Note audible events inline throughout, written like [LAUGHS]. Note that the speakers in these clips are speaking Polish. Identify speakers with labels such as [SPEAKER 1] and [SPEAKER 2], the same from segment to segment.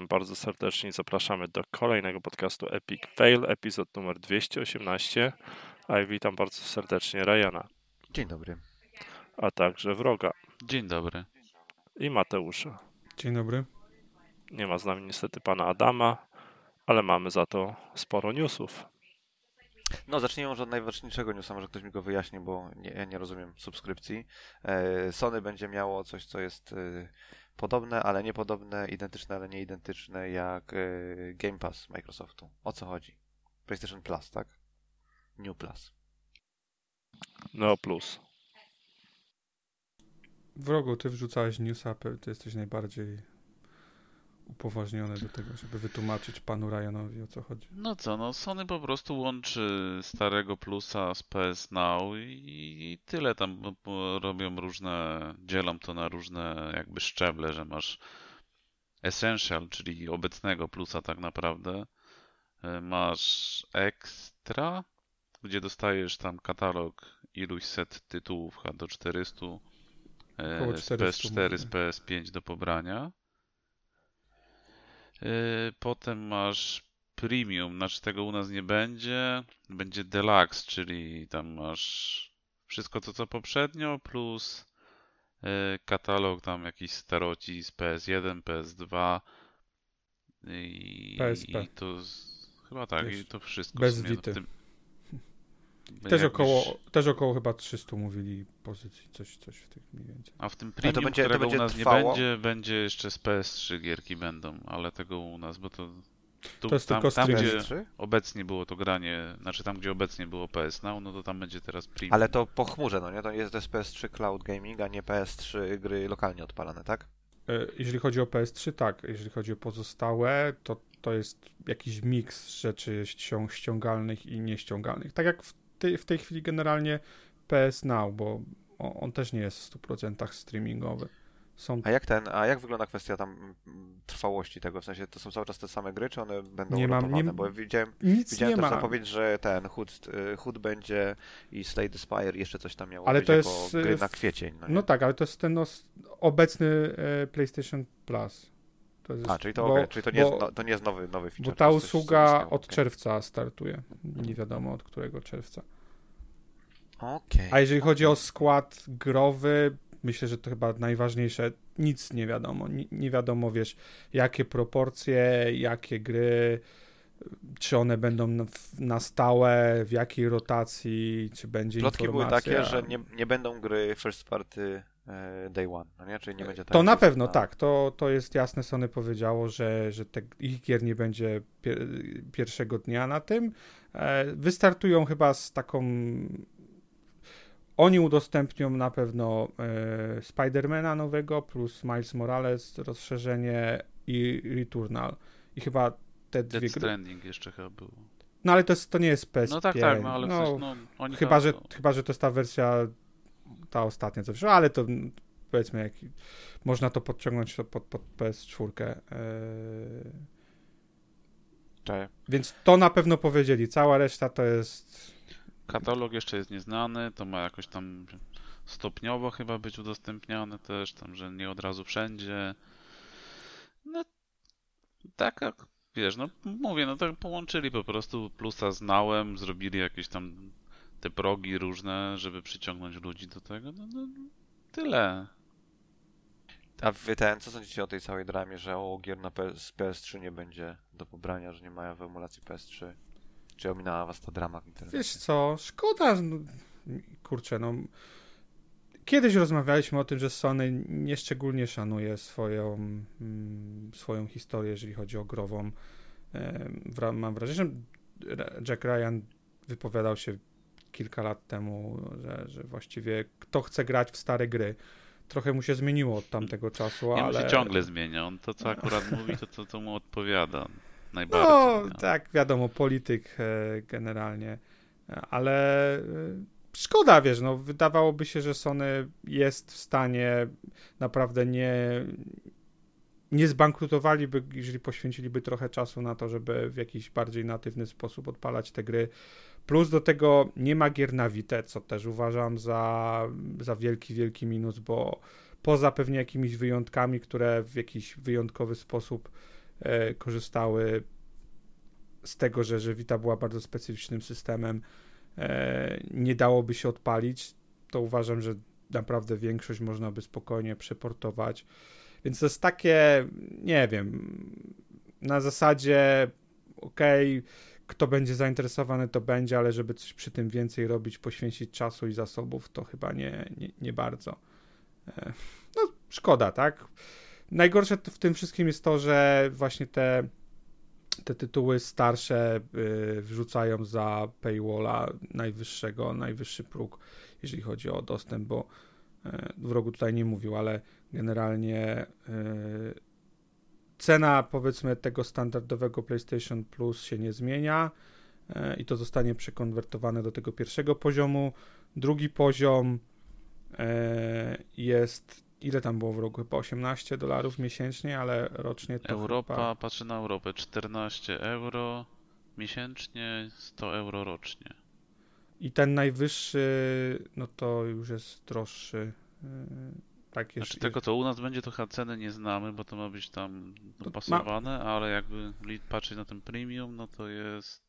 [SPEAKER 1] Witam bardzo serdecznie i zapraszamy do kolejnego podcastu Epic Fail, epizod numer 218. A ja witam bardzo serdecznie Ryana,
[SPEAKER 2] Dzień dobry.
[SPEAKER 1] a także Wroga
[SPEAKER 3] Dzień dobry.
[SPEAKER 1] i Mateusza.
[SPEAKER 4] Dzień dobry.
[SPEAKER 1] Nie ma z nami niestety pana Adama, ale mamy za to sporo newsów.
[SPEAKER 2] No, zacznijmy może od najważniejszego newsa, może ktoś mi go wyjaśni, bo nie, ja nie rozumiem subskrypcji. E, Sony będzie miało coś, co jest e, podobne, ale niepodobne, identyczne, ale nie identyczne, jak e, Game Pass Microsoftu. O co chodzi? PlayStation Plus, tak? New Plus.
[SPEAKER 1] Neo Plus.
[SPEAKER 4] Wrogu, ty wrzucałeś newsa, ty jesteś najbardziej upoważniony do tego, żeby wytłumaczyć panu Ryanowi o co chodzi.
[SPEAKER 3] No co, no Sony po prostu łączy starego plusa z PS Now i, i tyle tam robią różne, dzielą to na różne jakby szczeble, że masz Essential, czyli obecnego plusa tak naprawdę, e, masz Extra, gdzie dostajesz tam katalog iluś set tytułów, do 400 e,
[SPEAKER 4] Około
[SPEAKER 3] z
[SPEAKER 4] 400
[SPEAKER 3] PS4, z
[SPEAKER 4] mówię.
[SPEAKER 3] PS5 do pobrania. Yy, Potem masz Premium, znaczy tego u nas nie będzie. Będzie Deluxe, czyli tam masz wszystko to co poprzednio, plus yy, katalog tam jakiś staroci z PS1, PS2 i,
[SPEAKER 4] PSP.
[SPEAKER 3] i to z, chyba tak, i
[SPEAKER 4] Wiesz,
[SPEAKER 3] to wszystko w
[SPEAKER 4] bez
[SPEAKER 3] sumie, no, w tym-
[SPEAKER 4] Też około, też około chyba 300 mówili pozycji, coś, coś w tych mniej więcej.
[SPEAKER 3] A w tym
[SPEAKER 2] to
[SPEAKER 3] premium,
[SPEAKER 2] będzie- to
[SPEAKER 3] którego
[SPEAKER 2] będzie
[SPEAKER 3] u nas
[SPEAKER 2] trwało?
[SPEAKER 3] nie będzie, będzie jeszcze z PS3 gierki będą, ale tego u nas, bo to tu,
[SPEAKER 4] To jest
[SPEAKER 3] tam,
[SPEAKER 4] tylko
[SPEAKER 3] tam gdzie
[SPEAKER 2] PS3?
[SPEAKER 3] obecnie było to granie, znaczy tam gdzie obecnie było PS Now, no to tam będzie teraz premium.
[SPEAKER 2] Ale to po chmurze, no nie? To jest, to jest PS3 Cloud Gaming, a nie PS3 gry lokalnie odpalane, tak?
[SPEAKER 4] E, Jeżeli chodzi o PS3, tak. Jeżeli chodzi o pozostałe, to to jest jakiś miks rzeczy ścią- ściągalnych i nieściągalnych. Tak jak w tej, w tej chwili generalnie PS Now, bo on też nie jest w 100% streamingowy. Są
[SPEAKER 2] A jak ten, a jak wygląda kwestia tam mm, trwałości tego? W sensie to są cały czas te same gry, czy one będą
[SPEAKER 4] Nie mam- nie-
[SPEAKER 2] Bo widziałem,
[SPEAKER 4] nic
[SPEAKER 2] widziałem
[SPEAKER 4] nie
[SPEAKER 2] też
[SPEAKER 4] ma.
[SPEAKER 2] zapowiedź, że ten Hood, y, Hood będzie i Slay the Spire jeszcze coś tam miało
[SPEAKER 4] Ale
[SPEAKER 2] być
[SPEAKER 4] to jest,
[SPEAKER 2] gry
[SPEAKER 4] y,
[SPEAKER 2] na kwiecień. No?
[SPEAKER 4] No tak, ale to jest ten obecny e, PlayStation Plus. Jest,
[SPEAKER 2] A, czyli to,
[SPEAKER 4] bo,
[SPEAKER 2] okej, czyli to, nie,
[SPEAKER 4] bo,
[SPEAKER 2] jest, no, to nie jest nowy, nowy feature.
[SPEAKER 4] bo ta usługa od czerwca startuje. Nie wiadomo od którego czerwca.
[SPEAKER 2] Okej.
[SPEAKER 4] A jeżeli chodzi o skład growy, myślę, że to chyba najważniejsze. Nic nie wiadomo. Nie, nie wiadomo, wiesz, jakie proporcje, jakie gry, czy one będą na, na stałe, w jakiej rotacji, czy będzie
[SPEAKER 2] Plotki były
[SPEAKER 4] informacja.
[SPEAKER 2] takie, że nie, nie będą gry first party day one, no nie? Czyli nie będzie tak.
[SPEAKER 4] To na pewno tak, to, to jest jasne. Sony powiedziało, że, że te, ich gier nie będzie pier, pierwszego dnia na tym. E, wystartują chyba z taką. Oni udostępnią na pewno e, Spidermana nowego plus Miles Morales, rozszerzenie i Returnal. I chyba te dwie
[SPEAKER 3] Death
[SPEAKER 4] gry.
[SPEAKER 3] Stranding jeszcze chyba było.
[SPEAKER 4] No ale to, jest, to nie jest PS5.
[SPEAKER 3] No tak, tak, no ale
[SPEAKER 4] no,
[SPEAKER 3] no oni
[SPEAKER 4] Chyba że, chyba, że to jest ta wersja, ta ostatnia, co wyszła, ale to mm, powiedzmy, jak, można to podciągnąć to pod, pod PS4. Eee,
[SPEAKER 2] Cześć.
[SPEAKER 4] więc to na pewno powiedzieli. Cała reszta to jest.
[SPEAKER 3] Katalog jeszcze jest nieznany, to ma jakoś tam stopniowo chyba być udostępniane też, tam, że nie od razu wszędzie. No, tak jak, wiesz, no mówię, no tak połączyli po prostu plusa z nałem, zrobili jakieś tam te progi różne, żeby przyciągnąć ludzi do tego, no, no tyle.
[SPEAKER 2] A wy ten, co sądzicie o tej całej dramie, że o gier na PS, PS3 nie będzie do pobrania, że nie mają w emulacji PS3? Czy ominęła was ta drama w internecie?
[SPEAKER 4] Wiesz co, szkoda. no, Kurczę, no. Kiedyś rozmawialiśmy o tym, że Sony nieszczególnie szanuje swoją, mm, swoją historię, jeżeli chodzi o grową. Mam wrażenie, że Jack Ryan wypowiadał się kilka lat temu, że, że właściwie kto chce grać w stare gry. Trochę mu się zmieniło od tamtego czasu,
[SPEAKER 3] Nie,
[SPEAKER 4] ale...
[SPEAKER 3] się ciągle zmienia, on to co akurat mówi, to to, to mu odpowiada najbardziej.
[SPEAKER 4] No,
[SPEAKER 3] no.
[SPEAKER 4] tak, wiadomo, polityk e, generalnie, ale e, szkoda, wiesz, no, wydawałoby się, że Sony jest w stanie naprawdę nie, nie zbankrutowaliby, jeżeli poświęciliby trochę czasu na to, żeby w jakiś bardziej natywny sposób odpalać te gry. Plus do tego nie ma gier na Vita, co też uważam za, za wielki, wielki minus, bo poza pewnie jakimiś wyjątkami, które w jakiś wyjątkowy sposób e, korzystały z tego, że, że Vita była bardzo specyficznym systemem, e, nie dałoby się odpalić, to uważam, że naprawdę większość można by spokojnie przeportować. Więc to jest takie, nie wiem, na zasadzie okej, okay, kto będzie zainteresowany, to będzie, ale żeby coś przy tym więcej robić, poświęcić czasu i zasobów, to chyba nie, nie, nie bardzo. E, no, szkoda, tak? Najgorsze w tym wszystkim jest to, że właśnie te, te tytuły starsze y, wrzucają za paywalla najwyższego, najwyższy próg, jeżeli chodzi o dostęp, bo y, wrogu tutaj nie mówił, ale generalnie y, cena powiedzmy tego standardowego PlayStation Plus się nie zmienia e, i to zostanie przekonwertowane do tego pierwszego poziomu. Drugi poziom e, jest ile tam było w roku? Chyba 18 dolarów miesięcznie, ale rocznie to
[SPEAKER 3] Europa,
[SPEAKER 4] chyba...
[SPEAKER 3] patrzę na Europę, 14 euro miesięcznie, 100 euro rocznie.
[SPEAKER 4] I ten najwyższy, no to już jest droższy. Tak,
[SPEAKER 3] jest, znaczy tego to u nas będzie, to ceny nie znamy, bo to ma być tam dopasowane, ma... ale jakby patrzeć na ten premium, no to jest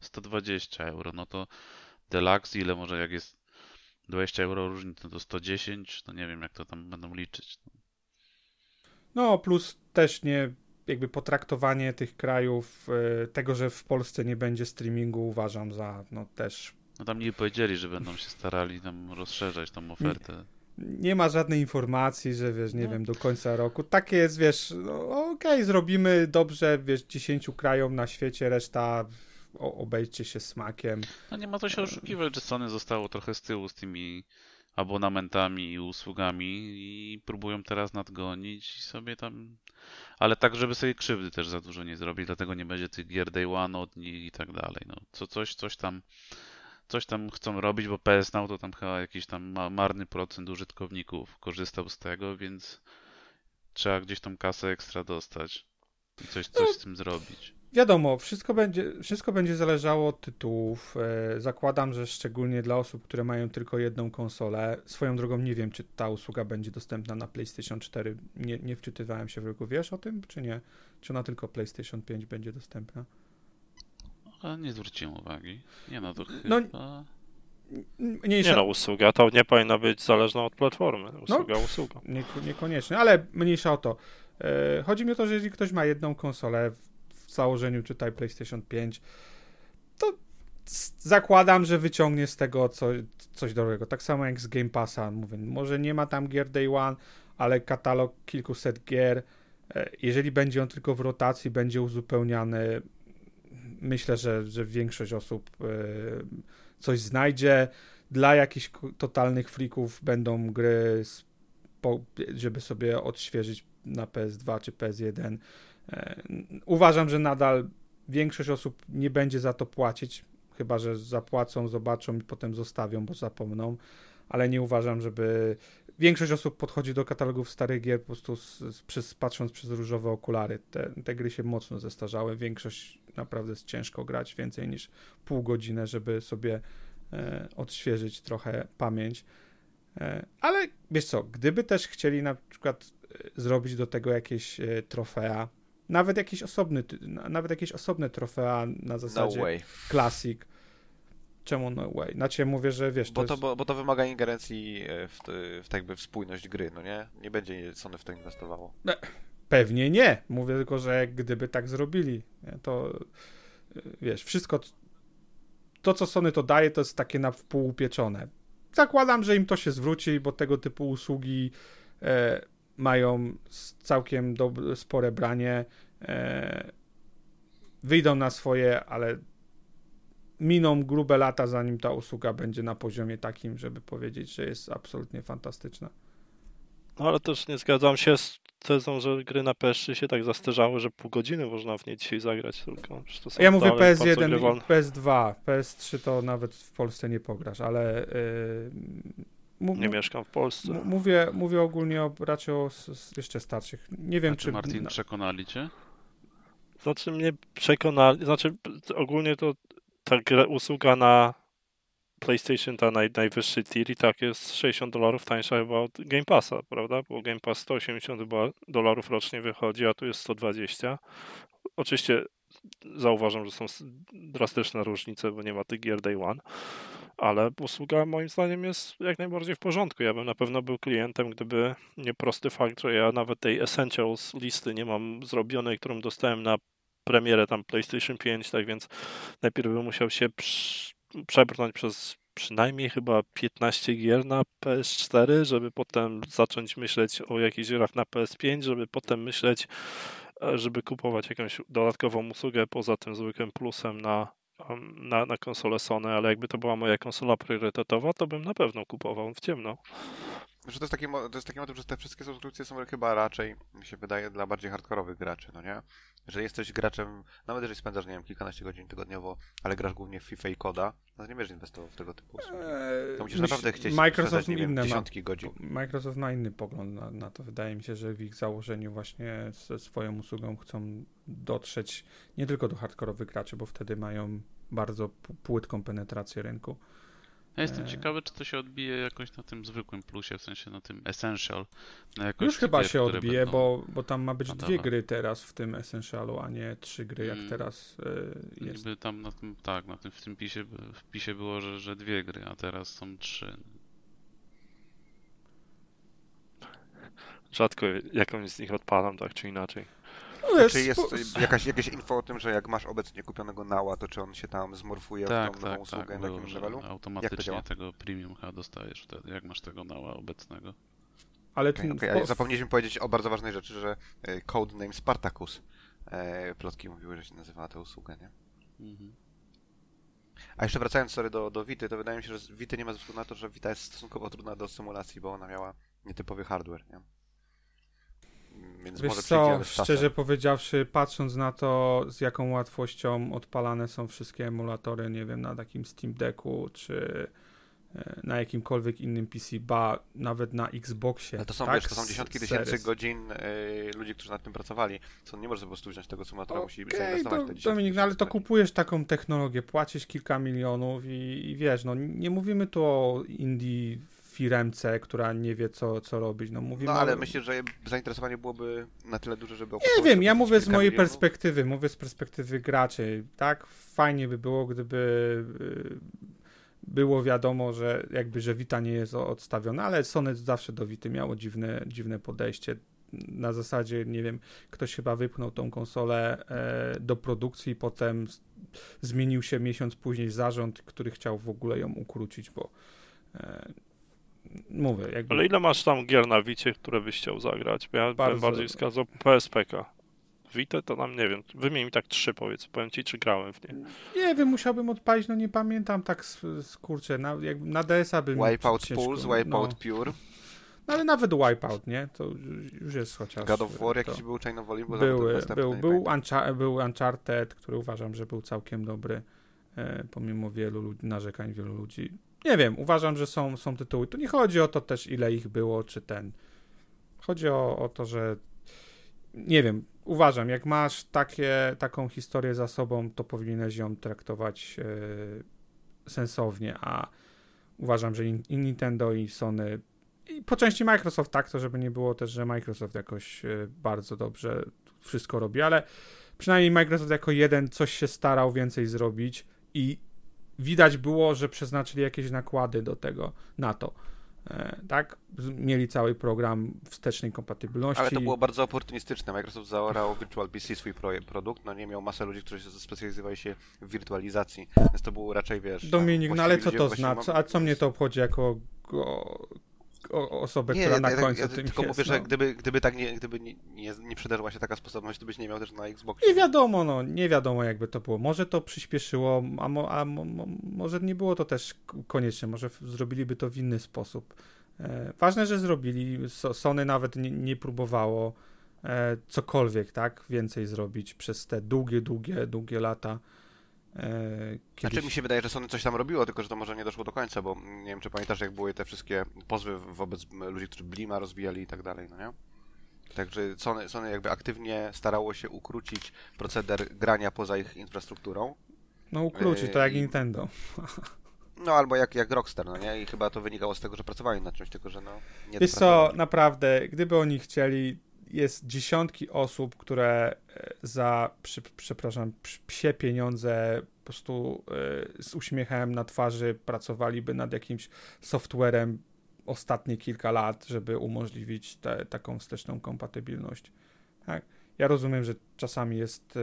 [SPEAKER 3] 120 euro. No to deluxe, ile może jak jest 20 euro różnicy, no to 110, no nie wiem jak to tam będą liczyć. No,
[SPEAKER 4] no plus też nie jakby potraktowanie tych krajów, e, tego, że w Polsce nie będzie streamingu uważam za no też...
[SPEAKER 3] No tam nie powiedzieli, że będą się starali tam rozszerzać tą ofertę
[SPEAKER 4] nie ma żadnej informacji, że wiesz, nie no. wiem, do końca roku. Takie jest, wiesz, no, okej, okay, zrobimy dobrze, wiesz, 10 krajom na świecie, reszta obejdzie się smakiem.
[SPEAKER 3] No nie ma to się oszukiwać, że Sony zostało trochę z tyłu z tymi abonamentami i usługami i próbują teraz nadgonić i sobie tam... Ale tak, żeby sobie krzywdy też za dużo nie zrobić, dlatego nie będzie tych gier day one od nich i tak dalej. No, co, coś, coś tam coś tam chcą robić, bo PS Now to tam chyba jakiś tam marny procent użytkowników korzystał z tego, więc trzeba gdzieś tą kasę ekstra dostać i coś, coś no, z tym zrobić.
[SPEAKER 4] Wiadomo, wszystko będzie, wszystko będzie zależało od tytułów. E, zakładam, że szczególnie dla osób, które mają tylko jedną konsolę. Swoją drogą nie wiem, czy ta usługa będzie dostępna na PlayStation 4. Nie, nie wczytywałem się w rynku. Wiesz o tym, czy nie? Czy ona tylko PlayStation 5 będzie dostępna?
[SPEAKER 3] A nie zwróciłem uwagi. Nie no, to no, chyba...
[SPEAKER 1] Mniejsza... Nie no, usługa to nie powinna być zależna od platformy. Usługa,
[SPEAKER 4] no,
[SPEAKER 1] usługa.
[SPEAKER 4] Nie, niekoniecznie, ale mniejsza o to. E, chodzi mi o to, że jeżeli ktoś ma jedną konsolę w założeniu, czytaj PlayStation 5, to zakładam, że wyciągnie z tego co, coś dobrego. Tak samo jak z Game Passa. Mówię, może nie ma tam gier Day One, ale katalog kilkuset gier. E, jeżeli będzie on tylko w rotacji, będzie uzupełniany myślę, że, że większość osób e, coś znajdzie. Dla jakichś totalnych freaków będą gry, żeby sobie odświeżyć na PS2 czy PS1. E, uważam, że nadal większość osób nie będzie za to płacić, chyba że zapłacą, zobaczą i potem zostawią, bo zapomną, ale nie uważam, żeby większość osób podchodzi do katalogów starych gier po prostu z, z, przez, patrząc przez różowe okulary. Te, te gry się mocno zestarzały. Większość naprawdę jest ciężko grać więcej niż pół godziny, żeby sobie e, odświeżyć trochę pamięć. E, ale wiesz co, gdyby też chcieli na przykład e, zrobić do tego jakieś e, trofea, nawet jakiś osobny, nawet jakieś osobne trofea na zasadzie no Classic, Czemu no way? Znaczy mówię, że wiesz,
[SPEAKER 2] bo
[SPEAKER 4] to,
[SPEAKER 2] to, jest... bo, bo, to wymaga ingerencji e, w, w tak jakby w spójność gry, no nie? Nie będzie Sony w to inwestowało.
[SPEAKER 4] No, pewnie nie. Mówię tylko, że gdyby tak zrobili, to e, wiesz, wszystko to, co Sony to daje, to jest takie na wpół upieczone. Zakładam, że im to się zwróci, bo tego typu usługi e, mają całkiem dobre, spore branie. E, wyjdą na swoje, ale miną grube lata, zanim ta usługa będzie na poziomie takim, żeby powiedzieć, że jest absolutnie fantastyczna.
[SPEAKER 1] No ale też nie zgadzam się z tezą, że gry na PS3 się tak zastarzały, że pół godziny można w niej dzisiaj zagrać tylko.
[SPEAKER 4] ja mówię PS1 i PS2. PS3 to nawet w Polsce nie pograsz, ale...
[SPEAKER 1] Yy, nie mieszkam w Polsce.
[SPEAKER 4] Mówię, mówię ogólnie o, raczej o jeszcze starszych. Nie wiem, czy...
[SPEAKER 3] Martin, przekonali cię?
[SPEAKER 1] Znaczy mnie przekonali, znaczy ogólnie to ta gra, usługa na PlayStation ta naj, najwyższy tier i tak jest 60 dolarów tańsza chyba od Game Passa, prawda? Bo Game Pass 180 chyba dolarów rocznie wychodzi, a tu jest 120. Oczywiście zauważam, że są drastyczne różnice, bo nie ma tych gier Day One, ale usługa moim zdaniem jest jak najbardziej w porządku. Ja bym na pewno był klientem, gdyby nie prosty fakt, że ja nawet tej Essentials listy nie mam zrobionej, którą dostałem na premierę tam PlayStation 5, tak więc najpierw bym musiał się przebrnąć przez przynajmniej chyba 15 gier na PS4, żeby potem zacząć myśleć o jakichś grach na PS5, żeby potem myśleć, e, żeby kupować jakąś dodatkową usługę poza tym zwykłym plusem na, na, na konsolę Sony, ale jakby to była moja konsola priorytetowa, to bym na pewno kupował w ciemno.
[SPEAKER 2] Że to jest taki, to jest taki motyw, że te wszystkie subskrypcje są chyba raczej, mi się wydaje, dla bardziej hardkorowych graczy, no nie? Że jesteś graczem, nawet jeżeli spędzasz, nie wiem, kilkanaście godzin tygodniowo, ale grasz głównie w FIFA i koda, no to nie będziesz inwestował w tego typu usługi.
[SPEAKER 4] Eee,
[SPEAKER 2] To musisz naprawdę chcieć
[SPEAKER 4] Microsoft
[SPEAKER 2] nie wiem,
[SPEAKER 4] inne ma.
[SPEAKER 2] dziesiątki godzin.
[SPEAKER 4] Microsoft ma inny pogląd na, na to. Wydaje mi się, że w ich założeniu właśnie ze swoją usługą chcą dotrzeć nie tylko do hardkorowych graczy, bo wtedy mają bardzo płytką penetrację rynku.
[SPEAKER 3] Ja jestem
[SPEAKER 4] Eee.
[SPEAKER 3] ciekawy, czy to się odbije jakoś na tym zwykłym plusie, w sensie na tym Essential. Na
[SPEAKER 4] Już chyba
[SPEAKER 3] gier,
[SPEAKER 4] się odbije,
[SPEAKER 3] będą-
[SPEAKER 4] bo, bo tam ma być dwie gry teraz w tym Essentialu, a nie trzy gry, jak
[SPEAKER 3] Mm.
[SPEAKER 4] teraz e, jest.
[SPEAKER 3] Niby tam na tym, tak, na tym, w tym pisie, w pisie było, że, że dwie gry, a teraz są trzy.
[SPEAKER 1] Rzadko jakąś z nich odpalam, tak czy inaczej.
[SPEAKER 4] No
[SPEAKER 2] Czy jest
[SPEAKER 4] spo-
[SPEAKER 2] jakaś, jakieś info o tym, że jak masz obecnie kupionego nała, to czy on się tam zmorfuje
[SPEAKER 3] Tak,
[SPEAKER 2] w tą nową
[SPEAKER 3] tak,
[SPEAKER 2] usługę
[SPEAKER 3] tak,
[SPEAKER 2] na jakimś levelu?
[SPEAKER 3] automatycznie tego premium chyba dostajesz wtedy, jak masz tego nała obecnego.
[SPEAKER 4] Ale
[SPEAKER 2] Okej,
[SPEAKER 4] ten,
[SPEAKER 2] ale zapomnieliśmy powiedzieć o bardzo ważnej rzeczy, że e, codename Spartacus. E, plotki mówiły, że się nazywała ta usługa, nie?
[SPEAKER 3] Mhm.
[SPEAKER 2] A jeszcze wracając sorry, do, do Vity, to wydaje mi się, że Vity nie ma ze względu na to, że Vita jest stosunkowo trudna do symulacji, bo ona miała nietypowy hardware, nie? Więc
[SPEAKER 4] Wiesz
[SPEAKER 2] może
[SPEAKER 4] co, szczerze powiedziawszy, patrząc na to, z jaką łatwością odpalane są wszystkie emulatory, nie wiem, na takim Steam Decku, czy e, na jakimkolwiek innym PC, ba, nawet na Xboxie.
[SPEAKER 2] Ale to są,
[SPEAKER 4] tak,
[SPEAKER 2] wiesz, to są dziesiątki tysięcy
[SPEAKER 4] Series.
[SPEAKER 2] godzin e, ludzi, którzy nad tym pracowali. Co nie może po prostu wziąć tego symulatora, musi
[SPEAKER 4] Okej,
[SPEAKER 2] zainwestować
[SPEAKER 4] to,
[SPEAKER 2] te dziesiątki
[SPEAKER 4] Dominik, no ale to kupujesz taką technologię, płacisz kilka milionów i, i wiesz, no nie mówimy tu o indie firemce, która nie wie co, co robić, no mówimy
[SPEAKER 2] No ale myślę, że zainteresowanie byłoby na tyle duże, żeby
[SPEAKER 4] Nie wiem, ja mówię z mojej
[SPEAKER 2] milionów.
[SPEAKER 4] perspektywy, mówię z perspektywy graczy, tak? Fajnie by było, gdyby y, było wiadomo, że jakby, że Vita nie jest odstawiona, ale Sony zawsze do Vity miało dziwne, dziwne podejście. Na zasadzie, nie wiem, ktoś chyba wypchnął tą konsolę e, do produkcji, potem zmienił się miesiąc później zarząd, który chciał w ogóle ją ukrócić, bo e, mówię, jakby...
[SPEAKER 1] Ale ile masz tam gier na Wicie, które byś chciał zagrać? Ja bym
[SPEAKER 4] Bardzo-
[SPEAKER 1] bardziej wskazał PSPK. Witę to tam nie wiem. Wymień mi tak trzy powiedz. Powiem ci, czy grałem w nie.
[SPEAKER 4] Nie wiem, musiałbym odpalić, no nie pamiętam tak z, z kurczę, na, jak, na DS-a bym...
[SPEAKER 2] Wipeout Pulse,
[SPEAKER 4] no.
[SPEAKER 2] Wipeout Pure,
[SPEAKER 4] No ale nawet Wipeout, nie? To już jest chociaż...
[SPEAKER 2] God of War
[SPEAKER 4] to
[SPEAKER 2] jakiś był, Chain of Olympus,
[SPEAKER 4] był,
[SPEAKER 2] ale to następny,
[SPEAKER 4] był, był. Uncha- był Uncharted, który uważam, że był całkiem dobry, e, pomimo wielu ludzi, narzekań wielu ludzi. Nie wiem, uważam, że są, są tytuły. Tu nie chodzi o to też, ile ich było, czy ten. Chodzi o, o to, że nie wiem, uważam, jak masz takie, taką historię za sobą, to powinieneś ją traktować e, sensownie, a uważam, że i Nintendo, i Sony, i po części Microsoft tak, to żeby nie było też, że Microsoft jakoś e, bardzo dobrze wszystko robi, ale przynajmniej Microsoft jako jeden coś się starał więcej zrobić i widać było, że przeznaczyli jakieś nakłady do tego, na to. E, tak? Mieli cały program wstecznej kompatybilności.
[SPEAKER 2] Ale to było bardzo oportunistyczne. Microsoft zaorał Virtual PC swój proje- produkt, no nie miał masę ludzi, którzy specjalizowali się w wirtualizacji, więc to było raczej, wiesz...
[SPEAKER 4] Dominik, no ale co to znaczy? A co mnie to obchodzi jako osobę,
[SPEAKER 2] Nie,
[SPEAKER 4] która na
[SPEAKER 2] ja,
[SPEAKER 4] końcu
[SPEAKER 2] ja,
[SPEAKER 4] tym
[SPEAKER 2] tylko
[SPEAKER 4] jest?
[SPEAKER 2] mówię, że
[SPEAKER 4] no.
[SPEAKER 2] gdyby, gdyby tak nie, gdyby nie, nie, nie przydarzyła się taka sposobność, to byś nie miał też na Xboxie.
[SPEAKER 4] Nie wiadomo, no, nie wiadomo jakby to było. Może to przyspieszyło, a, mo, a mo, mo, może nie było to też konieczne, może zrobiliby to w inny sposób. E, ważne, że zrobili. So, Sony nawet nie, nie próbowało e, cokolwiek, tak, więcej zrobić przez te długie, długie, długie lata. E, kiedyś...
[SPEAKER 2] Znaczy mi się wydaje, że Sony coś tam robiło, tylko że to może nie doszło do końca, bo nie wiem, czy pamiętasz, jak były te wszystkie pozwy wobec ludzi, którzy Blima rozwijali i tak dalej, no nie? Także Sony, Sony jakby aktywnie starało się ukrócić proceder grania poza ich infrastrukturą.
[SPEAKER 4] No ukrócić, to jak
[SPEAKER 2] i-
[SPEAKER 4] Nintendo. [LAUGHS]
[SPEAKER 2] No albo jak, jak Rockstar, no nie? I chyba to wynikało z tego, że pracowali nad czymś, tylko że no nie
[SPEAKER 4] Wiesz co, naprawdę, gdyby oni chcieli, jest dziesiątki osób, które e, za, przy, przepraszam, psie pieniądze po prostu e, z uśmiechem na twarzy pracowaliby nad jakimś softwarem ostatnie kilka lat, żeby umożliwić te, taką wsteczną kompatybilność. Tak? Ja rozumiem, że czasami jest e,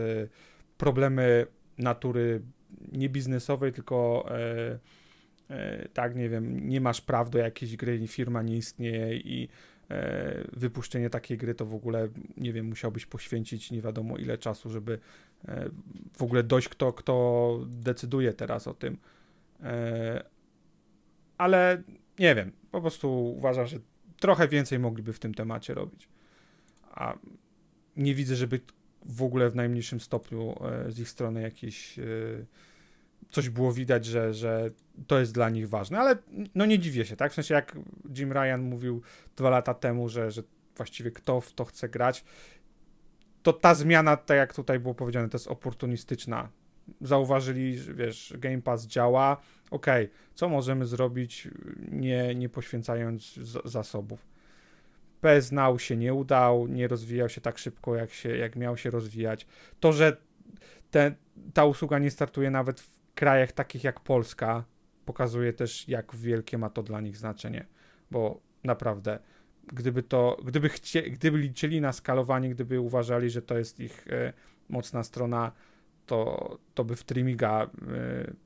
[SPEAKER 4] problemy natury nie biznesowej, tylko tak, nie wiem, nie masz praw do jakiejś gry, firma nie istnieje i wypuszczenie takiej gry to w ogóle, nie wiem, musiałbyś poświęcić nie wiadomo ile czasu, żeby e, w ogóle dojść, kto, kto decyduje teraz o tym. E, ale nie wiem, po prostu uważam, że trochę więcej mogliby w tym temacie robić. A nie widzę, żeby w ogóle w najmniejszym stopniu e, z ich strony jakieś e, coś było widać, że, że to jest dla nich ważne, ale no nie dziwię się, tak? W sensie jak Jim Ryan mówił dwa lata temu, że, że właściwie kto w to chce grać, to ta zmiana, tak jak tutaj było powiedziane, to jest oportunistyczna. Zauważyli, że wiesz, Game Pass działa, okej, co możemy zrobić, nie, nie poświęcając z- zasobów. PS Now się nie udał, nie rozwijał się tak szybko, jak, się, jak miał się rozwijać. To, że te, ta usługa nie startuje nawet w krajach takich jak Polska, pokazuje też, jak wielkie ma to dla nich znaczenie, bo naprawdę, gdyby to, gdyby, chcie, gdyby liczyli na skalowanie, gdyby uważali, że to jest ich e, mocna strona, to, to by w Trimiga e,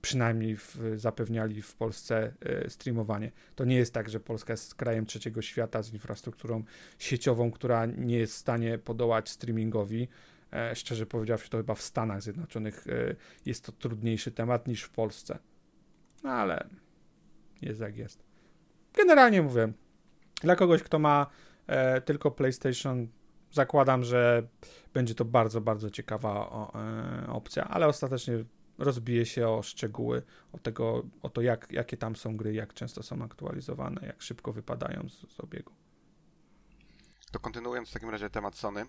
[SPEAKER 4] przynajmniej w, zapewniali w Polsce e, streamowanie. To nie jest tak, że Polska jest krajem trzeciego świata z infrastrukturą sieciową, która nie jest w stanie podołać streamingowi. E, szczerze powiedziawszy, to chyba w Stanach Zjednoczonych e, jest to trudniejszy temat niż w Polsce. No ale jest jak jest. Generalnie mówię, dla kogoś, kto ma e, tylko PlayStation, zakładam, że będzie to bardzo, bardzo ciekawa opcja, ale ostatecznie rozbije się o szczegóły, o, tego, o to, jak, jakie tam są gry, jak często są aktualizowane, jak szybko wypadają z, z obiegu.
[SPEAKER 2] To kontynuując w takim razie temat Sony.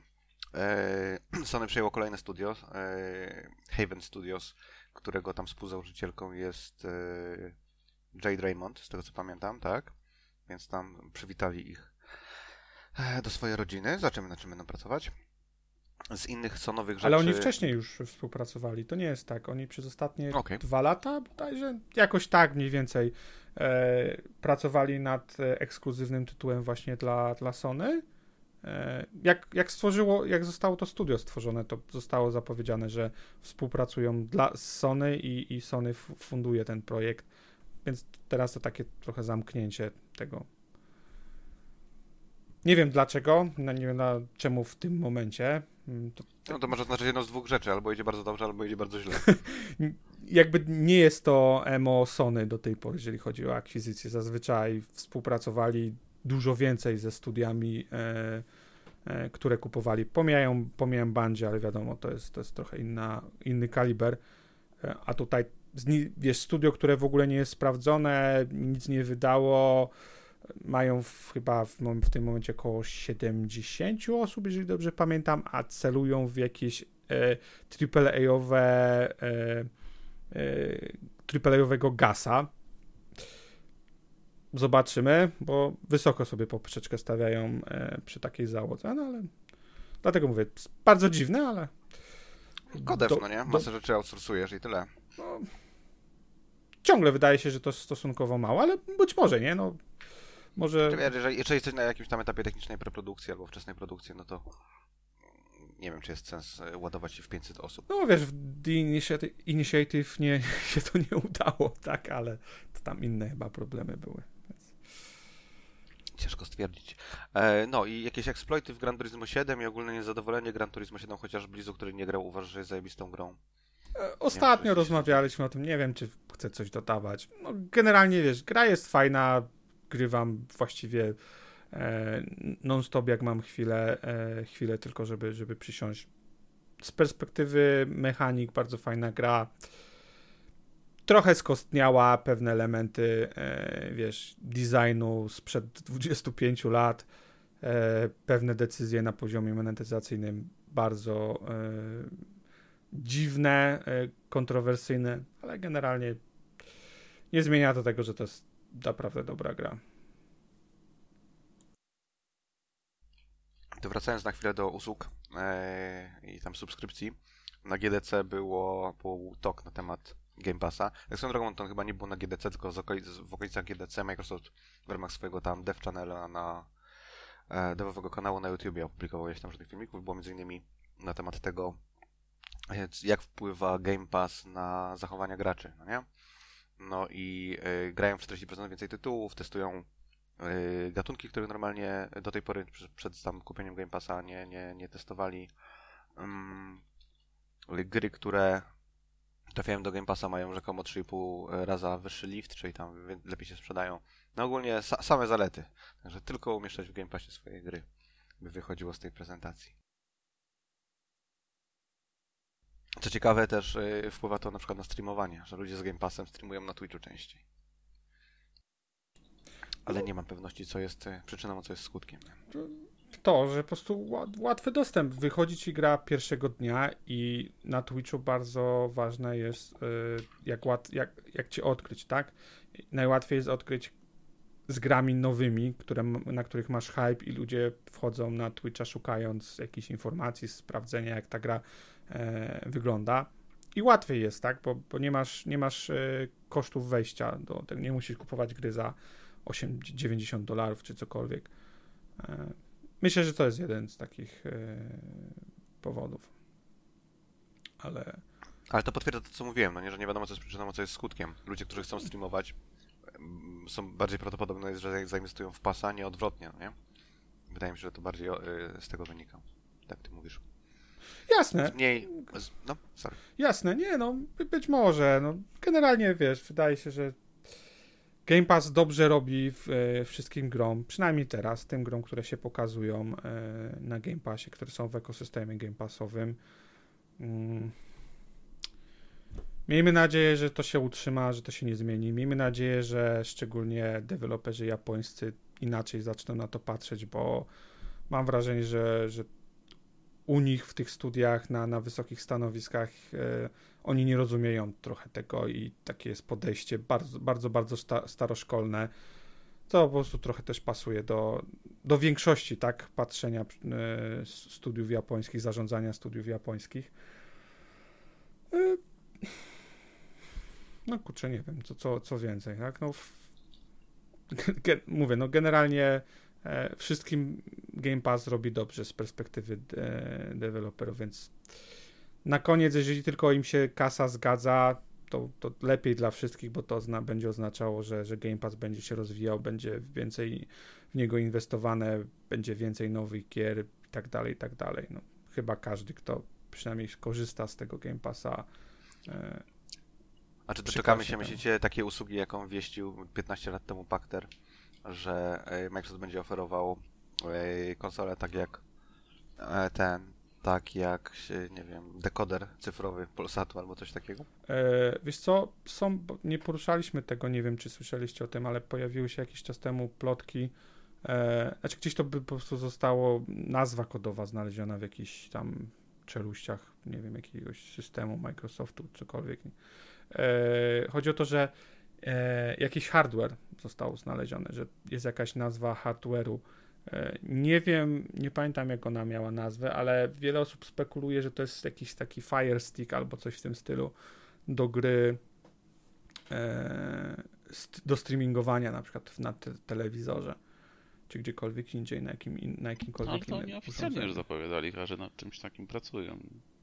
[SPEAKER 2] E, [CLEARS THROAT] Sony przejęło kolejne studio, e, Haven Studios, którego tam współzałożycielką jest e, Jade Raymond, z tego co pamiętam, tak? Więc tam przywitali ich do swojej rodziny. Zobaczymy, na czym będą pracować. Z innych Sonowych rzeczy...
[SPEAKER 4] Ale oni wcześniej już współpracowali. To nie jest tak. Oni przez ostatnie
[SPEAKER 2] Okej.
[SPEAKER 4] dwa lata bodajże jakoś tak mniej więcej e, pracowali nad ekskluzywnym tytułem właśnie dla, dla Sony. E, jak, jak stworzyło, jak zostało to studio stworzone, to zostało zapowiedziane, że współpracują dla z Sony i, i Sony funduje ten projekt. Więc teraz to takie trochę zamknięcie tego. Nie wiem dlaczego, no nie wiem na czemu w tym momencie. Mm, To
[SPEAKER 2] No to może oznaczać jedno z dwóch rzeczy, albo idzie bardzo dobrze, albo idzie bardzo źle. [LAUGHS]
[SPEAKER 4] jakby nie jest to emo Sony do tej pory, jeżeli chodzi o akwizycję. Zazwyczaj współpracowali dużo więcej ze studiami, e, e, które kupowali. Pomijam, pomijam Bandzie, ale wiadomo, to jest, to jest trochę inna, inny kaliber. E, a tutaj, wiesz, studio, które w ogóle nie jest sprawdzone, nic nie wydało, mają w, chyba w, w tym momencie około 70 osób, jeżeli dobrze pamiętam, a celują w jakieś e, AAA-owe e, AAA-owego gasa. Zobaczymy, bo wysoko sobie poprzeczkę stawiają e, przy takiej załodze, no ale dlatego mówię, bardzo dziwne, ale
[SPEAKER 2] Kodew,
[SPEAKER 4] Do-
[SPEAKER 2] no nie?
[SPEAKER 4] do-
[SPEAKER 2] Masę rzeczy outsourcujesz i tyle.
[SPEAKER 4] no, ciągle wydaje się, że to stosunkowo mało, ale być może, nie? No, może...
[SPEAKER 2] Jeżeli, jeżeli jesteś na jakimś tam etapie technicznej preprodukcji albo wczesnej produkcji, no to nie wiem, czy jest sens e, ładować się w 500 osób.
[SPEAKER 4] No wiesz, w The Initiative, Initiative nie, [LAUGHS] się to nie udało, tak, ale to tam inne chyba problemy były.
[SPEAKER 2] Ciężko stwierdzić. E, no i jakieś exploity w Gran Turismo 7 i ogólne niezadowolenie Gran Turismo 7, chociaż Blizu, który nie grał, uważa, że jest zajebistą grą.
[SPEAKER 4] E, Ostatnio
[SPEAKER 2] coś-
[SPEAKER 4] rozmawialiśmy o tym, nie wiem, czy chcę coś dodawać. No, generalnie, wiesz, gra jest fajna, grywam właściwie e, non-stop, jak mam chwilę, e, chwilę tylko, żeby, żeby przysiąść. Z perspektywy mechanik, bardzo fajna gra. Trochę skostniała pewne elementy, e, wiesz, designu sprzed 25 lat. E, pewne decyzje na poziomie monetyzacyjnym bardzo e, dziwne, kontrowersyjne, ale generalnie nie zmienia to tego, że to jest naprawdę dobra gra.
[SPEAKER 2] To wracając na chwilę do usług i tam subskrypcji, na GDC było, był talk na temat Game Passa. Jak swoją drogą, to chyba nie było na GDC, tylko w okolicach GDC Microsoft w ramach swojego tam dev channela na e, devowego kanału na YouTubie opublikował tam różnych filmików. Było między innymi na temat tego, e, jak wpływa Game Pass na zachowania graczy, no nie? No i y, grają w 40% więcej tytułów, testują y, gatunki, które normalnie do tej pory przed, przed tam kupieniem Game Passa nie, nie, nie testowali. Um, gry, które trafiają do Game Passa mają rzekomo 3,5 raza wyższy lift, czyli tam lepiej się sprzedają. No ogólnie sa same zalety. Także tylko umieszczać w Game Passie swoje gry, by wychodziło z tej prezentacji. Co ciekawe też yy, wpływa to na przykład na streamowanie, że ludzie z Game Passem streamują na Twitchu częściej. Ale nie mam pewności, co jest y, przyczyną, a co jest skutkiem.
[SPEAKER 4] To, że po prostu łatwy dostęp. Wychodzi ci gra pierwszego dnia i na Twitchu bardzo ważne jest, y, jak, łat, jak, jak cię odkryć, tak? Najłatwiej jest odkryć z grami nowymi, które, na których masz hype i ludzie wchodzą na Twitcha szukając jakichś informacji, sprawdzenia jak ta gra e, wygląda. I łatwiej jest, tak? Bo, bo nie masz, nie masz e, kosztów wejścia do nie musisz kupować gry za 8, 90 dolarów czy cokolwiek. E, myślę, że to jest jeden z takich e, powodów. Ale.
[SPEAKER 2] Ale to potwierdza to, co mówiłem, no nie, że nie wiadomo, co jest przyczyną, co jest skutkiem. Ludzie, którzy chcą streamować, są bardziej prawdopodobne, że zainwestują w pasa, nie odwrotnie, no nie? Wydaje mi się, że to bardziej z tego wynika. Tak ty mówisz.
[SPEAKER 4] Jasne.
[SPEAKER 2] Mniej. No, sorry.
[SPEAKER 4] Jasne, nie, no, być może. No, generalnie wiesz, wydaje się, że Game Pass dobrze robi w, e, wszystkim grom, przynajmniej teraz, tym grom, które się pokazują e, na Game Passie, które są w ekosystemie Game Passowym. Mm. Miejmy nadzieję, że to się utrzyma, że to się nie zmieni. Miejmy nadzieję, że szczególnie deweloperzy japońscy inaczej zaczną na to patrzeć, bo mam wrażenie, że, że u nich w tych studiach na, na wysokich stanowiskach e, oni nie rozumieją trochę tego i takie jest podejście bardzo, bardzo, bardzo sta, staroszkolne. To po prostu trochę też pasuje do, do większości, tak, patrzenia e, studiów japońskich, zarządzania studiów japońskich. E, no kurczę, nie wiem, co, co, co więcej, tak, no w, [LAUGHS] ge, mówię, no generalnie e, wszystkim Game Pass robi dobrze z perspektywy de, deweloperów, więc na koniec, jeżeli tylko im się kasa zgadza, to, to lepiej dla wszystkich, bo to zna, będzie oznaczało, że, że Game Pass będzie się rozwijał, będzie więcej w niego inwestowane, będzie więcej nowych gier i tak dalej, i tak dalej. No, chyba każdy, kto przynajmniej korzysta z tego Game Passa. E,
[SPEAKER 2] A czy doczekamy się, myślicie, takie usługi, jaką wieścił 15 lat temu Pakter, że e, Microsoft będzie oferował e, konsole tak jak e, ten tak jak, nie wiem, dekoder cyfrowy Polsatu albo coś takiego?
[SPEAKER 4] E, wiesz co, są, nie poruszaliśmy tego, nie wiem czy słyszeliście o tym, ale pojawiły się jakiś czas temu plotki, e, znaczy gdzieś to by po prostu zostało, nazwa kodowa znaleziona w jakichś tam czeluściach, nie wiem, jakiegoś systemu Microsoftu, cokolwiek. E, chodzi o to, że e, jakiś hardware został znaleziony, że jest jakaś nazwa hardware'u, nie wiem, nie pamiętam jak ona miała nazwę, ale wiele osób spekuluje, że to jest jakiś taki Fire Stick albo coś w tym stylu do gry, e, do streamingowania na przykład na te telewizorze, czy gdziekolwiek indziej, na, jakim, na jakimkolwiek
[SPEAKER 3] no, ale to oficjalnie już zapowiadali, że nad czymś takim pracują.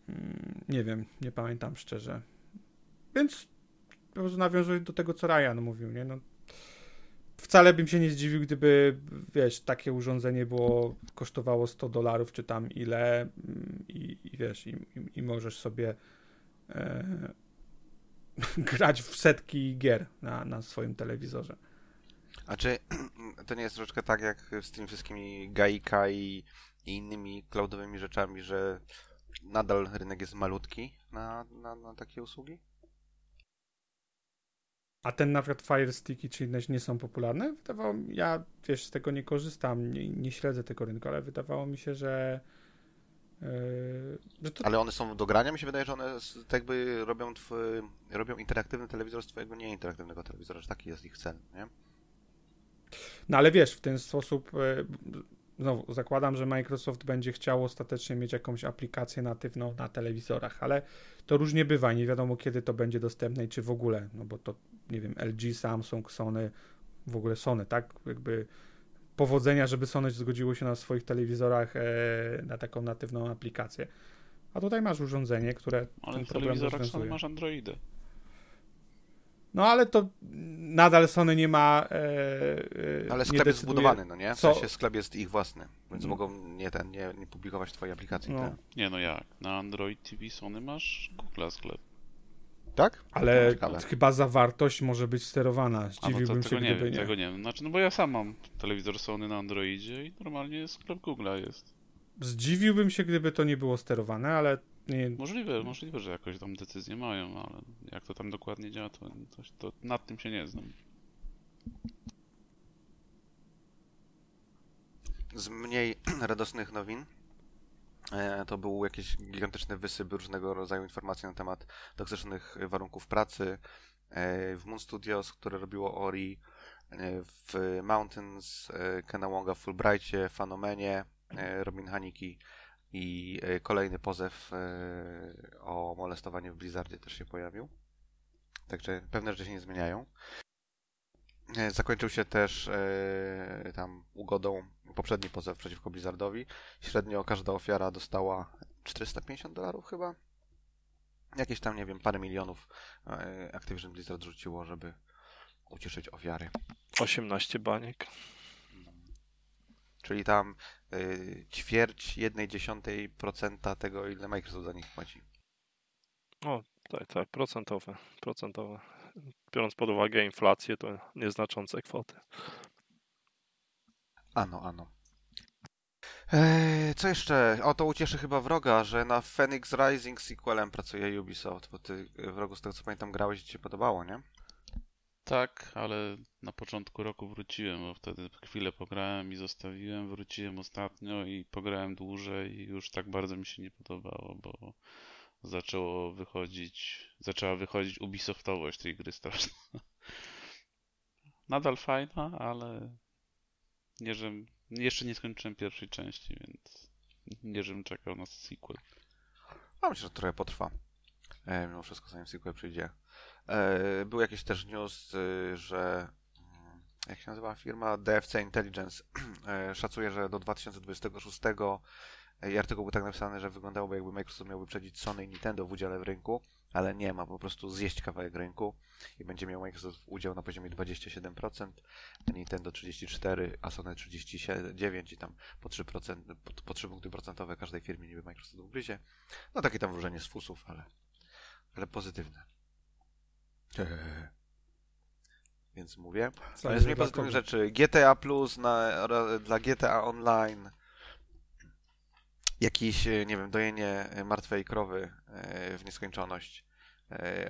[SPEAKER 4] Hmm, nie wiem, nie pamiętam szczerze. Więc po prostu nawiązując do tego, co Ryan mówił, nie? No, wcale bym się nie zdziwił, gdyby, wiesz, takie urządzenie było, kosztowało 100 dolarów, czy tam ile mm, i, i wiesz, i, i, możesz sobie e, [LAUGHS] grać w setki gier na, na swoim telewizorze.
[SPEAKER 2] A czy [CLEARS THROAT] to nie jest troszeczkę tak, jak z tymi wszystkimi Gaika i, i innymi cloudowymi rzeczami, że nadal rynek jest malutki na, na, na takie usługi?
[SPEAKER 4] A ten na przykład Fire Sticky czy inne nie są popularne? Wydawało mi, ja wiesz, z tego nie korzystam, nie, nie śledzę tego rynku, ale wydawało mi się, że Że to...
[SPEAKER 2] Ale one są do grania? Mi się wydaje, że one tak jakby robią, tw- robią interaktywny telewizor z twojego nieinteraktywnego telewizora, że taki jest ich cel, nie?
[SPEAKER 4] No ale wiesz, w ten sposób, e, znowu zakładam, że Microsoft będzie chciał ostatecznie mieć jakąś aplikację natywną na telewizorach, ale to różnie bywa, nie wiadomo kiedy to będzie dostępne i czy w ogóle, no bo to, nie wiem, LG, Samsung, Sony, w ogóle Sony, tak? Jakby powodzenia, żeby Sony zgodziło się na swoich telewizorach e, na taką natywną aplikację. A tutaj masz urządzenie, które
[SPEAKER 3] Ale
[SPEAKER 4] ten
[SPEAKER 3] w
[SPEAKER 4] problem
[SPEAKER 3] telewizorach Sony
[SPEAKER 4] rozwiązuje.
[SPEAKER 3] masz Androidy.
[SPEAKER 4] No ale to nadal Sony nie ma. E, e,
[SPEAKER 2] Ale
[SPEAKER 4] nie
[SPEAKER 2] sklep jest zbudowany, no nie? W
[SPEAKER 4] co-
[SPEAKER 2] sensie sklep jest ich własny, więc mogą nie, ten, nie, nie publikować twojej aplikacji.
[SPEAKER 4] No.
[SPEAKER 2] tak?
[SPEAKER 3] Nie no jak? Na Android TV Sony masz Google sklep.
[SPEAKER 2] Tak?
[SPEAKER 4] Ale
[SPEAKER 2] No,
[SPEAKER 4] chyba zawartość może być sterowana.
[SPEAKER 3] No to
[SPEAKER 4] Zdziwiłbym się,
[SPEAKER 3] tego nie
[SPEAKER 4] gdyby
[SPEAKER 3] wiem,
[SPEAKER 4] nie.
[SPEAKER 3] tego nie wiem. Znaczy, no bo ja sam mam telewizor Sony na Androidzie i normalnie sklep Google'a jest.
[SPEAKER 4] Zdziwiłbym się, gdyby to nie było sterowane, ale nie,
[SPEAKER 3] Możliwe, możliwe, że jakoś tam decyzje mają, ale jak to tam dokładnie działa, to, to, to nad tym się nie znam.
[SPEAKER 2] Z mniej [CLEARS THROAT] radosnych nowin to był jakiś gigantyczny wysyp różnego rodzaju informacji na temat toksycznych warunków pracy e, w Moon Studios, które robiło Ori, e, w Mountains, e, Kena Wonga w Fulbrightie, Fanomenie, e, Robin Haniki i e, kolejny pozew e, o molestowanie w Blizzardzie też się pojawił. Także pewne rzeczy się nie zmieniają. E, Zakończył się też e, tam ugodą poprzedni pozew przeciwko Blizzardowi. Średnio każda ofiara dostała 450 dolarów chyba. Jakieś tam, nie wiem, parę milionów e, Activision Blizzard rzuciło, żeby ucieszyć ofiary.
[SPEAKER 1] 18 baniek.
[SPEAKER 2] Czyli tam y, ćwierć jednej dziesiątej procenta tego, ile Microsoft za nich płaci.
[SPEAKER 1] Tak, tak, procentowe, procentowe. Biorąc pod uwagę inflację, to nieznaczące kwoty.
[SPEAKER 2] Ano, ano. Eee, co jeszcze? O, to ucieszy chyba wroga, że na Phoenix Rising sequelem pracuje Ubisoft, bo ty e, wrogu z tego co pamiętam grałeś i ci się podobało, nie?
[SPEAKER 3] Tak, ale na początku roku wróciłem, bo wtedy chwilę pograłem i zostawiłem, wróciłem ostatnio i pograłem dłużej i już tak bardzo mi się nie podobało, bo zaczęło wychodzić, zaczęła wychodzić Ubisoftowość tej gry straszna. [LAUGHS] Nadal fajna, ale nie, że jeszcze nie skończyłem pierwszej części, więc nie, żebym czekał na sequel.
[SPEAKER 2] A myślę, że trochę potrwa. E, mimo wszystko, zanim sequel przyjdzie. E, był jakiś też news, y, że mm, jak się nazywa firma? DFC Intelligence [CLEARS THROAT] e, szacuje, że do 2026 e, i artykuł był tak napisany, że wyglądałoby jakby Microsoft miał wyprzedzić Sony i Nintendo w udziale w rynku, ale nie ma, po prostu zjeść kawałek rynku i będzie miał Microsoft udział na poziomie 27%, Nintendo 34%, a Sony 39% i tam po 3%, po, po 3 punkty procentowe każdej firmie niby Microsoft ugryzie. No takie tam wróżenie z fusów, ale, ale pozytywne. Eee. Więc mówię.
[SPEAKER 4] Co jest
[SPEAKER 2] mniej pozytywnych rzeczy. GTA Plus na, dla GTA Online. Jakiś, e, nie wiem, dojenie e, martwej krowy e, w nieskończoność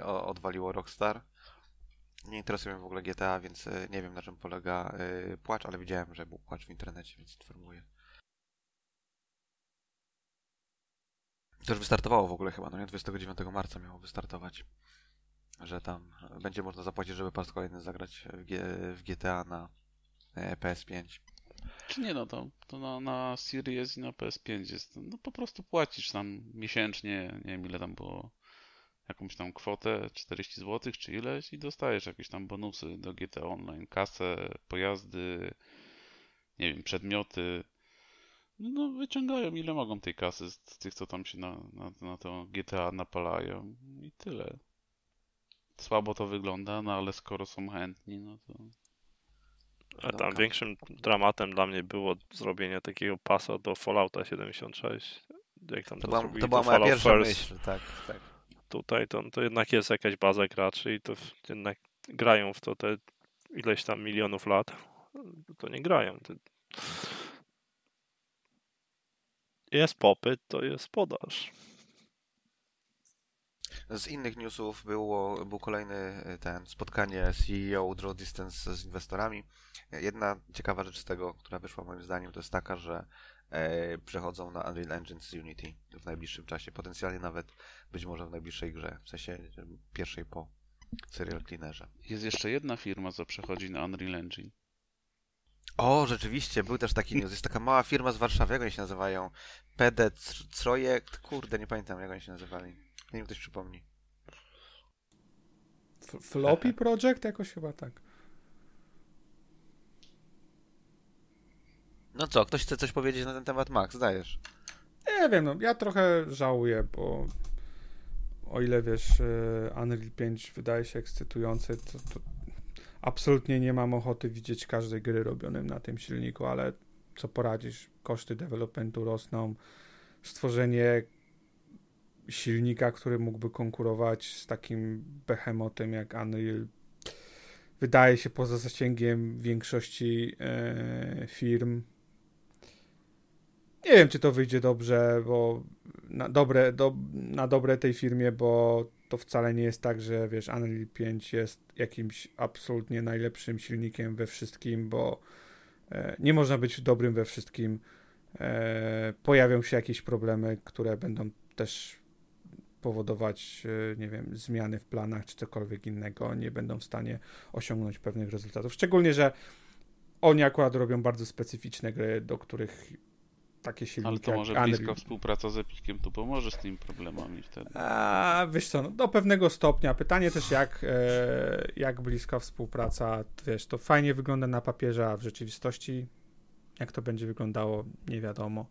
[SPEAKER 2] odwaliło Rockstar. Nie interesuje mnie w ogóle GTA, więc nie wiem na czym polega płacz, ale widziałem, że był płacz w internecie, więc informuję. To już wystartowało w ogóle chyba, no nie? 29 marca miało wystartować. Że tam będzie można zapłacić, żeby po raz kolejny zagrać w, w GTA na e, PS5.
[SPEAKER 3] Czy nie, no to, to na, na Series i na PS5 jest, no po prostu płacisz tam miesięcznie, nie wiem ile tam było, jakąś tam kwotę, 40 zł czy ileś i dostajesz jakieś tam bonusy do GTA Online, kasę, pojazdy, nie wiem, przedmioty. No wyciągają ile mogą tej kasy z, z tych, co tam się na, na, na to GTA napalają i tyle. Słabo to wygląda, no ale skoro są chętni, no to...
[SPEAKER 1] A tam większym dramatem dla mnie było zrobienie takiego pasa do Fallouta 76. Jak tam
[SPEAKER 2] To
[SPEAKER 1] to,
[SPEAKER 2] była, to była moja
[SPEAKER 1] Fallout
[SPEAKER 2] pierwsza
[SPEAKER 1] First.
[SPEAKER 2] myśl, tak, tak.
[SPEAKER 1] Tutaj to, to jednak jest jakaś baza graczy i to jednak grają w to te ileś tam milionów lat. To nie grają. Jest popyt, to jest podaż.
[SPEAKER 2] Z innych newsów było, był kolejny e, ten spotkanie CEO Draw Distance z inwestorami. Jedna ciekawa rzecz z tego, która wyszła moim zdaniem, to jest taka, że e, przechodzą na Unreal Engine z Unity w najbliższym czasie. Potencjalnie nawet być może w najbliższej grze, w sensie e, pierwszej po Serial Cleanerze.
[SPEAKER 3] Jest jeszcze jedna firma, co przechodzi na Unreal Engine.
[SPEAKER 2] O, rzeczywiście, był też taki news. Jest taka mała firma z Warszawy, jak oni się nazywają? PD Projekt, kurde, nie pamiętam jak oni się nazywali. Nie mi ktoś przypomni.
[SPEAKER 4] F- Floppy [LAUGHS] Project? Jakoś chyba tak.
[SPEAKER 2] No co, ktoś chce coś powiedzieć na ten temat? Max, dajesz.
[SPEAKER 4] Nie wiem, no ja trochę żałuję, bo o ile wiesz, e, Unreal 5 wydaje się ekscytujący, to, to absolutnie nie mam ochoty widzieć każdej gry robionej na tym silniku, ale co poradzisz, koszty developmentu rosną, stworzenie silnika, który mógłby konkurować z takim behemotem jak Unreal wydaje się poza zasięgiem większości e, firm. Nie wiem, czy to wyjdzie dobrze, bo na dobre, do, na dobre tej firmie, bo to wcale nie jest tak, że wiesz, Unreal 5 jest jakimś absolutnie najlepszym silnikiem we wszystkim, bo e, nie można być dobrym we wszystkim. E, pojawią się jakieś problemy, które będą też powodować, e, nie wiem, zmiany w planach czy cokolwiek innego, nie będą w stanie osiągnąć pewnych rezultatów. Szczególnie, że oni akurat robią bardzo specyficzne gry, do których takie silniki
[SPEAKER 3] Ale to może
[SPEAKER 4] Unreal-
[SPEAKER 3] bliska współpraca z Epiciem tu pomoże z tymi problemami wtedy.
[SPEAKER 4] A, wiesz co, no, do pewnego stopnia. Pytanie też jak, e, jak bliska współpraca, wiesz, to fajnie wygląda na papierze, a w rzeczywistości jak to będzie wyglądało, nie wiadomo.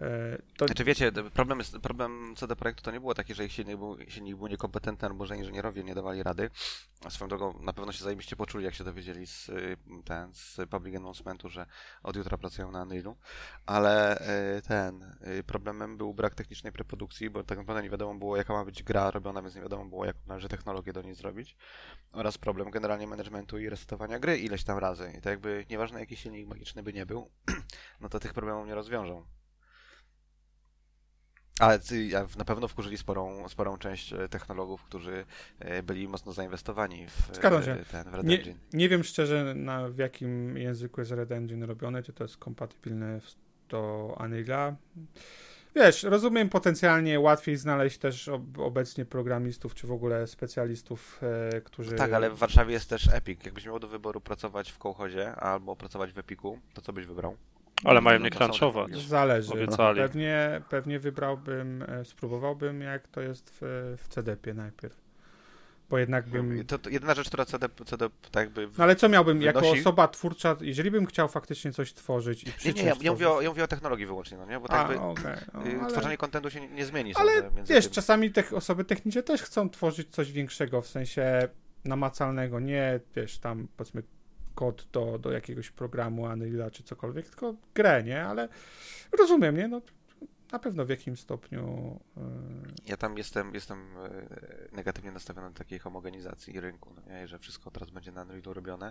[SPEAKER 4] E, to,
[SPEAKER 2] Znaczy wiecie, problem, jest, problem CD Projektu to nie było taki, że ich silnik był, silnik był niekompetentny albo że inżynierowie nie dawali rady. A Swoją drogą na pewno się zajebiście poczuli, jak się dowiedzieli z, y, ten, z public announcementu, że od jutra pracują na Unrealu. Ale y, ten, y, problemem był brak technicznej preprodukcji, bo tak naprawdę nie wiadomo było, jaka ma być gra robiona, więc nie wiadomo było, jak należy technologię do niej zrobić. Oraz problem generalnie managementu i resetowania gry ileś tam razy. I to jakby, nieważne jaki silnik magiczny by nie był, [CLEARS THROAT] no to tych problemów nie rozwiążą. Ale na pewno wkurzyli sporą, sporą część e, technologów, którzy e, byli mocno zainwestowani w, e, ten, w Red
[SPEAKER 4] nie,
[SPEAKER 2] Engine.
[SPEAKER 4] nie wiem szczerze, na, w jakim języku jest Red Engine robione, czy to jest kompatybilne do Unreal'a. Wiesz, rozumiem potencjalnie łatwiej znaleźć też ob, obecnie programistów, czy w ogóle specjalistów, e, którzy...
[SPEAKER 2] Tak, ale w Warszawie jest też Epic. Jakbyś miał do wyboru pracować w Kołchodzie albo pracować w Epiku, to co byś wybrał?
[SPEAKER 1] Ale mają
[SPEAKER 2] No,
[SPEAKER 1] nie
[SPEAKER 2] to są
[SPEAKER 1] crunchować.
[SPEAKER 4] Zależy.
[SPEAKER 1] Obiecali.
[SPEAKER 4] Pewnie, pewnie wybrałbym, e, spróbowałbym jak to jest w, w CDP najpierw. Bo jednak bym...
[SPEAKER 2] To, to jedyna rzecz, która CD, CD tak jakby... W...
[SPEAKER 4] No ale co miałbym, jako
[SPEAKER 2] wynosi-
[SPEAKER 4] osoba twórcza, jeżeli bym chciał faktycznie coś tworzyć i
[SPEAKER 2] Nie, nie, ja, ja, mówię o, ja mówię o technologii wyłącznie, no nie? Bo tak
[SPEAKER 4] A,
[SPEAKER 2] jakby
[SPEAKER 4] okej, no,
[SPEAKER 2] y,
[SPEAKER 4] ale-
[SPEAKER 2] tworzenie kontentu się nie, nie zmieni
[SPEAKER 4] Ale
[SPEAKER 2] między
[SPEAKER 4] Wiesz,
[SPEAKER 2] tym.
[SPEAKER 4] czasami te osoby techniczne też chcą tworzyć coś większego, w sensie namacalnego, nie wiesz, tam powiedzmy kod do, do jakiegoś programu Unreal'a czy cokolwiek, tylko grę, nie? Ale rozumiem, nie? No, na pewno w jakim stopniu yy,
[SPEAKER 2] Ja tam jestem, jestem e, negatywnie nastawiony do takiej homogenizacji rynku, no nie? że wszystko teraz będzie na Unrealu robione.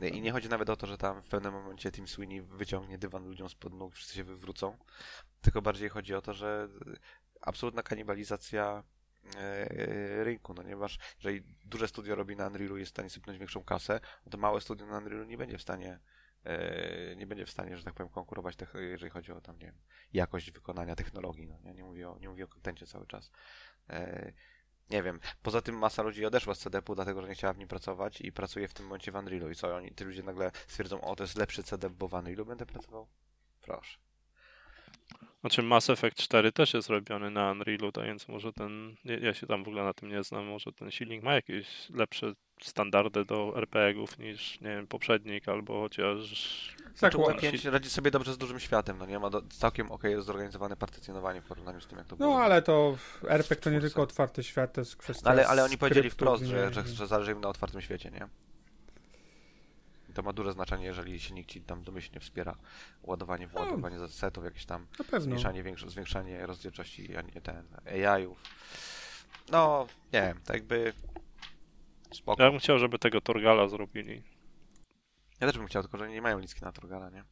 [SPEAKER 4] no,
[SPEAKER 2] I nie chodzi nawet o to, że tam w pewnym momencie Tim Sweeney wyciągnie dywan ludziom spod nóg, wszyscy się wywrócą, tylko bardziej chodzi o to, że absolutna kanibalizacja e, rynku, no nie masz, jeżeli duże studio robi na Unrealu jest w stanie sypnąć większą kasę, no to małe studio na Unrealu nie będzie w stanie e, nie będzie w stanie, że tak powiem, konkurować, jeżeli chodzi o tam, nie wiem, jakość wykonania technologii, no nie mówię o, nie mówię o kontencie cały czas. E, nie wiem. Poza tym masa ludzi odeszła z CDP-u, dlatego że nie chciała w nim pracować i pracuje w tym momencie w Unrealu. I co, oni, ci ludzie nagle stwierdzą, o, to jest lepszy CDP, bo w Unrealu będę pracował? Proszę.
[SPEAKER 1] Znaczy Mass Effect 4 też jest robiony na Unrealu, tak więc może ten, ja się tam w ogóle na tym nie znam, może ten silnik ma jakieś lepsze standardy do RPG-ów niż, nie wiem, poprzednik, albo chociaż...
[SPEAKER 4] tak,
[SPEAKER 2] Znaczy,
[SPEAKER 4] ła-
[SPEAKER 2] UP5 radzi sobie dobrze z dużym światem, no nie ma do, całkiem ok jest zorganizowane partycjonowanie w porównaniu z tym, jak to było.
[SPEAKER 4] no ale to RPG to nie tylko otwarty świat, to jest kwestia
[SPEAKER 2] No, ale, ale oni powiedzieli wprost, że, że, że zależy im na otwartym świecie, nie? I To ma duże znaczenie, jeżeli silnik ci tam domyślnie wspiera ładowanie, wyładowanie setów, jakieś tam zmniejszanie, większe, zwiększanie rozdzielczości, a nie ten AI-ów. No, nie wiem, tak jakby spoko.
[SPEAKER 1] Ja bym chciał, żeby tego Torgala zrobili.
[SPEAKER 2] Ja też bym chciał, tylko że nie mają liski na Torgala, nie?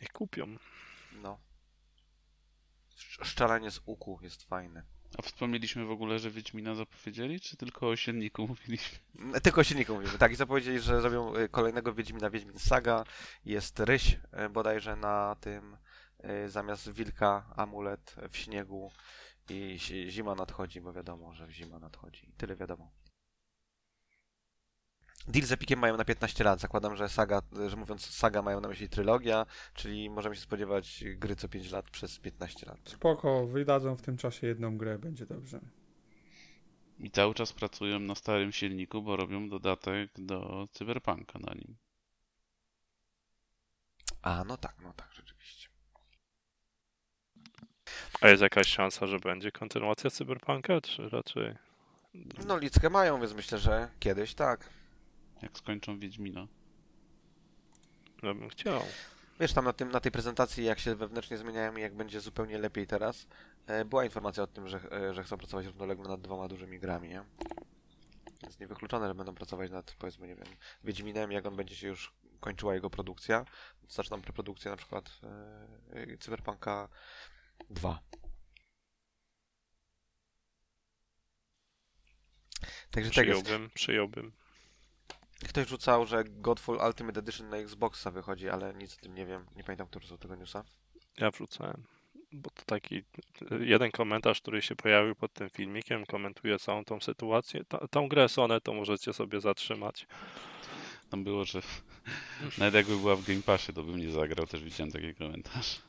[SPEAKER 1] Niech kupią.
[SPEAKER 2] No. Sz- Szczelenie z uku jest fajne.
[SPEAKER 3] A wspomnieliśmy w ogóle, że Wiedźmina zapowiedzieli, czy tylko o silniku mówiliśmy?
[SPEAKER 2] Tylko o silniku mówimy. Tak, i zapowiedzieli, że zrobią y, kolejnego Wiedźmina, Wiedźmin Saga. Jest ryś y, bodajże na tym, y, zamiast wilka amulet w śniegu i zima nadchodzi, bo wiadomo, że zima nadchodzi. Tyle wiadomo. Deal z Epikiem mają na 15 lat. Zakładam, że saga, że mówiąc saga mają na myśli trylogia, czyli możemy się spodziewać gry co 5 lat przez 15 lat.
[SPEAKER 4] Spoko, wydadzą w tym czasie jedną grę, będzie dobrze.
[SPEAKER 3] I cały czas pracują na starym silniku, bo robią dodatek do Cyberpunka na nim.
[SPEAKER 2] A, no tak, no tak, rzeczywiście.
[SPEAKER 1] A jest jakaś szansa, że będzie kontynuacja Cyberpunka, czy raczej...
[SPEAKER 2] No, Lickę mają, więc myślę, że kiedyś tak.
[SPEAKER 3] Jak skończą Wiedźmina.
[SPEAKER 1] Ja bym chciał.
[SPEAKER 2] Wiesz, tam na, tym, na tej prezentacji, jak się wewnętrznie zmieniają i jak będzie zupełnie lepiej teraz, e, była informacja o tym, że, e, że chcą pracować równolegle nad dwoma dużymi grami, nie? Więc niewykluczone, że będą pracować nad, powiedzmy, nie wiem, Wiedźminem, jak on będzie się już kończyła jego produkcja. Zaczną preprodukcję na przykład e, e, Cyberpunka 2. Także tak jest.
[SPEAKER 1] Przyjąłbym, przyjąłbym.
[SPEAKER 2] Ktoś rzucał, że Godfall Ultimate Edition na Xboxa wychodzi, ale nic o tym nie wiem. Nie pamiętam, który z tego newsa.
[SPEAKER 1] Ja wrzucałem. Bo to taki jeden komentarz, który się pojawił pod tym filmikiem, komentuje całą tą sytuację. Ta, tą grę Sony to możecie sobie zatrzymać.
[SPEAKER 3] Tam było, że [LAUGHS] nawet jakby była w Game Passie, to bym nie zagrał, też widziałem taki komentarz.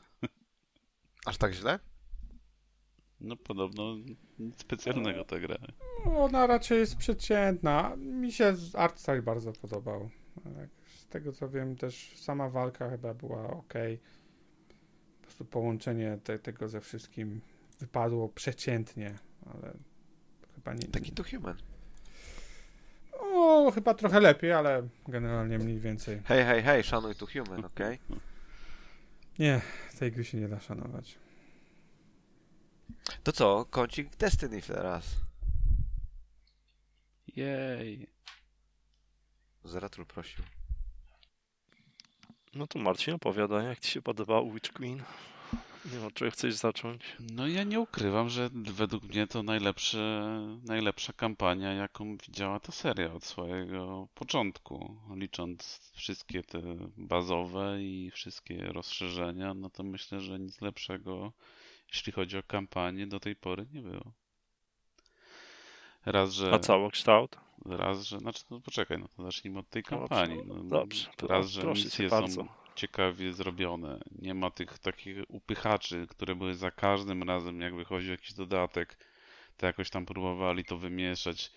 [SPEAKER 2] Aż tak źle?
[SPEAKER 3] No podobno nic specjalnego ta gra.
[SPEAKER 4] No, Ona raczej jest przeciętna. Mi się z art style bardzo podobał. Tak, Z tego co wiem, też sama walka chyba była ok. Po prostu połączenie te, tego ze wszystkim wypadło przeciętnie, ale chyba nie.
[SPEAKER 2] Taki to human.
[SPEAKER 4] O, chyba trochę lepiej, ale generalnie mniej więcej.
[SPEAKER 2] Hej, hej, hej, szanuj tu human, okej?
[SPEAKER 4] Nie, tej gry się nie da szanować.
[SPEAKER 2] To co, kącik Destiny teraz.
[SPEAKER 3] Jej.
[SPEAKER 2] Zeratul prosił.
[SPEAKER 1] No to Marcin opowiada, jak ci się podoba Witch Queen. Nie wiem, czy chcesz zacząć?
[SPEAKER 3] No ja nie ukrywam, że według mnie to najlepsze, najlepsza kampania, jaką widziała ta seria od swojego początku. Licząc wszystkie te bazowe i wszystkie rozszerzenia, no to myślę, że nic lepszego, jeśli chodzi o kampanię, do tej pory nie było. Raz, że...
[SPEAKER 1] A całokształt?
[SPEAKER 3] Raz, że... Znaczy, no poczekaj, no to zacznijmy od tej kampanii. No,
[SPEAKER 1] Dobrze,
[SPEAKER 3] Raz, że misje
[SPEAKER 1] bardzo.
[SPEAKER 3] są ciekawie zrobione. Nie ma tych takich upychaczy, które były za każdym razem, jak wychodził jakiś dodatek, to jakoś tam próbowali to wymieszać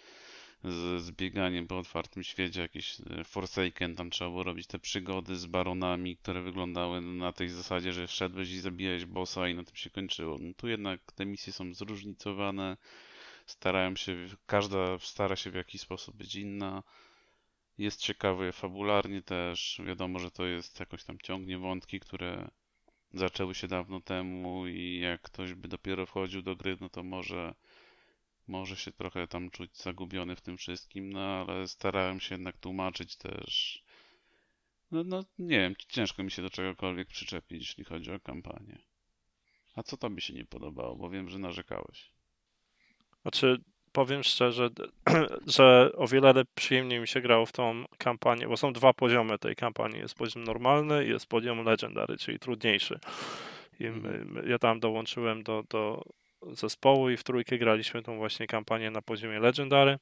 [SPEAKER 3] z, z bieganiem po otwartym świecie, jakiś e, Forsaken, tam trzeba było robić te przygody z baronami, które wyglądały na tej zasadzie, że wszedłeś i zabijałeś bossa i na tym się kończyło. No tu jednak te misje są zróżnicowane, starają się, każda stara się w jakiś sposób być inna. Jest ciekawy fabularnie też. Wiadomo, że to jest jakoś tam ciągnie wątki, które zaczęły się dawno temu i jak ktoś by dopiero wchodził do gry, no to może, może się trochę tam czuć zagubiony w tym wszystkim, no ale starałem się jednak tłumaczyć też. No, no nie wiem, ciężko mi się do czegokolwiek przyczepić, jeśli chodzi o kampanię. A co tobie się nie podobało? Bo wiem, że narzekałeś.
[SPEAKER 1] Znaczy, powiem szczerze, [CLEARS THROAT] że o wiele przyjemniej mi się grało w tą kampanię, bo są dwa poziomy tej kampanii. Jest poziom normalny i jest poziom legendary, czyli trudniejszy. I my, ja tam dołączyłem do, do zespołu i w trójkę graliśmy tą właśnie kampanię na poziomie legendary.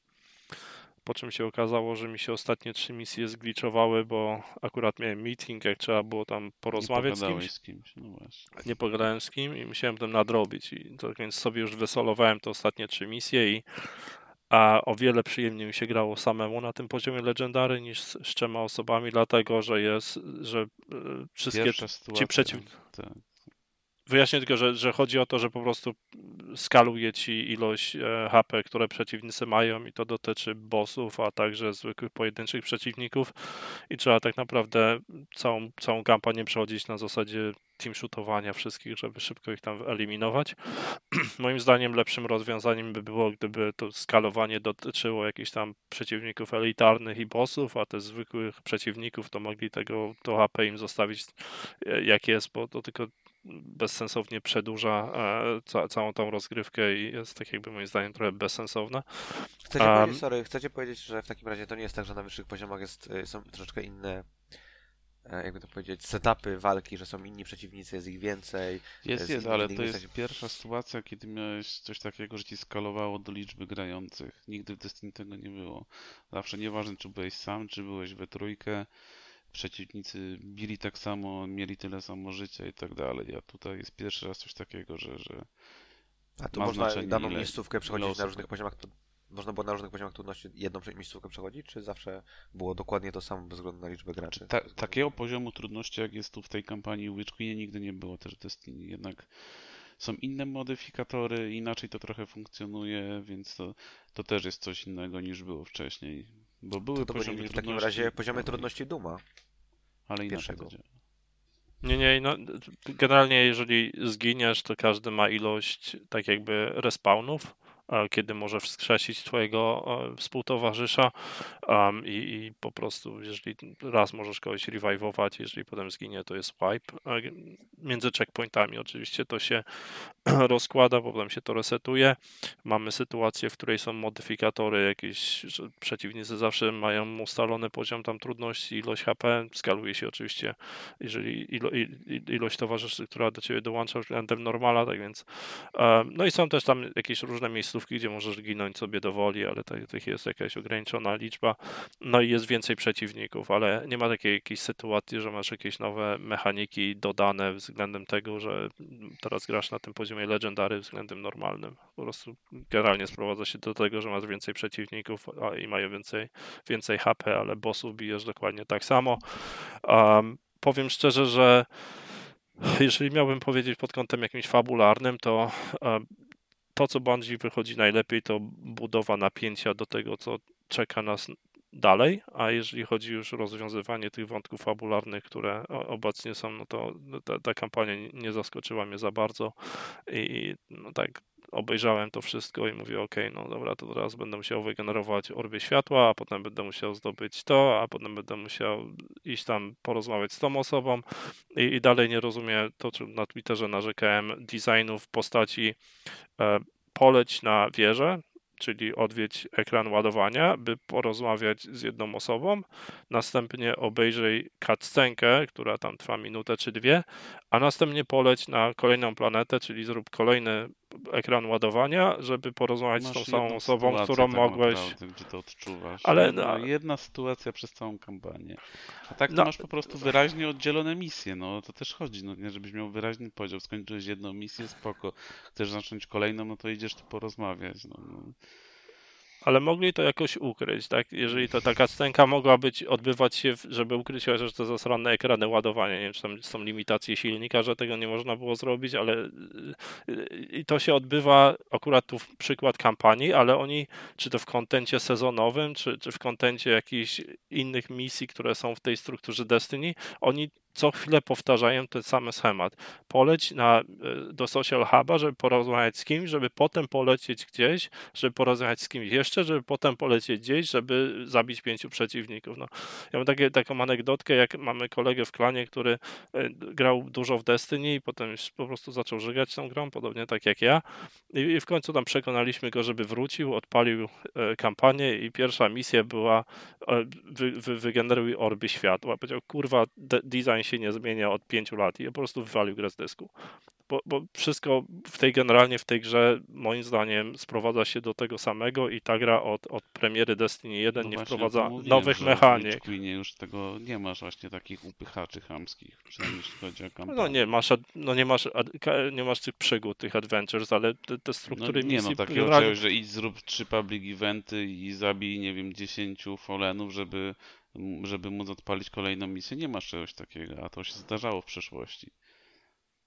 [SPEAKER 1] Po czym się okazało, że mi się ostatnie trzy misje zgliczowały, bo akurat miałem meeting, jak trzeba było tam porozmawiać z kimś
[SPEAKER 3] z kimś. No
[SPEAKER 1] nie pogadałem z kim i musiałem to nadrobić. I tak więc sobie już wysolowałem te ostatnie trzy misje i a o wiele przyjemniej mi się grało samemu na tym poziomie legendary niż z, z trzema osobami, dlatego że jest, że e, wszystkie
[SPEAKER 3] sytuacja.
[SPEAKER 1] przeciw-
[SPEAKER 3] tak.
[SPEAKER 1] Wyjaśnię tylko, że, że chodzi o to, że po prostu skaluje ci ilość e, HP, które przeciwnicy mają i to dotyczy bossów, a także zwykłych pojedynczych przeciwników i trzeba tak naprawdę całą, całą kampanię przechodzić na zasadzie team shootowania wszystkich, żeby szybko ich tam wyeliminować. [CLEARS THROAT] Moim zdaniem lepszym rozwiązaniem by było, gdyby to skalowanie dotyczyło jakichś tam przeciwników elitarnych i bossów, a te zwykłych przeciwników to mogli tego, to HP im zostawić e, jak jest, bo to tylko bezsensownie przedłuża e, ca, całą tą rozgrywkę i jest tak jakby moim zdaniem trochę bezsensowne.
[SPEAKER 2] Chcecie,
[SPEAKER 1] Um,
[SPEAKER 2] powiedzieć, sorry, chcecie powiedzieć, że w takim razie to nie jest tak, że na wyższych poziomach jest, y, są troszeczkę inne, e, jakby to powiedzieć, setupy walki, że są inni przeciwnicy, jest ich więcej.
[SPEAKER 3] Jest, jest, ale to jest pierwsza sytuacja, kiedy miałeś coś takiego, że ci skalowało do liczby grających. Nigdy w Destiny tego nie było. Zawsze nieważne, czy byłeś sam, czy byłeś we trójkę, przeciwnicy bili tak samo, mieli tyle samo życia i tak dalej. A tutaj jest pierwszy raz coś takiego, że, że
[SPEAKER 2] A tu można daną
[SPEAKER 3] ile-
[SPEAKER 2] miejscówkę przechodzić
[SPEAKER 3] osób.
[SPEAKER 2] na różnych poziomach. Można było na różnych poziomach trudności jedną miejscówkę przechodzić, czy zawsze było dokładnie to samo bez względu na liczbę graczy?
[SPEAKER 3] Ta, takiego poziomu trudności, jak jest tu w tej kampanii w Witch Queenie, nigdy nie było też Destiny. Jednak są inne modyfikatory, inaczej to trochę funkcjonuje, więc to, to też jest coś innego niż było wcześniej. Bo były
[SPEAKER 2] To, to
[SPEAKER 3] poziomy
[SPEAKER 2] byli w takim
[SPEAKER 3] trudności,
[SPEAKER 2] razie poziomy trudności Duma.
[SPEAKER 3] ale inaczej.
[SPEAKER 1] Nie, nie, no, generalnie jeżeli zginiesz, to każdy ma ilość tak jakby respawnów, kiedy może wskrzesić twojego e, współtowarzysza i, i po prostu jeżeli raz możesz kogoś revive'ować, jeżeli potem zginie, to jest wipe. E, Między checkpointami oczywiście to się [CLEARS THROAT] rozkłada, potem się to resetuje. Mamy sytuację, w której są modyfikatory jakieś, przeciwnicy zawsze mają ustalony poziom tam trudności, ilość HP, skaluje się oczywiście jeżeli ilo, ilość towarzyszy, która do ciebie dołącza względem normala, tak więc e, no i są też tam jakieś różne miejscówki, gdzie możesz ginąć sobie do woli, ale tych jest jakaś ograniczona liczba, no i jest więcej przeciwników, ale nie ma takiej jakiejś sytuacji, że masz jakieś nowe mechaniki dodane względem tego, że teraz grasz na tym poziomie legendary względem normalnym. Po prostu generalnie sprowadza się do tego, że masz więcej przeciwników i mają więcej, więcej HP, ale bossów bijesz dokładnie tak samo. Um, powiem szczerze, że jeżeli miałbym powiedzieć pod kątem jakimś fabularnym, to e, to, co Bungie wychodzi najlepiej, to budowa napięcia do tego, co czeka nas dalej, a jeżeli chodzi już o rozwiązywanie tych wątków fabularnych, które obecnie są, no to ta, ta kampania nie- zaskoczyła mnie za bardzo i no tak obejrzałem to wszystko i mówię, ok, no dobra, to teraz będę musiał wygenerować orby światła, a potem będę musiał zdobyć to, a potem będę musiał iść tam porozmawiać z tą osobą. I, i dalej nie rozumiem to, czym na Twitterze narzekałem, designów postaci e, poleć na wieżę, czyli odwiedź ekran ładowania, by porozmawiać z jedną osobą, następnie obejrzyj cutscenkę, która tam trwa minutę czy dwie, a następnie poleć na kolejną planetę, czyli zrób kolejny ekran ładowania, żeby porozmawiać z tą
[SPEAKER 3] Masz
[SPEAKER 1] samą osobą, którą mogłeś...
[SPEAKER 3] Naprawdę, gdzie to odczuwasz.
[SPEAKER 1] Ale
[SPEAKER 3] jedna,
[SPEAKER 1] no-
[SPEAKER 3] jedna sytuacja przez całą kampanię. A tak to
[SPEAKER 1] No-
[SPEAKER 3] masz po prostu wyraźnie oddzielone misje. No to też chodzi. No, nie, żebyś miał wyraźny podział. Skończyłeś jedną misję, spoko. Chcesz zacząć kolejną, no to idziesz tu porozmawiać. No, no.
[SPEAKER 1] Ale mogli to jakoś ukryć, tak? Jeżeli to taka scenka mogła być, odbywać się, żeby ukryć chociaż te zasrane ekrany ładowania. Nie wiem, czy tam są limitacje silnika, że tego nie można było zrobić, ale yy, i to się odbywa akurat tu przykład kampanii, ale oni, czy to w kontencie sezonowym, czy, czy w kontencie jakichś innych misji, które są w tej strukturze Destiny, oni co chwilę powtarzają ten sam schemat. Poleć na, y, do Social Huba, żeby porozmawiać z kimś, żeby potem polecieć gdzieś, żeby porozmawiać z kimś jeszcze, żeby potem polecieć gdzieś, żeby zabić pięciu przeciwników. No, ja mam takie, taką anegdotkę, jak mamy kolegę w klanie, który e, grał dużo w Destiny i potem już po prostu zaczął żygać tą grą, podobnie tak jak ja. I, I w końcu tam przekonaliśmy go, żeby wrócił, odpalił e, kampanię i pierwsza misja była e, wy, wy, wygeneruj orby światła. Powiedział, kurwa, de, design się nie zmienia od pięciu lat i po prostu wywalił grę z dysku. Bo, bo wszystko w tej generalnie w tej grze moim zdaniem sprowadza się do tego samego i ta gra od, od premiery Destiny 1
[SPEAKER 3] No
[SPEAKER 1] nie
[SPEAKER 3] właśnie
[SPEAKER 1] wprowadza nowych
[SPEAKER 3] w
[SPEAKER 1] mechanik.
[SPEAKER 3] Queenie już tego nie masz właśnie takich upychaczy chamskich, przynajmniej jeśli chodzi o kampanię.
[SPEAKER 1] No nie masz, no nie masz, nie masz tych przygód, tych adventures, ale te, te struktury
[SPEAKER 3] no, nie
[SPEAKER 1] misji
[SPEAKER 3] no, takiego
[SPEAKER 1] generalnie-
[SPEAKER 3] czegoś, że idź zrób trzy public eventy i zabij, nie wiem, 10 folenów, żeby, żeby móc odpalić kolejną misję. Nie masz czegoś takiego, a to się zdarzało w przeszłości.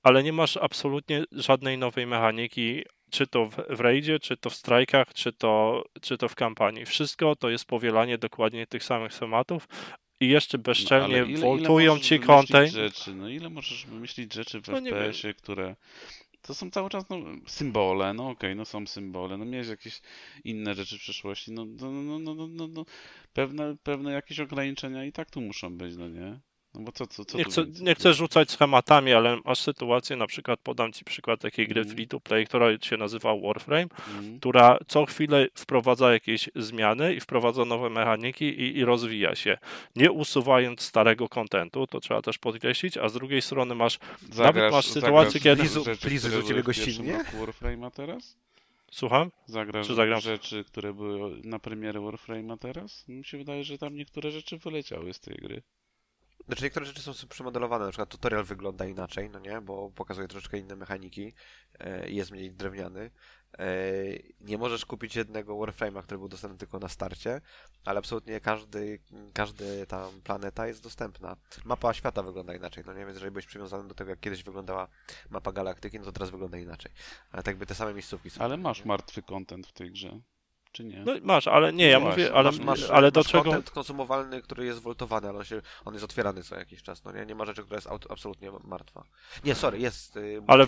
[SPEAKER 1] ale nie masz absolutnie żadnej nowej mechaniki, czy to w, w raidzie, czy to w strajkach, czy to, czy to w kampanii. Wszystko to jest powielanie dokładnie tych samych schematów i jeszcze bezczelnie
[SPEAKER 3] No,
[SPEAKER 1] woltują
[SPEAKER 3] ile
[SPEAKER 1] ci content.
[SPEAKER 3] rzeczy, no ile możesz wymyślić rzeczy w
[SPEAKER 1] No
[SPEAKER 3] FPS-ie, które to są cały czas no, symbole, no okej, no są symbole, no miałeś jakieś inne rzeczy w przeszłości, no, no, no, no, no, no, no pewne, pewne jakieś ograniczenia i tak tu muszą być, no nie? No bo co, co, co
[SPEAKER 1] Nie chcę, nie chcę rzucać schematami, ale masz sytuację, na przykład podam Ci przykład takiej gry
[SPEAKER 3] Mhm.
[SPEAKER 1] free to play, która się nazywa Warframe,
[SPEAKER 3] Mhm.
[SPEAKER 1] która co chwilę wprowadza jakieś zmiany i wprowadza nowe mechaniki i, i rozwija się, nie usuwając starego kontentu, to trzeba też podkreślić, a z drugiej strony masz,
[SPEAKER 3] Zagrasz,
[SPEAKER 1] masz sytuację, kiedy-
[SPEAKER 3] w pierwszym
[SPEAKER 2] gościnnie?
[SPEAKER 3] Warframe'a teraz?
[SPEAKER 1] słucham?
[SPEAKER 3] Zagrasz
[SPEAKER 1] Czy zagram?
[SPEAKER 3] rzeczy, które były na premierę Warframe'a teraz? Mi się wydaje, że tam niektóre rzeczy wyleciały z tej gry.
[SPEAKER 2] Znaczy niektóre rzeczy są przemodelowane, na przykład tutorial wygląda inaczej, no nie, bo pokazuje troszeczkę inne mechaniki e, i jest mniej drewniany. E, nie możesz kupić jednego Warframe'a, który był dostępny tylko na starcie, ale absolutnie każdy, każdy tam planeta jest dostępna. Mapa świata wygląda inaczej, no nie, więc jeżeli byłeś przywiązany do tego, jak kiedyś wyglądała mapa galaktyki, no to teraz wygląda inaczej. Ale tak by te same miejscówki są.
[SPEAKER 3] Ale masz martwy content w tej grze, czy nie?
[SPEAKER 1] No masz, ale nie, ja
[SPEAKER 3] No
[SPEAKER 1] mówię, ale,
[SPEAKER 2] Masz, masz,
[SPEAKER 1] ale do
[SPEAKER 2] masz
[SPEAKER 1] czego...
[SPEAKER 2] content konsumowalny, który jest woltowany, ale on, się, on jest otwierany co jakiś czas, no nie? Nie ma rzeczy, która jest aut- absolutnie martwa. Nie, sorry, jest... y,
[SPEAKER 1] Ale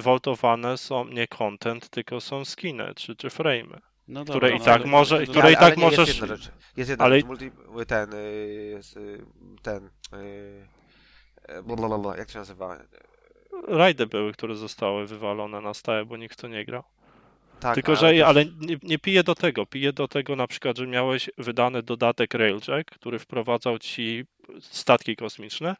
[SPEAKER 1] woltowane są nie content, tylko są skiny czy, czy frame'y.
[SPEAKER 3] No
[SPEAKER 1] które
[SPEAKER 3] dobra,
[SPEAKER 1] i
[SPEAKER 3] no
[SPEAKER 1] tak
[SPEAKER 3] ale-
[SPEAKER 1] może- które
[SPEAKER 2] ale,
[SPEAKER 1] i tak możesz-
[SPEAKER 2] Jest jedna rzecz. Jest jedna
[SPEAKER 1] ale-
[SPEAKER 2] rzecz. Multi, ten, y, jest, y, ten, y, blablabla, jak to się nazywa?
[SPEAKER 1] Rajdy były, które zostały wywalone na stałe, bo nikt to nie grał.
[SPEAKER 2] Tak,
[SPEAKER 1] Tylko, że
[SPEAKER 2] też-
[SPEAKER 1] ale nie, nie piję do tego. Piję do tego na przykład, że miałeś wydany dodatek Railjack, który wprowadzał ci statki kosmiczne,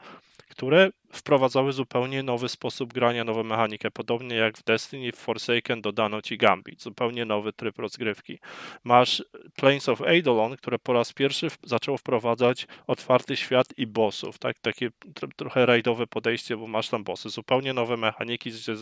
[SPEAKER 1] które wprowadzały zupełnie nowy sposób grania, nową mechanikę. Podobnie jak w Destiny, w Forsaken dodano ci Gambit, zupełnie nowy tryb rozgrywki. Masz Planes of Eidolon, które po raz pierwszy zaczęło wprowadzać otwarty świat i bossów, tak? Takie tr- trochę rajdowe podejście, bo masz tam bossy. Zupełnie nowe mechaniki, gdzie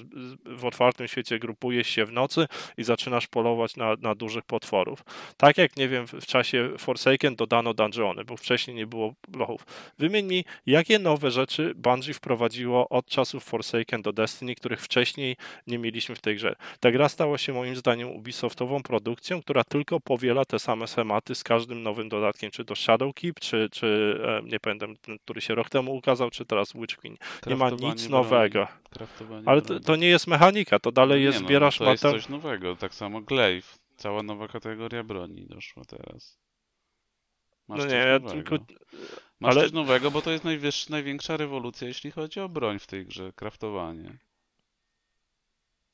[SPEAKER 1] w otwartym świecie grupujesz się w nocy i zaczynasz polować na, na dużych potworów. Tak jak, nie wiem, w czasie Forsaken dodano dungeony, bo wcześniej nie było lochów. Wymień mi, jakie nowe rzeczy Bungie wprowadziło od czasów Forsaken do Destiny, których wcześniej nie mieliśmy w tej grze. Ta gra stała się moim zdaniem Ubisoftową produkcją, która tylko powiela te same schematy z każdym nowym dodatkiem, czy to Shadowkeep, czy, czy e, nie pamiętam, który się rok temu ukazał, czy teraz Witch Queen. Nie ma nic nowego. Ale to, to nie jest mechanika, to dalej
[SPEAKER 3] No
[SPEAKER 1] jest,
[SPEAKER 3] nie, no,
[SPEAKER 1] zbierasz
[SPEAKER 3] To jest
[SPEAKER 1] materiał.
[SPEAKER 3] coś nowego, tak samo Glaive. Cała nowa kategoria broni doszła teraz. Masz
[SPEAKER 1] No
[SPEAKER 3] coś
[SPEAKER 1] nie, ja
[SPEAKER 3] nowego.
[SPEAKER 1] tylko
[SPEAKER 3] Masz
[SPEAKER 1] ale-
[SPEAKER 3] coś nowego, bo to jest najwyższa, największa rewolucja, jeśli chodzi o broń w tej grze, kraftowanie.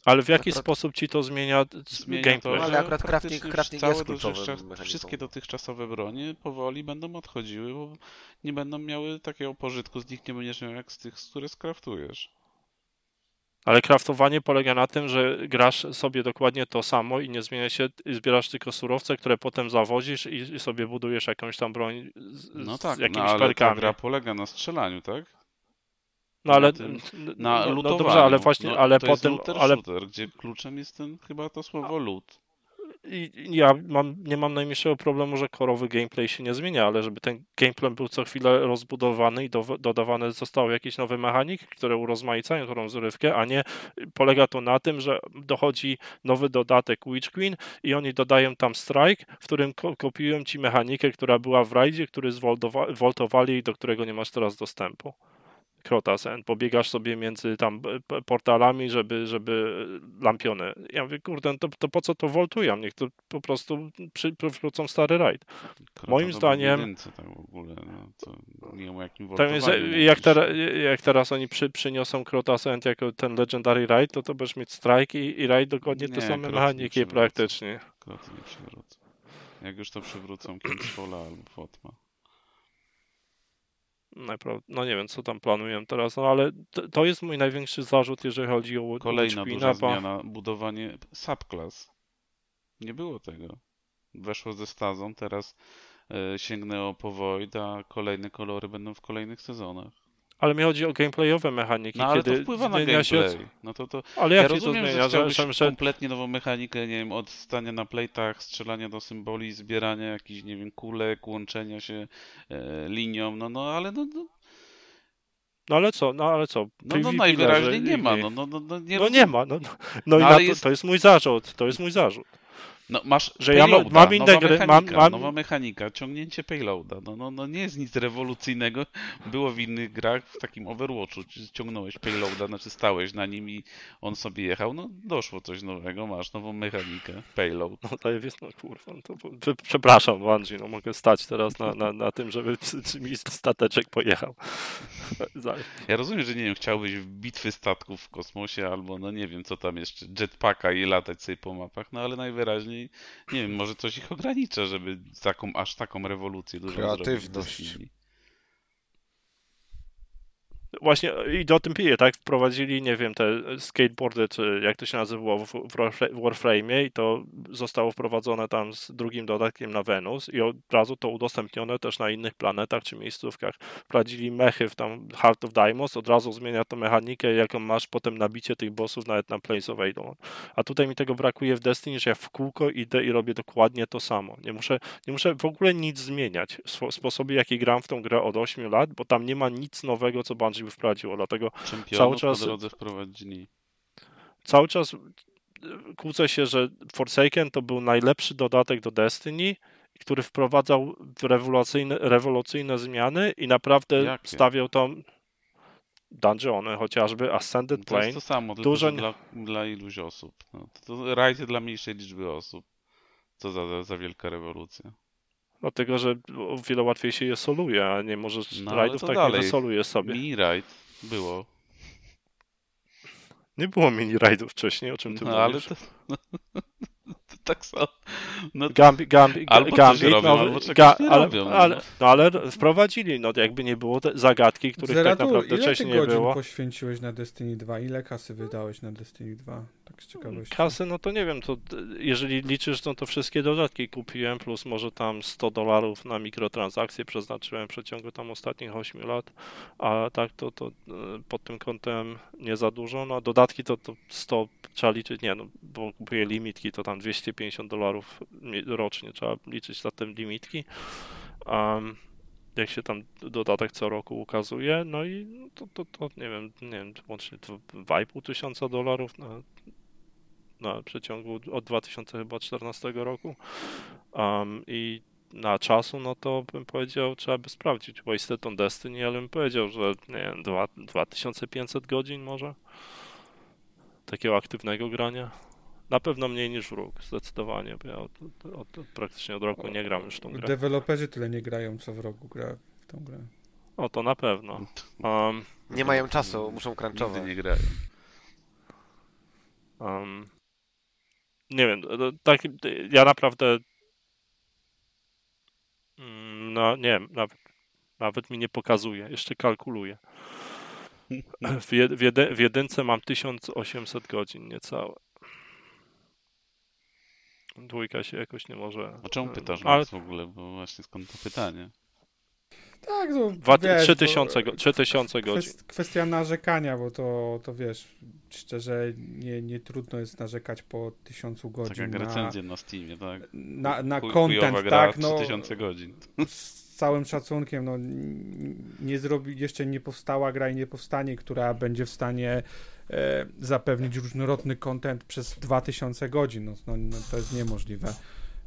[SPEAKER 1] Ale w jaki
[SPEAKER 2] Akurat-
[SPEAKER 1] sposób ci to zmienia,
[SPEAKER 3] Zmienia
[SPEAKER 1] gameplay?
[SPEAKER 3] to,
[SPEAKER 2] No, ale
[SPEAKER 3] że
[SPEAKER 2] akurat crafting- crafting
[SPEAKER 3] całe
[SPEAKER 2] jest mechaniką.
[SPEAKER 3] Wszystkie dotychczasowe bronie powoli będą odchodziły, bo nie będą miały takiego pożytku z nich, nie będziesz miał jak z tych, z które skraftujesz.
[SPEAKER 1] Ale craftowanie polega na tym, że grasz sobie dokładnie to samo i nie zmienia się, zbierasz tylko surowce, które potem zawozisz i, i sobie budujesz jakąś tam broń z,
[SPEAKER 3] No
[SPEAKER 1] z
[SPEAKER 3] tak, no,
[SPEAKER 1] jakimiś
[SPEAKER 3] ale ta
[SPEAKER 1] perkami.
[SPEAKER 3] gra polega na strzelaniu, tak?
[SPEAKER 1] no ale
[SPEAKER 3] na Na
[SPEAKER 1] no, no dobrze, ale właśnie,
[SPEAKER 3] no,
[SPEAKER 1] ale
[SPEAKER 3] to
[SPEAKER 1] potem,
[SPEAKER 3] jest looter
[SPEAKER 1] ale
[SPEAKER 3] shooter, gdzie kluczem jest ten, chyba to słowo loot.
[SPEAKER 1] I- ja mam, nie mam najmniejszego problemu, że korowy gameplay się nie zmienia, ale żeby ten gameplay był co chwilę rozbudowany i do, dodawane zostały jakieś nowe mechaniki, które urozmaicają tą rozrywkę, a nie polega to na tym, że dochodzi nowy dodatek Witch Queen i oni dodają tam strike, w którym ko- kopiują ci mechanikę, która była w rajdzie, który zwoltowa- woltowali i do którego nie masz teraz dostępu. Krotasen, pobiegasz sobie między tam e, portalami, żeby, żeby lampiony. Ja mówię, kurde, no to, to po co to woltują? Niech to po prostu przy, przywrócą stary rajd. Moim zdaniem-
[SPEAKER 3] tak w ogóle, no, to nie wiem jakim
[SPEAKER 1] Tak więc,
[SPEAKER 3] woltowaniu
[SPEAKER 1] jak, tera, jak teraz oni przy, przyniosą Krotasent jako ten Legendary Raid, to to będziesz mieć strike i, i raid dokładnie te
[SPEAKER 3] Nie,
[SPEAKER 1] same
[SPEAKER 3] Kroty nie
[SPEAKER 1] mechaniki praktycznie.
[SPEAKER 3] Kroty nie przywrócą. Jak już to przywrócą Kingsfalla albo Fotma.
[SPEAKER 1] No nie wiem, co tam planują teraz, no ale to, jest mój największy zarzut, jeżeli chodzi o
[SPEAKER 3] Kolejna duża zmiana, budowanie subclass. Nie było tego. Weszło ze stazą, teraz e, sięgnęło po Void, a kolejne kolory będą w kolejnych sezonach.
[SPEAKER 1] Ale mi chodzi o gameplayowe mechaniki,
[SPEAKER 3] No ale
[SPEAKER 1] kiedy
[SPEAKER 3] to wpływa na
[SPEAKER 1] zmienia się...
[SPEAKER 3] gameplay. No to, to
[SPEAKER 1] Ale
[SPEAKER 3] ja
[SPEAKER 1] jak to
[SPEAKER 3] rozumiem,
[SPEAKER 1] zmienia,
[SPEAKER 3] że chciałbyś
[SPEAKER 1] że,
[SPEAKER 3] kompletnie nową mechanikę, nie wiem, od stania na plejtach, strzelania do symboli, zbierania jakichś, nie wiem, kulek, łączenia się e, linią, no, no, ale no, no,
[SPEAKER 1] No ale co, no ale co?
[SPEAKER 3] no, no najwyraźniej nie ma, no, no, no, nie
[SPEAKER 1] No nie ma, no, no, i to, to jest mój zarzut, to jest mój zarzut.
[SPEAKER 3] No masz
[SPEAKER 1] Że ja
[SPEAKER 3] payloada,
[SPEAKER 1] mam inne
[SPEAKER 3] nowa
[SPEAKER 1] gry-
[SPEAKER 3] mechanika,
[SPEAKER 1] mam- mam-
[SPEAKER 3] nowa mechanika, ciągnięcie payloada. No, no, no nie jest nic rewolucyjnego. Było w innych grach, w takim Overwatchu, ciągnąłeś payloada, znaczy stałeś na nim i on sobie jechał. No doszło coś nowego, masz nową mechanikę, payload.
[SPEAKER 1] No to jest, no kurwa, no to, prze- przepraszam Bungie, no mogę stać teraz na, na, na tym, żeby mi stateczek pojechał. [LAUGHS]
[SPEAKER 3] Ja rozumiem, że nie wiem, chciałbyś w bitwy statków w kosmosie albo no nie wiem co tam jeszcze, jetpacka i latać sobie po mapach, no ale najwyraźniej, nie wiem, może coś ich ogranicza, żeby taką, aż taką rewolucję dużą
[SPEAKER 2] Kreatywność.
[SPEAKER 1] Właśnie i do tym piję, tak? Wprowadzili, nie wiem, te skateboardy, czy jak to się nazywało w, w Warfra- w Warframe'ie i to zostało wprowadzone tam z drugim dodatkiem na Wenus i od razu to udostępnione też na innych planetach czy miejscówkach. Wprowadzili mechy w tam Heart of Deimos, od razu zmienia to mechanikę, jaką masz potem nabicie tych bossów nawet na Plains of Eidolon. A tutaj mi tego brakuje w Destiny, że ja w kółko idę i robię dokładnie to samo. Nie muszę, nie muszę w ogóle nic zmieniać w sposobie, jaki gram w tą grę od 8 lat, bo tam nie ma nic nowego, co Bungie by wprowadziło, dlatego
[SPEAKER 3] Czempionów
[SPEAKER 1] Cały czas-
[SPEAKER 3] po drodze wprowadzili.
[SPEAKER 1] cały czas e, kłócę się, że Forsaken to był najlepszy dodatek do Destiny, który wprowadzał rewolucyjne, rewolucyjne zmiany i naprawdę
[SPEAKER 3] Jakie?
[SPEAKER 1] stawiał tam dungeony chociażby, Ascended
[SPEAKER 3] To jest
[SPEAKER 1] Plane.
[SPEAKER 3] to samo, tylko
[SPEAKER 1] dużo
[SPEAKER 3] że
[SPEAKER 1] nie-
[SPEAKER 3] dla, dla iluś osób. No, to, to dla mniejszej liczby osób. Co za, za, za wielka rewolucja.
[SPEAKER 1] Dlatego, że o wiele łatwiej się je soluje, a nie możesz
[SPEAKER 3] No, ale
[SPEAKER 1] rajdów tak
[SPEAKER 3] dalej.
[SPEAKER 1] nie wysolujesz sobie.
[SPEAKER 3] Mini raid było.
[SPEAKER 1] Nie było mini rajdów wcześniej, o czym ty
[SPEAKER 3] No ale
[SPEAKER 1] mówisz.
[SPEAKER 3] to, [LAUGHS] to tak samo. No,
[SPEAKER 1] Gambi, Gambi,
[SPEAKER 3] Albo coś
[SPEAKER 1] Gambit,
[SPEAKER 3] robią,
[SPEAKER 1] no,
[SPEAKER 3] albo nie
[SPEAKER 1] ale,
[SPEAKER 3] robią, no.
[SPEAKER 1] Ale, no ale wprowadzili, no jakby nie było te zagadki, których tak naprawdę
[SPEAKER 4] ile
[SPEAKER 1] wcześniej nie było.
[SPEAKER 4] poświęciłeś na Destiny 2? Ile kasy wydałeś na Destiny 2? Tak z ciekawości.
[SPEAKER 1] Kasy, no to nie wiem, to jeżeli liczysz, no to wszystkie dodatki kupiłem, plus może tam 100 dolarów na mikrotransakcje przeznaczyłem w przeciągu tam ostatnich 8 lat, a tak to, to e, pod tym kątem nie za dużo, no a dodatki to, to 100 trzeba liczyć, nie no, bo kupuję limitki, to tam 250 dolarów mi- rocznie trzeba liczyć za te limitki. Um, jak się tam dodatek co roku ukazuje, no i to, to, to nie wiem, nie wiem, łącznie dwa- 2,5 tysiąca dolarów na, na przeciągu od 2014 roku. Um, I na czasu, no to bym powiedział, trzeba by sprawdzić Wasted on Destiny, ale bym powiedział, że nie wiem, dwa- 2500 godzin może takiego aktywnego grania. Na pewno mniej niż róg, zdecydowanie, bo ja od, od, od, praktycznie od roku nie gram już w tą grę.
[SPEAKER 4] Deweloperzy tyle nie grają, co w rogu gra w tą grę.
[SPEAKER 1] O, to na pewno. Um,
[SPEAKER 2] Nie mają czasu, muszą
[SPEAKER 3] Nigdy
[SPEAKER 2] crunchować.
[SPEAKER 3] nie grają.
[SPEAKER 1] Um, nie wiem, tak, ja naprawdę mm, no nie wiem, nawet, nawet mi nie pokazuje, jeszcze kalkuluję. [LAUGHS] W, jed, w, jedy, w jedynce mam 1800 godzin niecałe. Dwójka się jakoś nie może...
[SPEAKER 3] A czemu pytasz
[SPEAKER 1] Ale
[SPEAKER 3] nas w ogóle? Bo właśnie skąd to pytanie?
[SPEAKER 4] Tak, no,
[SPEAKER 1] dwa,
[SPEAKER 4] wiesz,
[SPEAKER 1] 3000,
[SPEAKER 4] bo-
[SPEAKER 1] go, 3000 godzin.
[SPEAKER 4] Kwest, kwestia narzekania, bo to, to wiesz, szczerze nie, nie trudno jest narzekać po tysiącu
[SPEAKER 3] Tak
[SPEAKER 4] godzin
[SPEAKER 3] jak
[SPEAKER 4] na,
[SPEAKER 3] recenzje na Steamie, tak?
[SPEAKER 4] na, na
[SPEAKER 3] Chuj-
[SPEAKER 4] content,
[SPEAKER 3] gra,
[SPEAKER 4] tak, no
[SPEAKER 3] 3000 godzin. [LAUGHS]
[SPEAKER 4] z całym szacunkiem, no nie zrobi, jeszcze nie powstała gra i nie powstanie, która będzie w stanie zapewnić różnorodny content przez 2000 godzin, no, no, no to jest niemożliwe.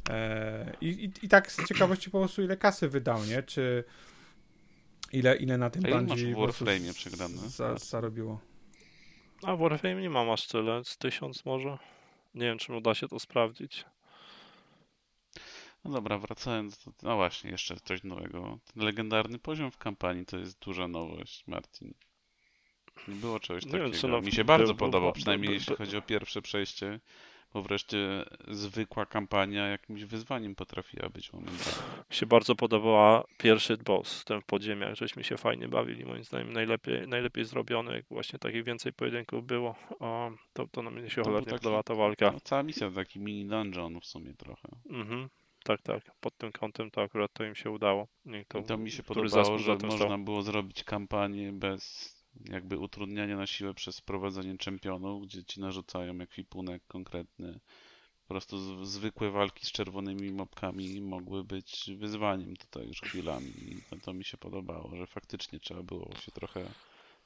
[SPEAKER 4] E, i, i, I tak z ciekawości po prostu ile kasy wydał, nie? Czy ile, ile na tym
[SPEAKER 3] A ile
[SPEAKER 4] Bungie
[SPEAKER 3] masz w
[SPEAKER 4] po prostu
[SPEAKER 3] Warframe'ie przegrane?
[SPEAKER 4] Za, zarobiło.
[SPEAKER 1] A w Warframe nie mam aż tyle, z 1000 może. Nie wiem, czy uda się to sprawdzić.
[SPEAKER 3] No dobra, wracając do... No właśnie, jeszcze coś nowego. Ten legendarny poziom w kampanii to jest duża nowość, Martin. Nie było czegoś
[SPEAKER 1] Nie wiem,
[SPEAKER 3] takiego.
[SPEAKER 1] no-
[SPEAKER 3] Mi się bardzo podobał, przynajmniej jeśli chodzi o pierwsze przejście, bo wreszcie zwykła kampania jakimś wyzwaniem potrafiła być momentami.
[SPEAKER 1] Mi się bardzo podobała pierwszy boss, ten w podziemiach, żeśmy się fajnie bawili, moim zdaniem najlepiej, najlepiej zrobiony, jak właśnie takich więcej pojedynków było. O, to, to na mnie się cholernie podobała ta walka.
[SPEAKER 3] No, cała misja taki mini dungeon w sumie trochę.
[SPEAKER 1] Mhm. Tak, tak. Pod tym kątem to akurat to im się udało. To,
[SPEAKER 3] to mi się podobało, że można było zrobić kampanię bez jakby utrudniania na siłę przez wprowadzenie czempionów, gdzie ci narzucają ekwipunek konkretny. Po prostu zwykłe walki z czerwonymi mopkami mogły być wyzwaniem tutaj już chwilami. I to, to mi się podobało, że faktycznie trzeba było się trochę,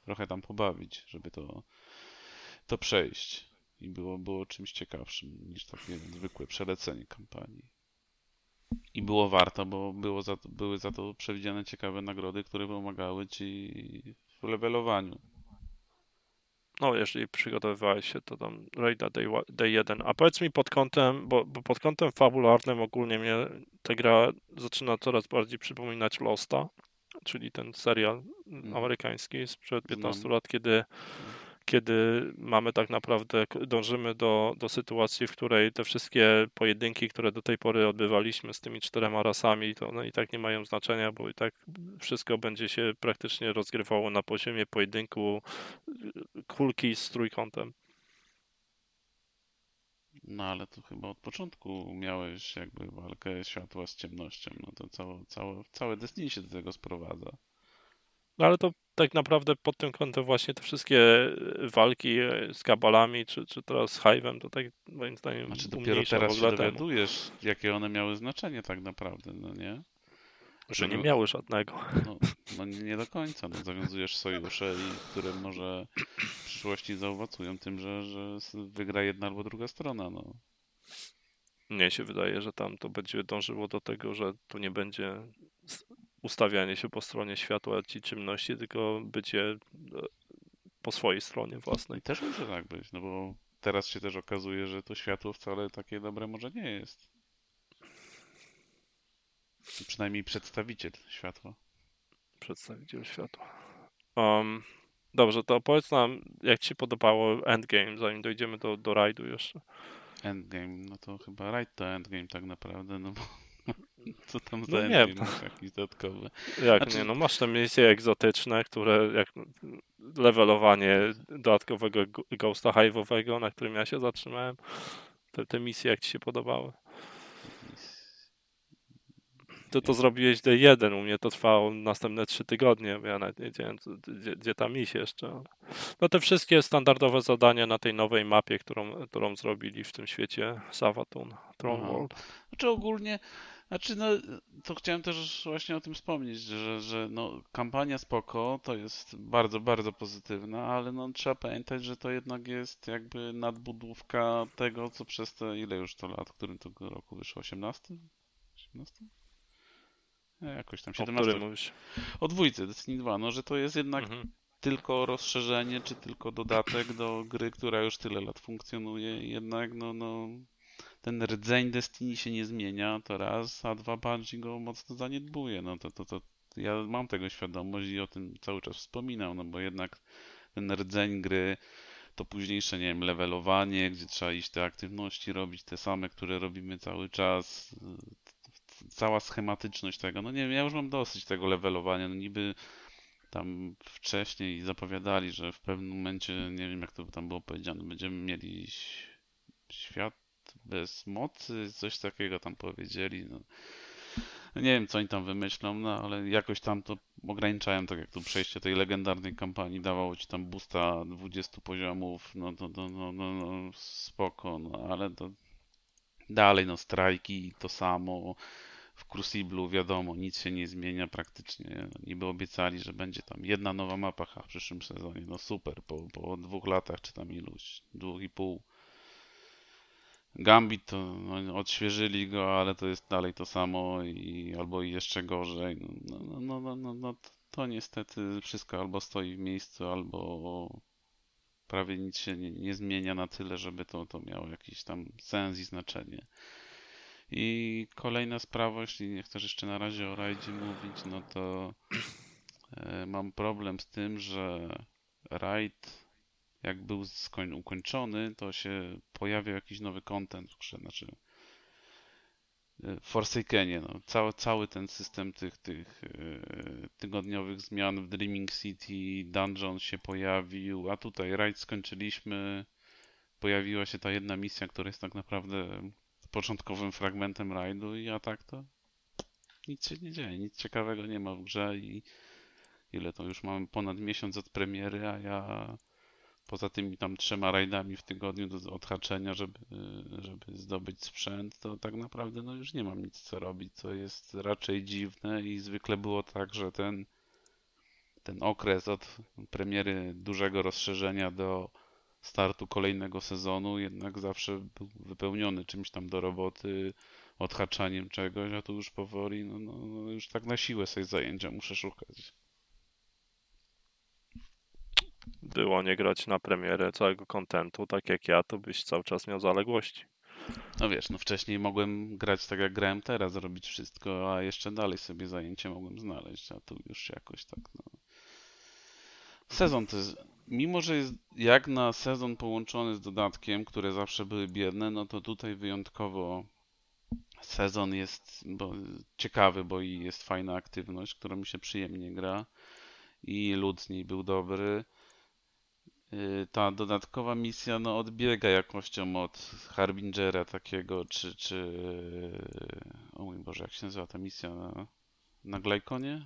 [SPEAKER 3] trochę tam pobawić, żeby to, to przejść. i było, było czymś ciekawszym niż takie zwykłe przelecenie kampanii. I było warto, bo było za, były za to przewidziane ciekawe nagrody, które pomagały ci levelowaniu.
[SPEAKER 1] No, jeżeli przygotowywałeś się, to tam Raida Day, day 1. A powiedz mi pod kątem, bo, bo pod kątem fabularnym ogólnie mnie ta gra zaczyna coraz bardziej przypominać Losta, czyli ten serial amerykański sprzed 15
[SPEAKER 3] Znam.
[SPEAKER 1] lat, kiedy, kiedy mamy tak naprawdę, dążymy do, do sytuacji, w której te wszystkie pojedynki, które do tej pory odbywaliśmy z tymi czterema rasami, to one i tak nie mają znaczenia, bo i tak wszystko będzie się praktycznie rozgrywało na poziomie pojedynku y, kulki z trójkątem.
[SPEAKER 3] No ale to chyba od początku miałeś jakby walkę światła z ciemnością. No to całe, całe, całe Destiny się do tego sprowadza.
[SPEAKER 1] No ale to tak naprawdę pod tym kątem właśnie te wszystkie y, walki y, z kabalami, czy, czy teraz z Hive'em, to tak moim zdaniem
[SPEAKER 3] Znaczy dopiero teraz się
[SPEAKER 1] ogóle temu,
[SPEAKER 3] dowiadujesz, jakie one miały znaczenie tak naprawdę, no nie?
[SPEAKER 1] że nie
[SPEAKER 3] no-
[SPEAKER 1] miały żadnego.
[SPEAKER 3] No, no nie nie do końca. No, zawiązujesz sojusze, i które może w przyszłości zaowocują tym, że, że wygra jedna albo druga strona. No.
[SPEAKER 1] Mnie się wydaje, że tam to będzie dążyło do tego, że tu nie będzie ustawianie się po stronie światła i ciemności, tylko bycie e, po swojej stronie własnej.
[SPEAKER 3] I też może tak być, no bo teraz się też okazuje, że to światło wcale takie dobre może nie jest. Przynajmniej przedstawiciel światła.
[SPEAKER 1] Przedstawiciel światła. Um, dobrze, to opowiedz nam, jak ci się podobało Endgame, zanim dojdziemy do, do rajdu jeszcze.
[SPEAKER 3] Endgame, no to chyba raid to endgame tak naprawdę, no bo co tam za
[SPEAKER 1] No nie.
[SPEAKER 3] endgame masz jakiś dodatkowy.
[SPEAKER 1] Jak
[SPEAKER 3] Znaczy-
[SPEAKER 1] nie, no masz te misje egzotyczne, które jak levelowanie dodatkowego go- Ghosta Hive'owego, na którym ja się zatrzymałem. Te, te misje jak ci się podobały? Ty to zrobiłeś D1, u mnie to trwało następne trzy tygodnie, bo ja nawet nie wiedziałem, gdzie, gdzie tam iść jeszcze. No te wszystkie standardowe zadania na tej nowej mapie, którą, którą zrobili w tym świecie Savatun, Throne. World.
[SPEAKER 3] Znaczy ogólnie, znaczy no, to chciałem też właśnie o tym wspomnieć, że, że no, kampania spoko, to jest bardzo, bardzo pozytywna, ale no, trzeba pamiętać, że to jednak jest jakby nadbudówka tego, co przez te, ile już to lat, w którym tego roku wyszło, 18? 18? Nie, jakoś tam
[SPEAKER 1] O
[SPEAKER 3] 17.
[SPEAKER 1] którym mówisz?
[SPEAKER 3] O dwójce, Destiny 2, no, że to jest jednak
[SPEAKER 1] Mhm.
[SPEAKER 3] tylko rozszerzenie, czy tylko dodatek do gry, która już tyle lat funkcjonuje i jednak no, no, ten rdzeń Destiny się nie zmienia, to raz, a dwa Bungie go mocno zaniedbuje, no to, to, to ja mam tego świadomość i o tym cały czas wspominam, no bo jednak ten rdzeń gry to późniejsze, nie wiem, levelowanie, gdzie trzeba iść te aktywności robić, te same, które robimy cały czas, cała schematyczność tego, no nie wiem, ja już mam dosyć tego levelowania, no niby tam wcześniej zapowiadali, że w pewnym momencie, nie wiem jak to tam było powiedziane, będziemy mieli świat bez mocy, coś takiego tam powiedzieli. No. No Nie wiem, co oni tam wymyślą, no ale jakoś tam to ograniczają, tak jak tu przejście tej legendarnej kampanii dawało ci tam boosta 20 poziomów, no to no, no, no, no, spoko, no ale to dalej, no strajki, to samo. W Cruciblu wiadomo, nic się nie zmienia praktycznie. Niby obiecali, że będzie tam jedna nowa mapa w przyszłym sezonie. No super, po, po dwóch latach, czy tam iluś, dwóch i pół. Gambit to no, odświeżyli go, ale to jest dalej to samo i albo jeszcze gorzej. No, no, no, no, no, no to, niestety wszystko albo stoi w miejscu, albo prawie nic się nie, nie zmienia na tyle, żeby to, to miało jakiś tam sens i znaczenie. I kolejna sprawa, jeśli nie chcesz jeszcze na razie o rajdzie mówić, no to e, mam problem z tym, że rajd jak był skoń, ukończony, to się pojawiał jakiś nowy content w grze, znaczy e, Forsakenie, no, cały, cały ten system tych, tych e, tygodniowych zmian w Dreaming City, Dungeon się pojawił, a tutaj raid skończyliśmy, pojawiła się ta jedna misja, która jest tak naprawdę początkowym fragmentem rajdu i a tak to nic się nie dzieje, nic ciekawego nie ma w grze i ile to już mamy ponad miesiąc od premiery, a ja poza tymi tam trzema rajdami w tygodniu do odhaczenia, żeby, żeby zdobyć sprzęt, to tak naprawdę no już nie mam nic co robić, co jest raczej dziwne i zwykle było tak, że ten ten okres od premiery dużego rozszerzenia do startu kolejnego sezonu jednak zawsze był wypełniony czymś tam do roboty, odhaczaniem czegoś, a tu już powoli, no, no, no już tak na siłę sobie zajęcia muszę szukać.
[SPEAKER 1] Było nie grać na premierę całego kontentu, tak jak ja, to byś cały czas miał zaległości.
[SPEAKER 3] No wiesz, no wcześniej mogłem grać tak jak grałem teraz, robić wszystko, a jeszcze dalej sobie zajęcie mogłem znaleźć, a tu już jakoś tak, no. Sezon to jest, mimo że jest jak na sezon połączony z dodatkiem, które zawsze były biedne, no to tutaj wyjątkowo sezon jest bo, ciekawy, bo i jest fajna aktywność, którą mi się przyjemnie gra i lud z niej był dobry. Y, ta dodatkowa misja no, odbiega jakością od Harbingera takiego, czy, czy... O mój Boże, jak się nazywa ta misja na, na Glajkonie?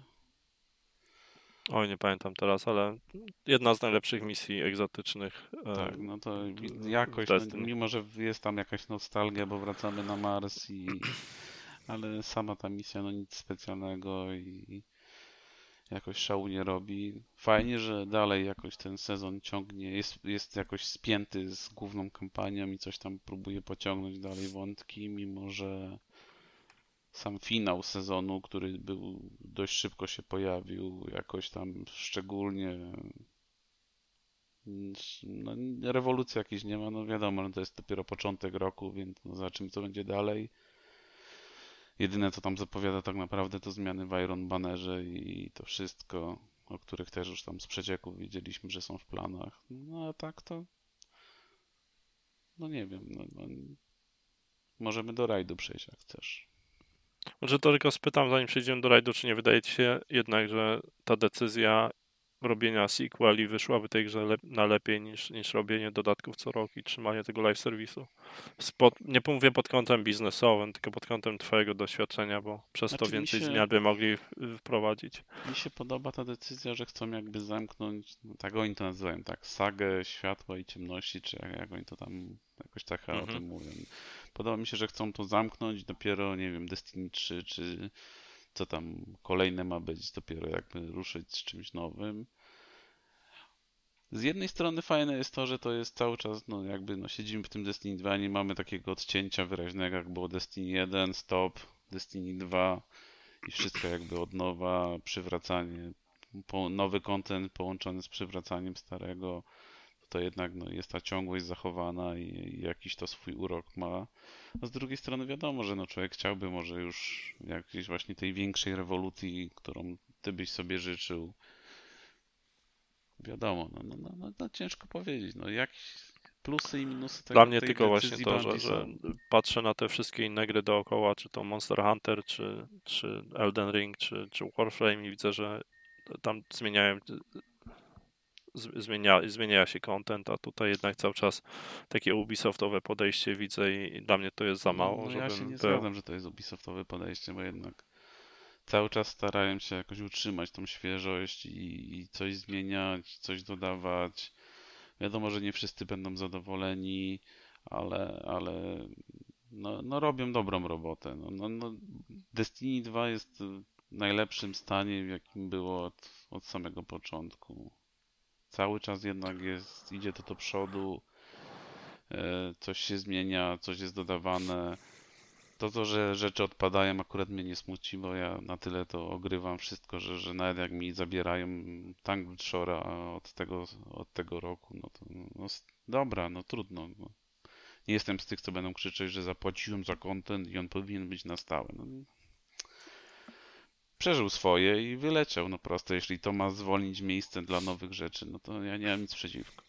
[SPEAKER 1] Oj, nie pamiętam teraz, ale jedna z najlepszych misji egzotycznych. e,
[SPEAKER 3] Tak, no to jakoś, no, mimo że jest tam jakaś nostalgia, bo wracamy na Mars i... Ale sama ta misja, no nic specjalnego i jakoś szału nie robi. Fajnie, że dalej jakoś ten sezon ciągnie, jest, jest jakoś spięty z główną kampanią i coś tam próbuje pociągnąć dalej wątki, mimo że sam finał sezonu, który był dość szybko się pojawił, jakoś tam szczególnie no, rewolucji jakiejś nie ma, no wiadomo, no to jest dopiero początek roku, więc no zobaczymy co będzie dalej. Jedyne co tam zapowiada tak naprawdę to zmiany w Iron Bannerze i to wszystko, o których też już tam z przecieków wiedzieliśmy, że są w planach. No a tak to no nie wiem, no, no, możemy do rajdu przejść jak chcesz.
[SPEAKER 1] Może to tylko spytam, zanim przejdziemy do rajdu, czy nie wydaje ci się jednak, że ta decyzja robienia sequeli wyszłaby tej grze lep- na lepiej niż, niż robienie dodatków co rok i trzymanie tego live serwisu? Spod, nie mówię pod kątem biznesowym, tylko pod kątem twojego doświadczenia, bo przez to
[SPEAKER 3] Znaczy mi
[SPEAKER 1] więcej
[SPEAKER 3] się-
[SPEAKER 1] zmian by mogli wprowadzić.
[SPEAKER 3] Mi się podoba ta decyzja, że chcą jakby zamknąć, no tak oni to nazywają, tak, sagę światła i ciemności, czy jak, jak oni to tam jakoś tak chyba o
[SPEAKER 1] Mhm.
[SPEAKER 3] tym mówią. Podoba mi się, że chcą to zamknąć dopiero, nie wiem, Destiny 3, czy co tam kolejne ma być, dopiero jakby ruszyć z czymś nowym. Z jednej strony fajne jest to, że to jest cały czas, no jakby no siedzimy w tym Destiny 2, nie mamy takiego odcięcia wyraźnego, jak było Destiny 1, stop, Destiny 2 i wszystko jakby od nowa, przywracanie, po, nowy content połączony z przywracaniem starego, to jednak no, jest ta ciągłość zachowana i, i jakiś to swój urok ma. A z drugiej strony wiadomo, że no, człowiek chciałby może już jakiejś właśnie tej większej rewolucji, którą ty byś sobie życzył. Wiadomo, no, no, no, no, no ciężko powiedzieć. No, jakieś plusy i minusy tego,
[SPEAKER 1] Dla mnie tylko właśnie to, że, że patrzę na te wszystkie inne gry dookoła, czy to Monster Hunter, czy, czy Elden Ring, czy, czy Warframe i widzę, że tam zmieniają zmienia, zmienia się content, a tutaj jednak cały czas takie Ubisoftowe podejście widzę i, dla mnie to jest za mało,
[SPEAKER 3] No, ja się nie
[SPEAKER 1] był.
[SPEAKER 3] zgadzam, że to jest Ubisoftowe podejście, bo jednak cały czas starają się jakoś utrzymać tą świeżość i, i coś zmieniać, coś dodawać. Wiadomo, że nie wszyscy będą zadowoleni, ale, ale no, no robią dobrą robotę. No, no, no, Destiny 2 jest w najlepszym stanie, w jakim było od, od samego początku. Cały czas jednak jest, idzie to do przodu, e, coś się zmienia, coś jest dodawane. To, to, że rzeczy odpadają, akurat mnie nie smuci, bo ja na tyle to ogrywam wszystko, że, że nawet jak mi zabierają tank Shora od tego, od tego roku, no to no, dobra, no trudno. No. Nie jestem z tych, co będą krzyczeć, że zapłaciłem za content i on powinien być na stałe. No, przeżył swoje i wyleciał, no prosto. Jeśli to ma zwolnić miejsce dla nowych rzeczy, no to ja nie mam nic przeciwko.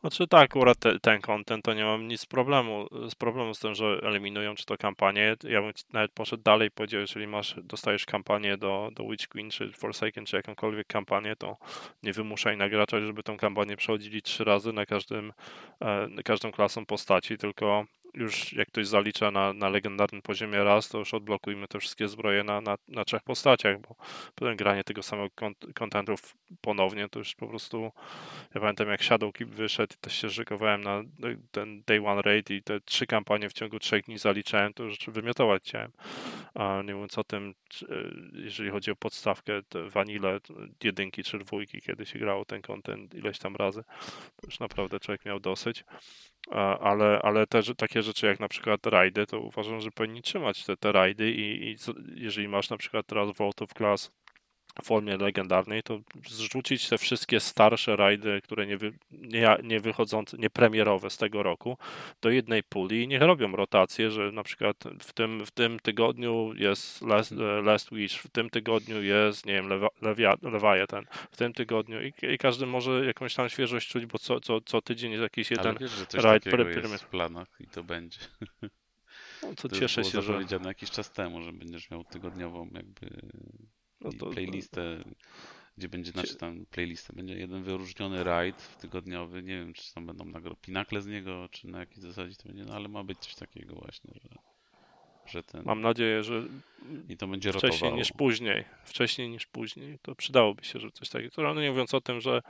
[SPEAKER 1] Znaczy tak, akurat te, ten content to nie mam nic problemu, z problemu z tym, że eliminują czy to kampanię. Ja bym nawet poszedł dalej powiedział, jeżeli masz, dostajesz kampanię do, do Witch Queen czy Forsaken czy jakąkolwiek kampanię, to nie wymuszaj na graczach, żeby tą kampanię przechodzili trzy razy na każdym, e, na każdą klasą postaci, tylko już jak ktoś zalicza na, na legendarnym poziomie raz, to już odblokujmy te wszystkie zbroje na, na, na trzech postaciach, bo potem granie tego samego kont- kontentu ponownie, to już po prostu ja pamiętam jak Shadowkeep wyszedł, też się żykowałem na ten Day One Raid i te trzy kampanie w ciągu trzech dni zaliczałem, to już wymiotować chciałem. A nie mówiąc o tym, jeżeli chodzi o podstawkę, te vanille, jedynki czy dwójki, kiedy się grało ten content ileś tam razy, to już naprawdę człowiek miał dosyć. Ale, ale też takie rzeczy jak na przykład rajdy, to uważam, że powinni trzymać te, te rajdy i, i jeżeli masz na przykład teraz Vault of Glass w formie legendarnej, to zrzucić te wszystkie starsze rajdy, które nie, wy, nie, nie wychodzące, nie premierowe z tego roku, do jednej puli i niech robią rotację, że na przykład w tym, w tym tygodniu jest Last, e, Last Wish, w tym tygodniu jest, nie wiem, Leviathan, w tym tygodniu i, i, każdy może jakąś tam świeżość czuć, bo co, co, co tydzień jest jakiś jeden
[SPEAKER 3] Ale wiesz, że coś rajd takiego jest w planach i to będzie.
[SPEAKER 1] No, to, to cieszę się,
[SPEAKER 3] że... powiedziane jakiś czas temu, że będziesz miał tygodniową jakby no to, playlistę, gdzie będzie, znaczy tam playlistę, będzie jeden wyróżniony raid tygodniowy, nie wiem, czy tam będą nagro pinakle z niego, czy na jakiej zasadzie to będzie, no ale ma być coś takiego właśnie, że, że ten...
[SPEAKER 1] Mam nadzieję, że
[SPEAKER 3] i to będzie
[SPEAKER 1] wcześniej
[SPEAKER 3] rotowało.
[SPEAKER 1] niż później, wcześniej niż później, to przydałoby się, że coś takiego, no nie mówiąc o tym, że,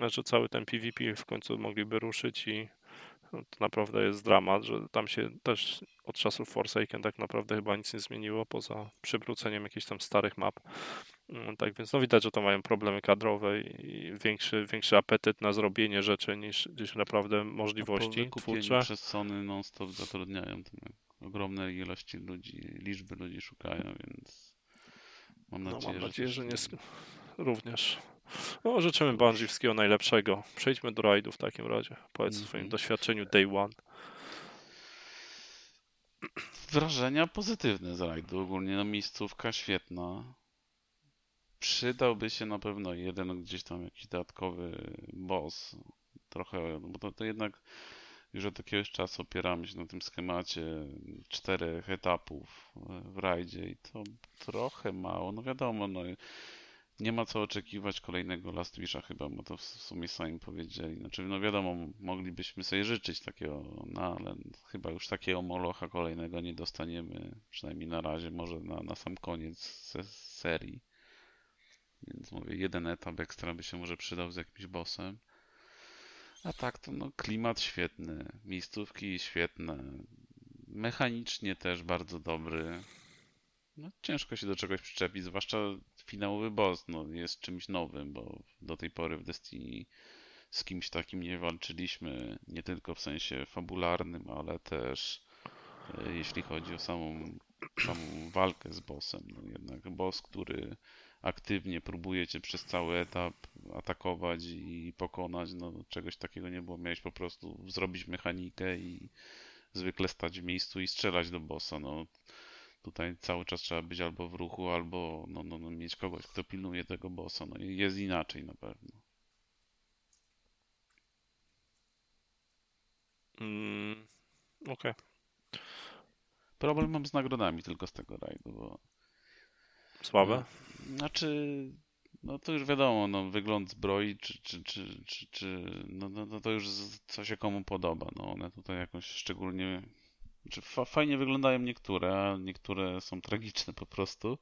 [SPEAKER 1] że cały ten PvP w końcu mogliby ruszyć i to naprawdę jest dramat, że tam się też od czasów Forsaken tak naprawdę chyba nic nie zmieniło, poza przywróceniem jakichś tam starych map. Mm, tak więc no widać, że to mają problemy kadrowe i większy, większy apetyt na zrobienie rzeczy niż, niż naprawdę możliwości
[SPEAKER 3] no, twórcze. przez Sony non-stop zatrudniają ogromne ilości ludzi, liczby ludzi szukają, więc mam nadzieję,
[SPEAKER 1] no, mam
[SPEAKER 3] że,
[SPEAKER 1] nadzieję, że nie również. No, życzymy Bungie wszystkiego najlepszego. Przejdźmy do rajdu w takim razie. Powiedz mm -hmm. o swoim mhm. doświadczeniu day one.
[SPEAKER 3] Wrażenia pozytywne z rajdu. Ogólnie no, miejscówka świetna. Przydałby się na pewno jeden gdzieś tam jakiś dodatkowy boss. Trochę, no bo to, to jednak już od jakiegoś czasu opieramy się na tym schemacie czterech etapów w rajdzie i to trochę mało. No wiadomo, no nie ma co oczekiwać kolejnego Last Wisha chyba, bo to w sumie sami powiedzieli. Znaczy, no wiadomo, moglibyśmy sobie życzyć takiego, no ale chyba już takiego molocha kolejnego nie dostaniemy, przynajmniej na razie, może na, na sam koniec serii. Więc mówię, jeden etap ekstra by się może przydał z jakimś bossem. A tak to no klimat świetny, miejscówki świetne, mechanicznie też bardzo dobry. No, ciężko się do czegoś przyczepić, zwłaszcza finałowy boss no, jest czymś nowym, bo do tej pory w Destiny z kimś takim nie walczyliśmy, nie tylko w sensie fabularnym, ale też e, jeśli chodzi o samą, samą walkę z bossem. No, jednak boss, który aktywnie próbuje cię przez cały etap atakować i pokonać, no czegoś takiego nie było. Miałeś po prostu zrobić mechanikę i zwykle stać w miejscu i strzelać do bossa. No, Tutaj cały czas trzeba być albo w ruchu, albo no, no, no mieć kogoś, kto pilnuje tego bossa. No jest inaczej na pewno.
[SPEAKER 1] Mm, Okej. Okay.
[SPEAKER 3] Problem mam z nagrodami tylko z tego rajdu, bo...
[SPEAKER 1] Słabe?
[SPEAKER 3] No, znaczy, no to już wiadomo, no wygląd zbroi, czy, czy, czy, czy, czy no, no, no to już co się komu podoba. No one tutaj jakoś szczególnie znaczy, fajnie wyglądają niektóre, a niektóre są tragiczne po prostu.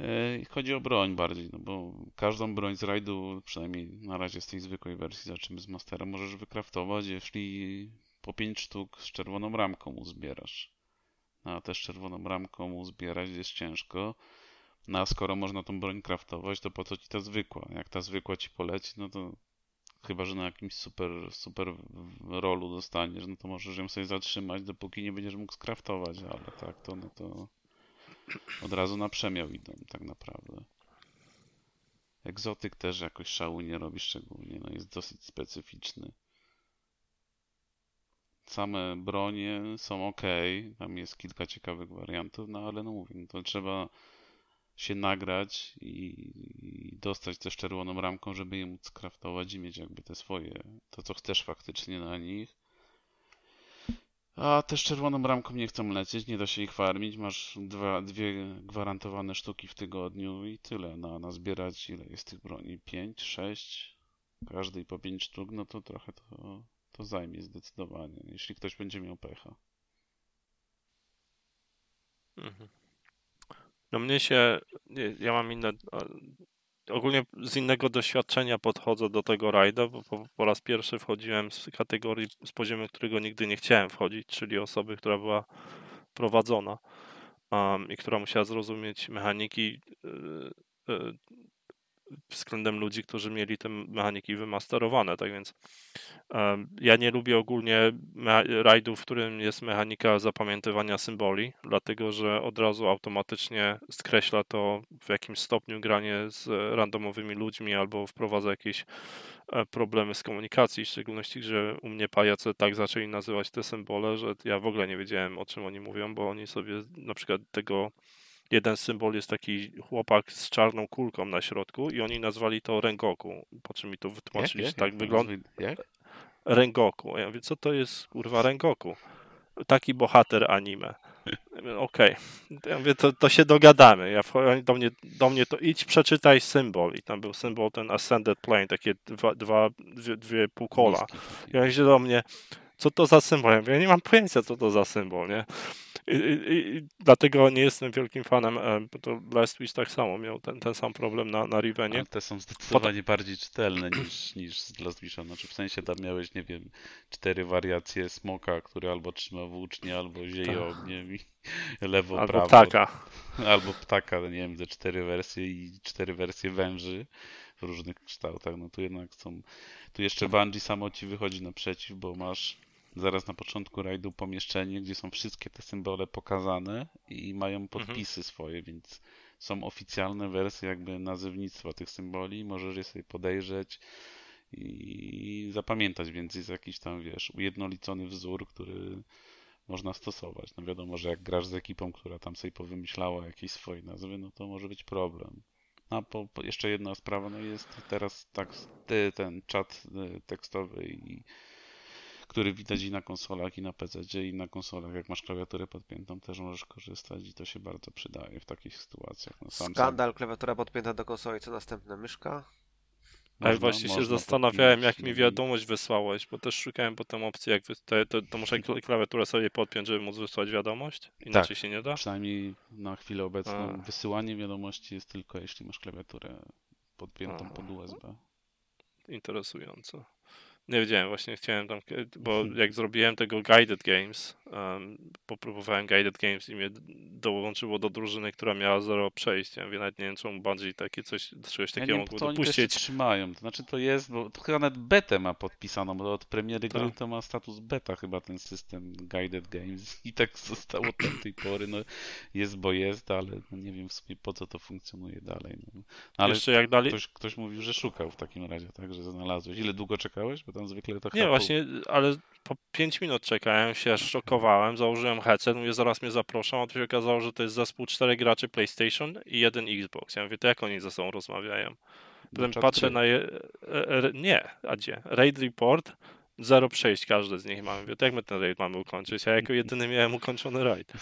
[SPEAKER 3] E, chodzi o broń bardziej, no bo każdą broń z rajdu, przynajmniej na razie z tej zwykłej wersji, zaczynamy z Mastera, możesz wykraftować, jeśli po 5 sztuk z czerwoną ramką uzbierasz. No, a też czerwoną ramką uzbierać jest ciężko. No a skoro można tą broń kraftować, to po co ci ta zwykła? Jak ta zwykła ci poleci, no to Chyba, że na jakimś super, super rolu dostaniesz, no to możesz ją sobie zatrzymać, dopóki nie będziesz mógł skraftować, ale tak, to no to od razu na przemiał idą, tak naprawdę. Egzotyk też jakoś szału nie robi szczególnie, no jest dosyć specyficzny. Same bronie są ok, tam jest kilka ciekawych wariantów, no ale no mówię, no to trzeba się nagrać i, dostać też czerwoną ramką, żeby je móc kraftować i mieć jakby te swoje, to co chcesz faktycznie na nich. A też czerwoną ramką nie chcą lecieć, nie da się ich farmić, masz dwa, dwie gwarantowane sztuki w tygodniu i tyle. Na, na zbierać ile jest tych broni? 5, 6? Każdej po 5 sztuk, no to trochę to, to zajmie zdecydowanie, jeśli ktoś będzie miał pecha.
[SPEAKER 1] Mhm. No mnie się, ja mam inne ogólnie z innego doświadczenia podchodzę do tego rajda, bo po, po raz pierwszy wchodziłem z kategorii, z poziomu, którego nigdy nie chciałem wchodzić, czyli osoby, która była prowadzona um, i która musiała zrozumieć mechaniki y, y, względem ludzi, którzy mieli te mechaniki wymasterowane. Tak więc ja nie lubię ogólnie rajdów, w którym jest mechanika zapamiętywania symboli, dlatego że od razu automatycznie skreśla to w jakimś stopniu granie z randomowymi ludźmi albo wprowadza jakieś e, problemy z komunikacji, w szczególności, że u mnie pajace tak zaczęli nazywać te symbole, że ja w ogóle nie wiedziałem o czym oni mówią, bo oni sobie na przykład tego jeden symbol jest taki chłopak z czarną kulką na środku i oni nazwali to Rengoku. Po czym mi to wytłumaczyli, że tak wygląda.
[SPEAKER 3] Jak?
[SPEAKER 1] Rengoku. Ja mówię, co to jest kurwa Rengoku? Taki bohater anime. Okej. Okay. Ja mówię, to, to się dogadamy. Ja do mnie, do mnie to idź przeczytaj symbol. I tam był symbol ten Ascended Plane, takie dwa, dwa dwie, dwie półkola. I on się do mnie, co to za symbol? Ja, mówię, ja nie mam pojęcia, co to za symbol, nie? I, i, i dlatego nie jestem wielkim fanem, e, bo to Last Wish tak samo miał ten, ten sam problem na, na Rivenie. Ale
[SPEAKER 3] te są zdecydowanie bardziej czytelne niż, niż z Last Wisha. Znaczy w sensie tam miałeś, nie wiem, cztery wariacje smoka, który albo trzyma włócznie, albo zieje tak. ogniem i [LAUGHS] lewo,
[SPEAKER 1] albo
[SPEAKER 3] prawo.
[SPEAKER 1] ptaka.
[SPEAKER 3] Albo ptaka, nie wiem, te cztery wersje i cztery wersje węży w różnych kształtach. No tu jednak są... Tu jeszcze Bungie samo ci wychodzi naprzeciw, bo masz zaraz na początku rajdu pomieszczenie, gdzie są wszystkie te symbole pokazane i mają mhm. podpisy mhm. swoje, więc są oficjalne wersje jakby nazewnictwa tych symboli, możesz je sobie podejrzeć i zapamiętać, więc jest jakiś tam, wiesz, ujednolicony wzór, który można stosować. No wiadomo, że jak grasz z ekipą, która tam sobie powymyślała jakieś swoje nazwy, no to może być problem. A po, po jeszcze jedna sprawa, no jest teraz tak ten czat y, tekstowy i który widać i na konsolach, i na PC, i na konsolach. Jak masz klawiaturę podpiętą, też możesz korzystać i to się bardzo przydaje w takich sytuacjach.
[SPEAKER 2] No, Skandal, klawiatura podpięta do konsoli, co następne, myszka?
[SPEAKER 1] Ale właśnie się zastanawiałem, jak mi wiadomość wysłałeś, bo też szukałem potem opcji, jak wy... to, to, to, muszę klawiaturę sobie podpiąć, żeby móc wysłać wiadomość? Inaczej
[SPEAKER 3] tak,
[SPEAKER 1] się nie da?
[SPEAKER 3] przynajmniej na chwilę obecną A. wysyłanie wiadomości jest tylko jeśli masz klawiaturę podpiętą A. pod USB.
[SPEAKER 1] Interesujące. Nie wiedziałem, właśnie chciałem tam, bo mhm. jak zrobiłem tego Guided Games, um, popróbowałem Guided Games i mnie dołączyło do drużyny, która miała zero przejść. Ja nawet nie wiem, czemu bardziej takie coś, czegoś takiego ja mogło to dopuścić. Oni
[SPEAKER 3] trzymają, to znaczy to jest, bo to chyba nawet betę ma podpisaną, bo od premiery gry tak. to ma status beta chyba ten system Guided Games [LAUGHS] i tak zostało do tej pory, no jest, bo jest, ale no nie wiem w sumie po co to funkcjonuje dalej. No. Ale Jeszcze jak dalej... ktoś, ktoś mówił, że szukał w takim razie, tak, że znalazłeś. Ile długo czekałeś? Zwykle to
[SPEAKER 1] Nie, właśnie, ale po 5 minut czekałem, się szokowałem, założyłem headset, mówię, zaraz mnie zaproszą, a to się okazało, że to jest zespół 4 graczy PlayStation i jeden Xbox. Ja mówię, to jak oni ze sobą rozmawiają? Potem patrzę na je... E, e, nie, a gdzie? Raid Report, zero przejść każdy z nich mamy. Mówię, to jak my ten raid mamy ukończyć? Ja jako jedyny miałem ukończony raid.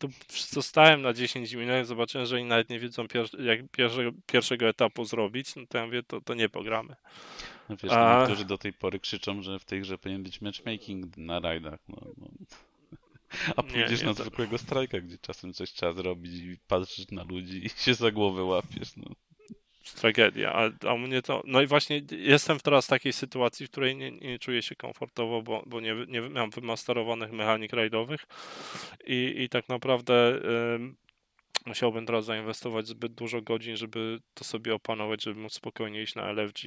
[SPEAKER 1] To zostałem na 10 minut, zobaczyłem, że oni nawet nie wiedzą pier jak pierwszego, pierwszego etapu zrobić, no to ja mówię, to, to nie pogramy.
[SPEAKER 3] No wiesz, A... niektórzy do tej pory krzyczą, że w tej grze powinien być matchmaking na rajdach. No, no. A pójdziesz nie, nie, na zwykłego strajka, gdzie czasem coś trzeba zrobić i patrzysz na ludzi i się za głowę łapiesz. No.
[SPEAKER 1] Tragedia, a, a mnie to. No i właśnie jestem teraz w takiej sytuacji, w której nie, nie czuję się komfortowo, bo, bo nie, nie mam wymasterowanych mechanik rajdowych i, i tak naprawdę. musiałbym teraz zainwestować zbyt dużo godzin, żeby to sobie opanować, żeby móc spokojnie iść na LFG.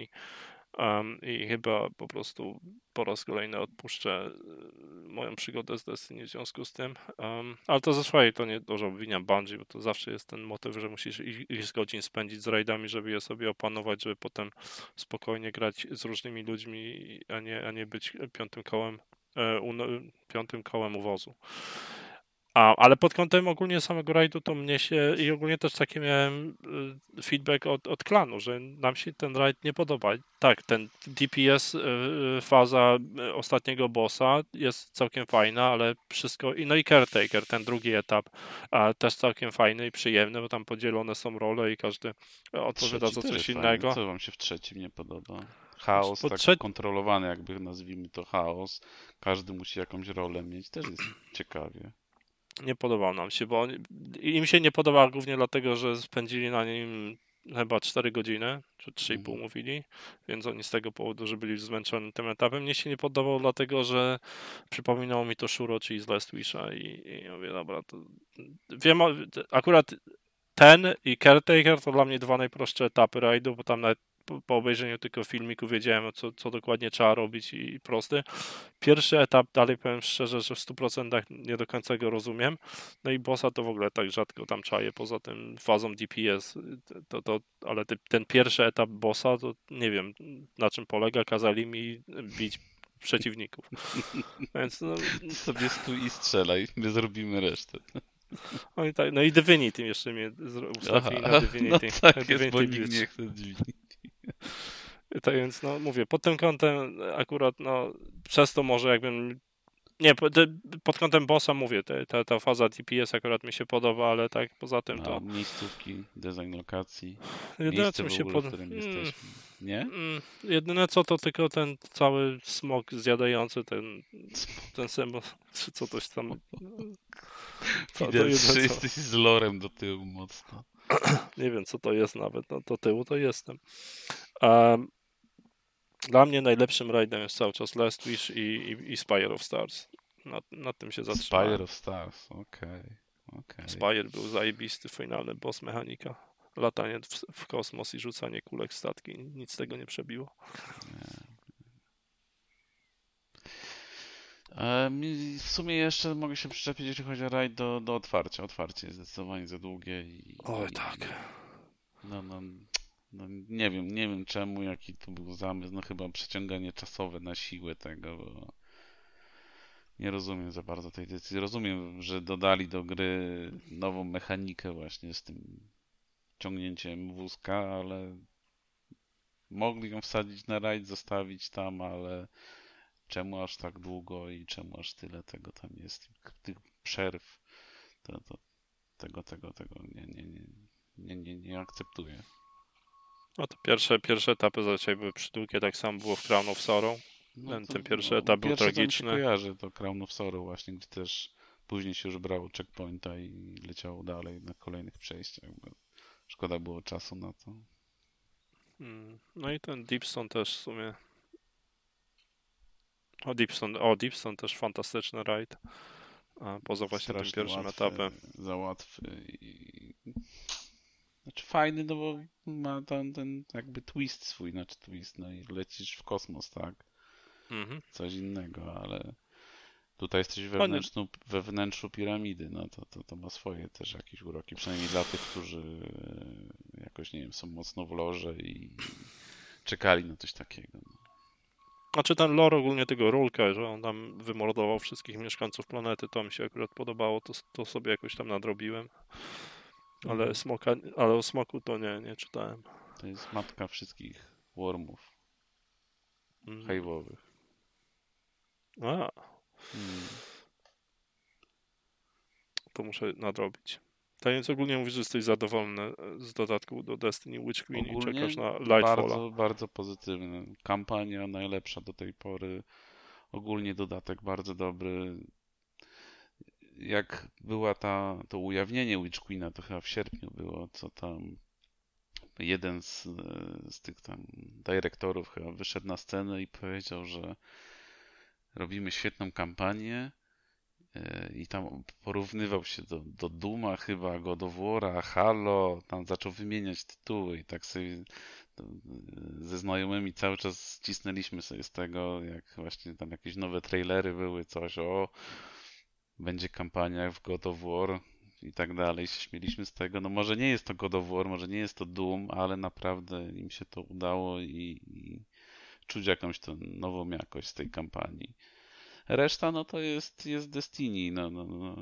[SPEAKER 1] Um, I chyba po prostu po raz kolejny odpuszczę y, moją przygodę z Destiny w związku z tym. Um, ale to swojej to nie dużo obwiniam Bungie, bo to zawsze jest ten motyw, że musisz ileś godzin spędzić z rajdami, żeby je sobie opanować, żeby potem spokojnie grać z różnymi ludźmi, a nie, a nie być piątym kołem, e, piątym kołem uwozu. A, ale pod kątem ogólnie samego rajdu to mnie się i ogólnie też taki miałem y, feedback od, od klanu, że nam się ten rajd nie podoba. Tak, ten DPS y, y, faza ostatniego bossa jest całkiem fajna, ale wszystko, no i Caretaker, ten drugi etap a, też całkiem fajny i przyjemny, bo tam podzielone są role i każdy odpowiada za coś innego.
[SPEAKER 3] Co wam się w trzecim nie podoba? Chaos, tak trze... kontrolowany jakby nazwijmy to chaos. Każdy musi jakąś rolę mieć, też jest ciekawie
[SPEAKER 1] nie podobał nam się, bo im się nie podoba głównie dlatego, że spędzili na nim chyba 4 godziny, czy 3,5
[SPEAKER 3] Mhm.
[SPEAKER 1] mówili, więc oni z tego powodu, że byli zmęczeni tym etapem. Mnie się nie podobał, dlatego że przypominało mi to Shuro, czyli z Last Wisha i, i mówię, dobra, to wiem, akurat ten i Caretaker to dla mnie dwa najprostsze etapy rajdu, bo tam nawet po, po obejrzeniu tylko filmiku wiedziałem, co, co dokładnie trzeba robić i, i prosty. Pierwszy etap, dalej powiem szczerze, że w 100% nie do końca go rozumiem. No i bossa to w ogóle tak rzadko tam czaję, poza tym fazą DPS, to, to, ale ty, ten pierwszy etap bossa, to nie wiem na czym polega, kazali mi bić przeciwników. [LAUGHS] Więc no,
[SPEAKER 3] Sobie stój i strzelaj, my zrobimy resztę.
[SPEAKER 1] no i, tak, no i Divinity jeszcze mnie ustawili na Divinity.
[SPEAKER 3] no tak
[SPEAKER 1] Na
[SPEAKER 3] jest, bo
[SPEAKER 1] Divinity
[SPEAKER 3] nikt nie chce dźwigni. [LAUGHS]
[SPEAKER 1] Tak więc, no mówię, pod tym kątem akurat, no, przez to może jakbym. Nie, pod kątem bossa mówię, te, ta, ta faza TPS akurat mi się podoba, ale tak poza tym
[SPEAKER 3] No,
[SPEAKER 1] to.
[SPEAKER 3] miejscówki, design lokacji,
[SPEAKER 1] Jedyne co mi się
[SPEAKER 3] ogóle,
[SPEAKER 1] pod...
[SPEAKER 3] w którym
[SPEAKER 1] Mm.
[SPEAKER 3] Nie?
[SPEAKER 1] mm, jedyne co to tylko ten cały smok zjadający, ten, ten symbol, czy co toś tam. To, to
[SPEAKER 3] Widać,
[SPEAKER 1] jedyne,
[SPEAKER 3] że
[SPEAKER 1] co,
[SPEAKER 3] jesteś z lorem do tyłu mocno. [CLEARS THROAT]
[SPEAKER 1] nie wiem co to jest nawet, no do tyłu to jestem. Um, dla mnie najlepszym rajdem jest cały czas Last Wish i, i, i Spire of Stars. Nad, nad tym się zatrzymałem.
[SPEAKER 3] Spire of Stars, okej. okej.
[SPEAKER 1] Spire był zajebisty, finalny boss mechanika. Latanie w, w kosmos i rzucanie kulek w statki. Nic tego nie przebiło
[SPEAKER 3] mi- W sumie jeszcze mogę się przyczepić, jeśli chodzi o rajd do, do otwarcia. Otwarcie jest zdecydowanie za długie i...
[SPEAKER 1] Oj,
[SPEAKER 3] i-
[SPEAKER 1] tak.
[SPEAKER 3] No, no, no, nie wiem, nie wiem czemu, jaki tu był zamysł. No chyba przeciąganie czasowe na siłę tego, bo nie rozumiem za bardzo tej decyzji. Rozumiem, że dodali do gry nową mechanikę właśnie z tym ciągnięciem wózka, ale mogli ją wsadzić na rajd, zostawić tam, ale czemu aż tak długo i czemu aż tyle tego tam jest, tych przerw, to, to tego, tego, tego nie, nie, nie, nie, nie, nie akceptuję.
[SPEAKER 1] No to pierwsze, pierwsze etapy zazwyczaj były przydługie, tak samo było w Crown of Sorrow. Ten- ten pierwszy etap był
[SPEAKER 3] pierwszy
[SPEAKER 1] tragiczny.
[SPEAKER 3] się kojarzy, to Crown of Sorrow właśnie, gdzie też później się już brało checkpointa i leciało dalej na kolejnych przejściach, szkoda było czasu na to.
[SPEAKER 1] Mm, No i ten Deepstone też w sumie. O, Deepstone, o, Deepstone też fantastyczny rajd. A poza właśnie tym
[SPEAKER 3] Strasznie
[SPEAKER 1] pierwszym
[SPEAKER 3] łatwy,
[SPEAKER 1] etapem.
[SPEAKER 3] Za łatwy i... Znaczy fajny, no bo ma ten, ten jakby twist swój, znaczy twist, no i lecisz w kosmos, tak?
[SPEAKER 1] Mhm.
[SPEAKER 3] Coś innego, ale tutaj jesteś we wnętrzu, we wnętrzu piramidy, no to, to, to ma swoje też jakieś uroki, przynajmniej dla tych, którzy e, jakoś, nie wiem, są mocno w lorze i czekali na coś takiego. No.
[SPEAKER 1] Znaczy ten lore ogólnie tego Rulka, że on tam wymordował wszystkich mieszkańców planety, to mi się akurat podobało, to, to sobie jakoś tam nadrobiłem. Ale,
[SPEAKER 3] Mhm.
[SPEAKER 1] smoka, ale o smoku to nie, nie czytałem.
[SPEAKER 3] To jest matka wszystkich wormów
[SPEAKER 1] Mm.
[SPEAKER 3] hajwowych.
[SPEAKER 1] A,
[SPEAKER 3] Mm.
[SPEAKER 1] to muszę nadrobić. Tak więc ogólnie mówisz, że jesteś zadowolony e, z dodatku do Destiny Witch Queen i
[SPEAKER 3] Ogólnie
[SPEAKER 1] czekasz na Lightfalla.
[SPEAKER 3] Bardzo, bardzo pozytywny. Kampania najlepsza do tej pory. Ogólnie dodatek bardzo dobry. Jak była ta, to ujawnienie Witch Queena, to chyba w sierpniu było, co tam jeden z, e, z tych tam dyrektorów chyba wyszedł na scenę i powiedział, że robimy świetną kampanię i tam porównywał się do, do Duma chyba, God of War'a, Halo, tam zaczął wymieniać tytuły i tak sobie ze znajomymi cały czas ścisnęliśmy sobie z tego, jak właśnie tam jakieś nowe trailery były, coś o będzie kampania w God of War i tak dalej, się śmieliśmy z tego, no może nie jest to God of War, może nie jest to Doom, ale naprawdę im się to udało i, i czuć jakąś tą nową jakość z tej kampanii. Reszta, no to jest, jest Destiny, no, no, no,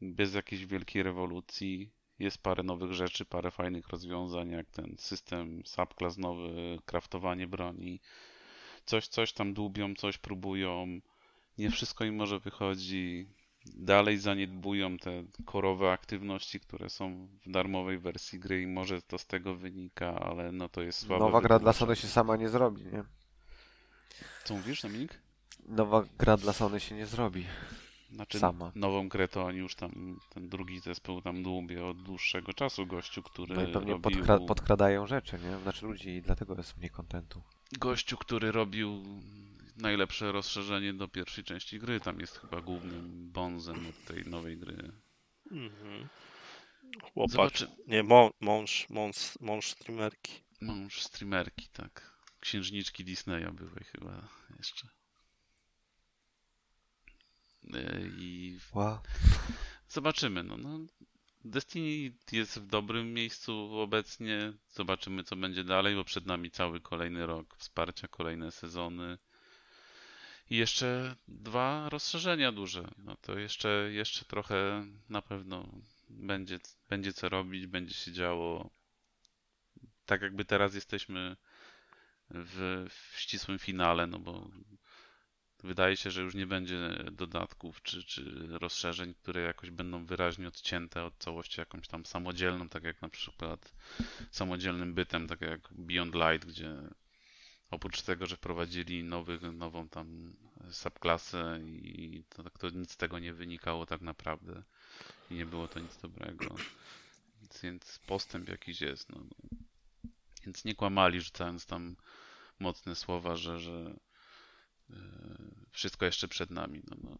[SPEAKER 3] bez jakiejś wielkiej rewolucji. Jest parę nowych rzeczy, parę fajnych rozwiązań, jak ten system subclass nowy, kraftowanie broni. Coś, coś tam dłubią, coś próbują. Nie wszystko im może wychodzi. Dalej zaniedbują te korowe aktywności, które są w darmowej wersji gry i może to z tego wynika, ale no to jest słabe.
[SPEAKER 2] Nowa gra dla. Sony się sama nie zrobi, nie?
[SPEAKER 3] Co mówisz, Dominik?
[SPEAKER 2] Nowa gra dla Sony się nie zrobi.
[SPEAKER 3] Znaczy,
[SPEAKER 2] sama.
[SPEAKER 3] nową grę to oni już tam, ten drugi zespół tam dłubie od dłuższego czasu gościu, który
[SPEAKER 2] No i pewnie
[SPEAKER 3] robił...
[SPEAKER 2] podkra podkradają rzeczy, nie? Znaczy ludzi i dlatego jest mniej kontentu.
[SPEAKER 3] Gościu, który robił najlepsze rozszerzenie do pierwszej części gry. Tam jest chyba głównym bonzem od tej nowej gry.
[SPEAKER 1] Mhm. Chłopak.
[SPEAKER 3] Zobaczy...
[SPEAKER 1] Nie, mą- mąż, mąż, mąż streamerki.
[SPEAKER 3] Mąż streamerki, tak. Księżniczki Disneya były chyba jeszcze. I
[SPEAKER 2] Wow.
[SPEAKER 3] zobaczymy. No, no, Destiny jest w dobrym miejscu obecnie. Zobaczymy, co będzie dalej, bo przed nami cały kolejny rok wsparcia, kolejne sezony. I jeszcze dwa rozszerzenia duże. No to jeszcze, jeszcze trochę na pewno będzie, będzie co robić, będzie się działo. Tak jakby teraz jesteśmy w, w ścisłym finale, no bo wydaje się, że już nie będzie dodatków czy, czy rozszerzeń, które jakoś będą wyraźnie odcięte od całości jakąś tam samodzielną, tak jak na przykład samodzielnym bytem, tak jak Beyond Light, gdzie oprócz tego, że wprowadzili nowy, nową tam subklasę i to, to nic z tego nie wynikało tak naprawdę i nie było to nic dobrego. Więc, więc postęp jakiś jest. No. Więc nie kłamali, rzucając tam mocne słowa, że, że wszystko jeszcze przed nami. No, no.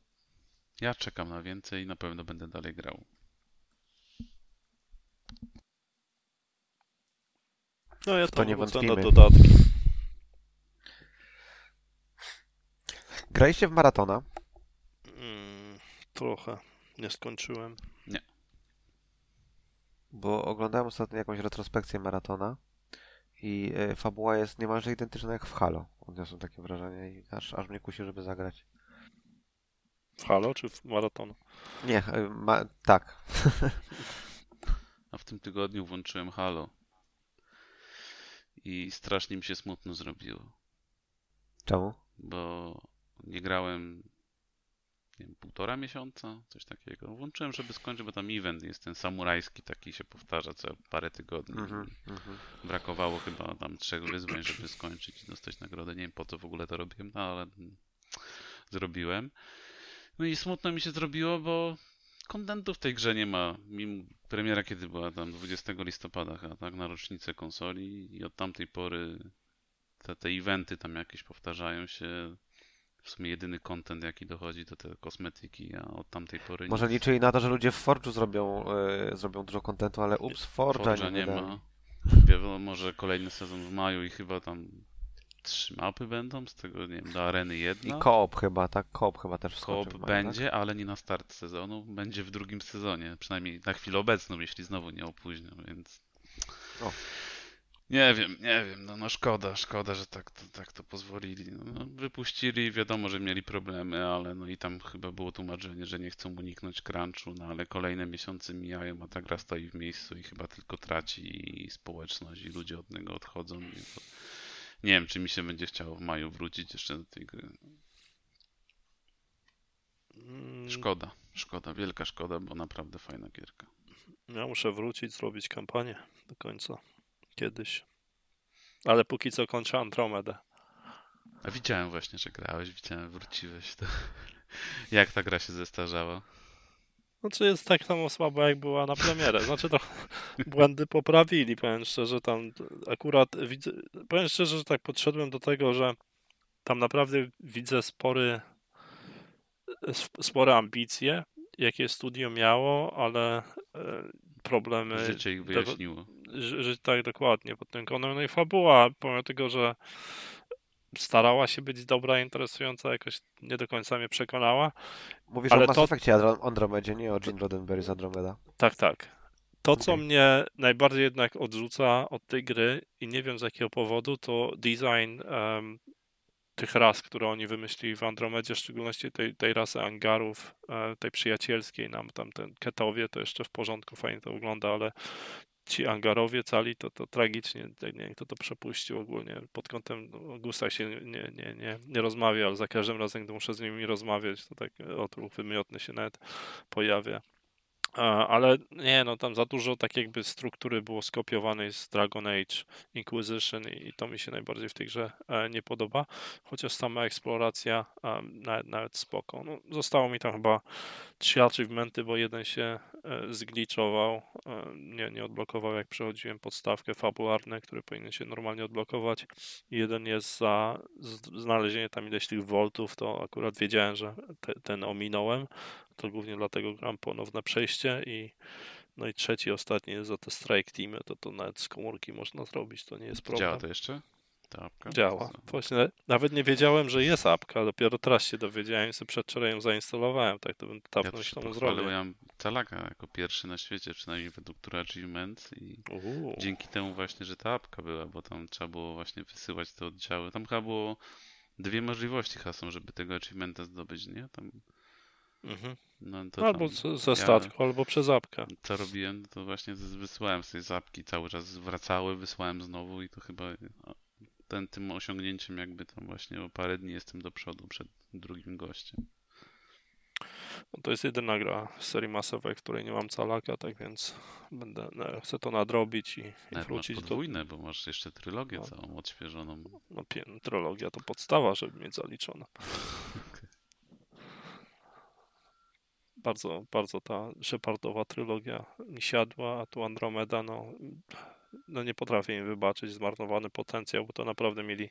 [SPEAKER 3] Ja czekam na więcej i na pewno będę dalej grał.
[SPEAKER 1] No ja
[SPEAKER 2] to nie
[SPEAKER 1] wrócę na dodatki.
[SPEAKER 2] Graliście w maratona?
[SPEAKER 1] Mm, trochę. Nie skończyłem.
[SPEAKER 2] Bo oglądałem ostatnio jakąś retrospekcję maratona i e, fabuła jest niemalże identyczna jak w Halo. Odniosłem takie wrażenie i aż, aż mnie kusi, żeby zagrać.
[SPEAKER 1] W Halo czy w Maraton?
[SPEAKER 2] Nie, e, ma, tak.
[SPEAKER 3] A w tym tygodniu włączyłem Halo. I strasznie mi się smutno zrobiło,
[SPEAKER 2] Czemu?
[SPEAKER 3] bo nie grałem nie wiem, półtora miesiąca, coś takiego. Włączyłem, żeby skończyć, bo tam event jest ten samurajski, taki się powtarza co parę tygodni.
[SPEAKER 2] Mhm, mhm.
[SPEAKER 3] Brakowało chyba tam trzech wyzwań, żeby skończyć i dostać nagrodę. Nie wiem po co w ogóle to robiłem, no ale zrobiłem. No i smutno mi się zrobiło, bo kontentu w tej grze nie ma. Mimo premiera kiedy była tam 20 listopada, chyba, tak, na rocznicę konsoli i od tamtej pory te, te eventy tam jakieś powtarzają się. W sumie jedyny content jaki dochodzi to te kosmetyki, a od tamtej pory
[SPEAKER 2] Może
[SPEAKER 3] nic.
[SPEAKER 2] liczyli na to, że ludzie w Forge'u zrobią, e, zrobią dużo kontentu, ale ups, Forge'a
[SPEAKER 3] Forge'a
[SPEAKER 2] nie,
[SPEAKER 3] nie ma. Wiadomo, może kolejny sezon w maju i chyba tam trzy mapy będą, z tego nie wiem, do areny
[SPEAKER 2] I
[SPEAKER 3] jedna.
[SPEAKER 2] koop chyba, tak? Koop chyba też
[SPEAKER 3] Koop
[SPEAKER 2] maju, tak?
[SPEAKER 3] będzie, ale nie na start sezonu, będzie w drugim sezonie, przynajmniej na chwilę obecną, jeśli znowu nie opóźnią, więc
[SPEAKER 2] O.
[SPEAKER 3] nie wiem, nie wiem, no, no szkoda, szkoda, że tak to, tak to pozwolili. No, no, wypuścili, wiadomo, że mieli problemy, ale no i tam chyba było tłumaczenie, że nie chcą uniknąć crunchu, no ale kolejne miesiące mijają, a ta gra stoi w miejscu i chyba tylko traci i społeczność i ludzie od niego odchodzą. To... Nie wiem, czy mi się będzie chciało w maju wrócić jeszcze do tej gry.
[SPEAKER 1] Mm,
[SPEAKER 3] Szkoda, szkoda, wielka szkoda, bo naprawdę fajna gierka.
[SPEAKER 1] Ja muszę wrócić, zrobić kampanię do końca. Kiedyś. Ale póki co kończę Andromedę.
[SPEAKER 3] A widziałem właśnie, że grałeś, widziałem, wróciłeś. To... [LAUGHS] Jak ta gra się zestarzała?
[SPEAKER 1] Znaczy jest tak samo słaba jak była na premierę. Znaczy to [LAUGHS] błędy poprawili, powiem szczerze, tam akurat widzę, powiem szczerze, że tak podszedłem do tego, że tam naprawdę widzę spory, sp- spore ambicje, jakie studio miało, ale e, problemy
[SPEAKER 3] Życie ich wyjaśniło.
[SPEAKER 1] Że, że tak dokładnie pod tym kątem. No i fabuła, pomimo tego, że starała się być dobra, interesująca, jakoś nie do końca mnie przekonała.
[SPEAKER 2] Mówisz
[SPEAKER 1] Ale
[SPEAKER 2] o Mass
[SPEAKER 1] to-
[SPEAKER 2] Effectie Andromedzie, nie o Gene Roddenberry z Andromeda.
[SPEAKER 1] Tak, tak. To, co
[SPEAKER 2] Okej.
[SPEAKER 1] mnie najbardziej jednak odrzuca od tej gry i nie wiem z jakiego powodu, to design em, tych ras, które oni wymyślili w Andromedzie, w szczególności tej, tej rasy Angarów, e, tej przyjacielskiej nam, tam ten Ketowie, to jeszcze w porządku, fajnie to wygląda, ale ci Angarowie cali, to, to tragicznie, nie kto to przepuścił ogólnie, pod kątem no, o gustach się nie, nie, nie, nie rozmawia, ale za każdym razem, gdy muszę z nimi rozmawiać, to tak otruch wymiotny się nawet pojawia. Ale nie, no tam za dużo tak jakby struktury było skopiowanej z Dragon Age Inquisition i to mi się najbardziej w tej grze e, nie podoba. Chociaż sama eksploracja e, nawet, nawet spoko. No, zostało mi tam chyba trzy achievementy, bo jeden się e, zgliczował, nie, nie odblokował jak przechodziłem podstawkę fabularne, które powinny się normalnie odblokować. Jeden jest za znalezienie tam ileś tych voltów, to akurat wiedziałem, że te, ten ominąłem. To głównie dlatego gram ponowne przejście i no i trzeci, ostatni jest za te strike teamy, to to nawet z komórki można zrobić, to nie jest problem.
[SPEAKER 3] Działa to jeszcze? Ta apka?
[SPEAKER 1] Działa. Właśnie nawet nie wiedziałem, że jest apka, dopiero teraz się dowiedziałem, sobie przedwczoraj ją zainstalowałem, tak to bym
[SPEAKER 3] Ja
[SPEAKER 1] dawno
[SPEAKER 3] to
[SPEAKER 1] już
[SPEAKER 3] się
[SPEAKER 1] zrobił.
[SPEAKER 3] ja mam Talaka jako pierwszy na świecie, przynajmniej według True Achievement i
[SPEAKER 1] Uuu.
[SPEAKER 3] dzięki temu właśnie, że ta apka była, bo tam trzeba było właśnie wysyłać te oddziały. Tam chyba było dwie możliwości hasą, żeby tego achievementa zdobyć, nie? Tam,
[SPEAKER 1] Mhm.
[SPEAKER 3] no to
[SPEAKER 1] Albo z- ze
[SPEAKER 3] ja-
[SPEAKER 1] statku, albo przez apkę.
[SPEAKER 3] co robiłem, to właśnie wysyłałem z tej zapki, cały czas wracały, wysłałem znowu i to chyba ten, tym osiągnięciem jakby tam właśnie o parę dni jestem do przodu przed drugim gościem.
[SPEAKER 1] No to jest jedyna gra z serii Mass Effect, w której nie mam calaka, tak więc będę, no, chcę to nadrobić i, i
[SPEAKER 3] Nawet masz
[SPEAKER 1] wrócić do...
[SPEAKER 3] podwójne, bo masz jeszcze trylogię
[SPEAKER 1] No.
[SPEAKER 3] całą odświeżoną.
[SPEAKER 1] No, trylogia to podstawa, żeby mieć zaliczone. [LAUGHS] Bardzo, bardzo ta Shepardowa trylogia mi siadła, a tu Andromeda, no, no nie potrafię im wybaczyć zmarnowany potencjał, bo to naprawdę mieli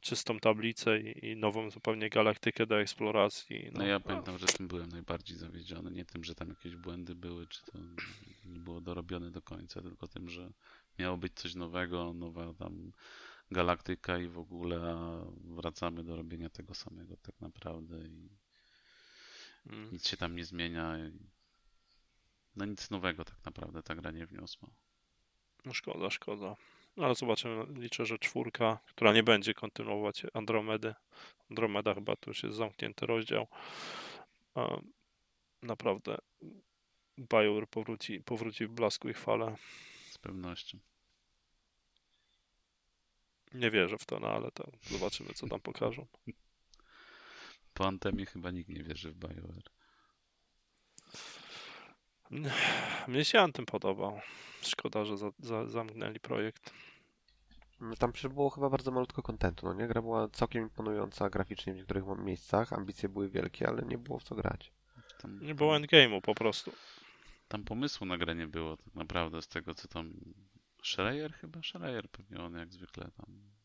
[SPEAKER 1] czystą tablicę i, i nową zupełnie galaktykę do eksploracji.
[SPEAKER 3] No ja pamiętam, że tym byłem najbardziej zawiedziony. Nie tym, że tam jakieś błędy były, czy to nie było dorobione do końca, tylko tym, że miało być coś nowego, nowa tam galaktyka i w ogóle, a wracamy do robienia tego samego tak naprawdę i
[SPEAKER 1] Mm.
[SPEAKER 3] nic się tam nie zmienia. No nic nowego tak naprawdę ta gra nie wniosła.
[SPEAKER 1] No szkoda, szkoda. No ale zobaczymy. Liczę, że czwórka, która nie będzie kontynuować Andromedy. Andromeda chyba to już jest zamknięty rozdział. Naprawdę BioWare powróci, powróci w blasku i chwale.
[SPEAKER 3] Z pewnością.
[SPEAKER 1] Nie wierzę w to, no ale to zobaczymy, co tam pokażą. [LAUGHS]
[SPEAKER 3] Po Antemie chyba nikt nie wierzy w BioWare.
[SPEAKER 1] Mnie się Anthem podobał. Szkoda, że za, za, zamknęli projekt.
[SPEAKER 2] Tam przecież było chyba bardzo malutko kontentu, no nie? Gra była całkiem imponująca graficznie w niektórych miejscach, ambicje były wielkie, ale nie było w co grać.
[SPEAKER 3] Tam,
[SPEAKER 1] Nie było endgame'u po prostu.
[SPEAKER 3] tam pomysłu na grę nie było tak naprawdę z tego co tam Schreier chyba? Schreier pewnie on jak zwykle tam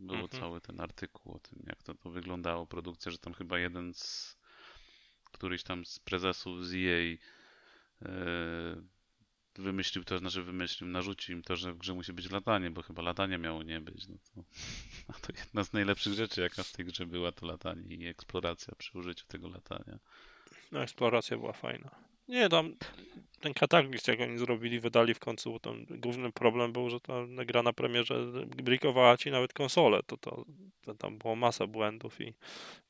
[SPEAKER 3] był
[SPEAKER 1] Mhm.
[SPEAKER 3] cały ten artykuł o tym jak to, to wyglądało produkcja, że tam chyba jeden z któryś tam z prezesów z EA e, wymyślił to, znaczy wymyślił, narzucił im to, że w grze musi być latanie, bo chyba latania miało nie być. No to, a to jedna z najlepszych rzeczy jaka w tej grze była to latanie i eksploracja przy użyciu tego latania.
[SPEAKER 1] No, eksploracja była fajna. Nie, tam ten kataklizm, jak oni zrobili, wydali w końcu, tam główny problem był, że ta gra na premierze brikowała ci nawet konsolę. To, to, to tam było masa błędów i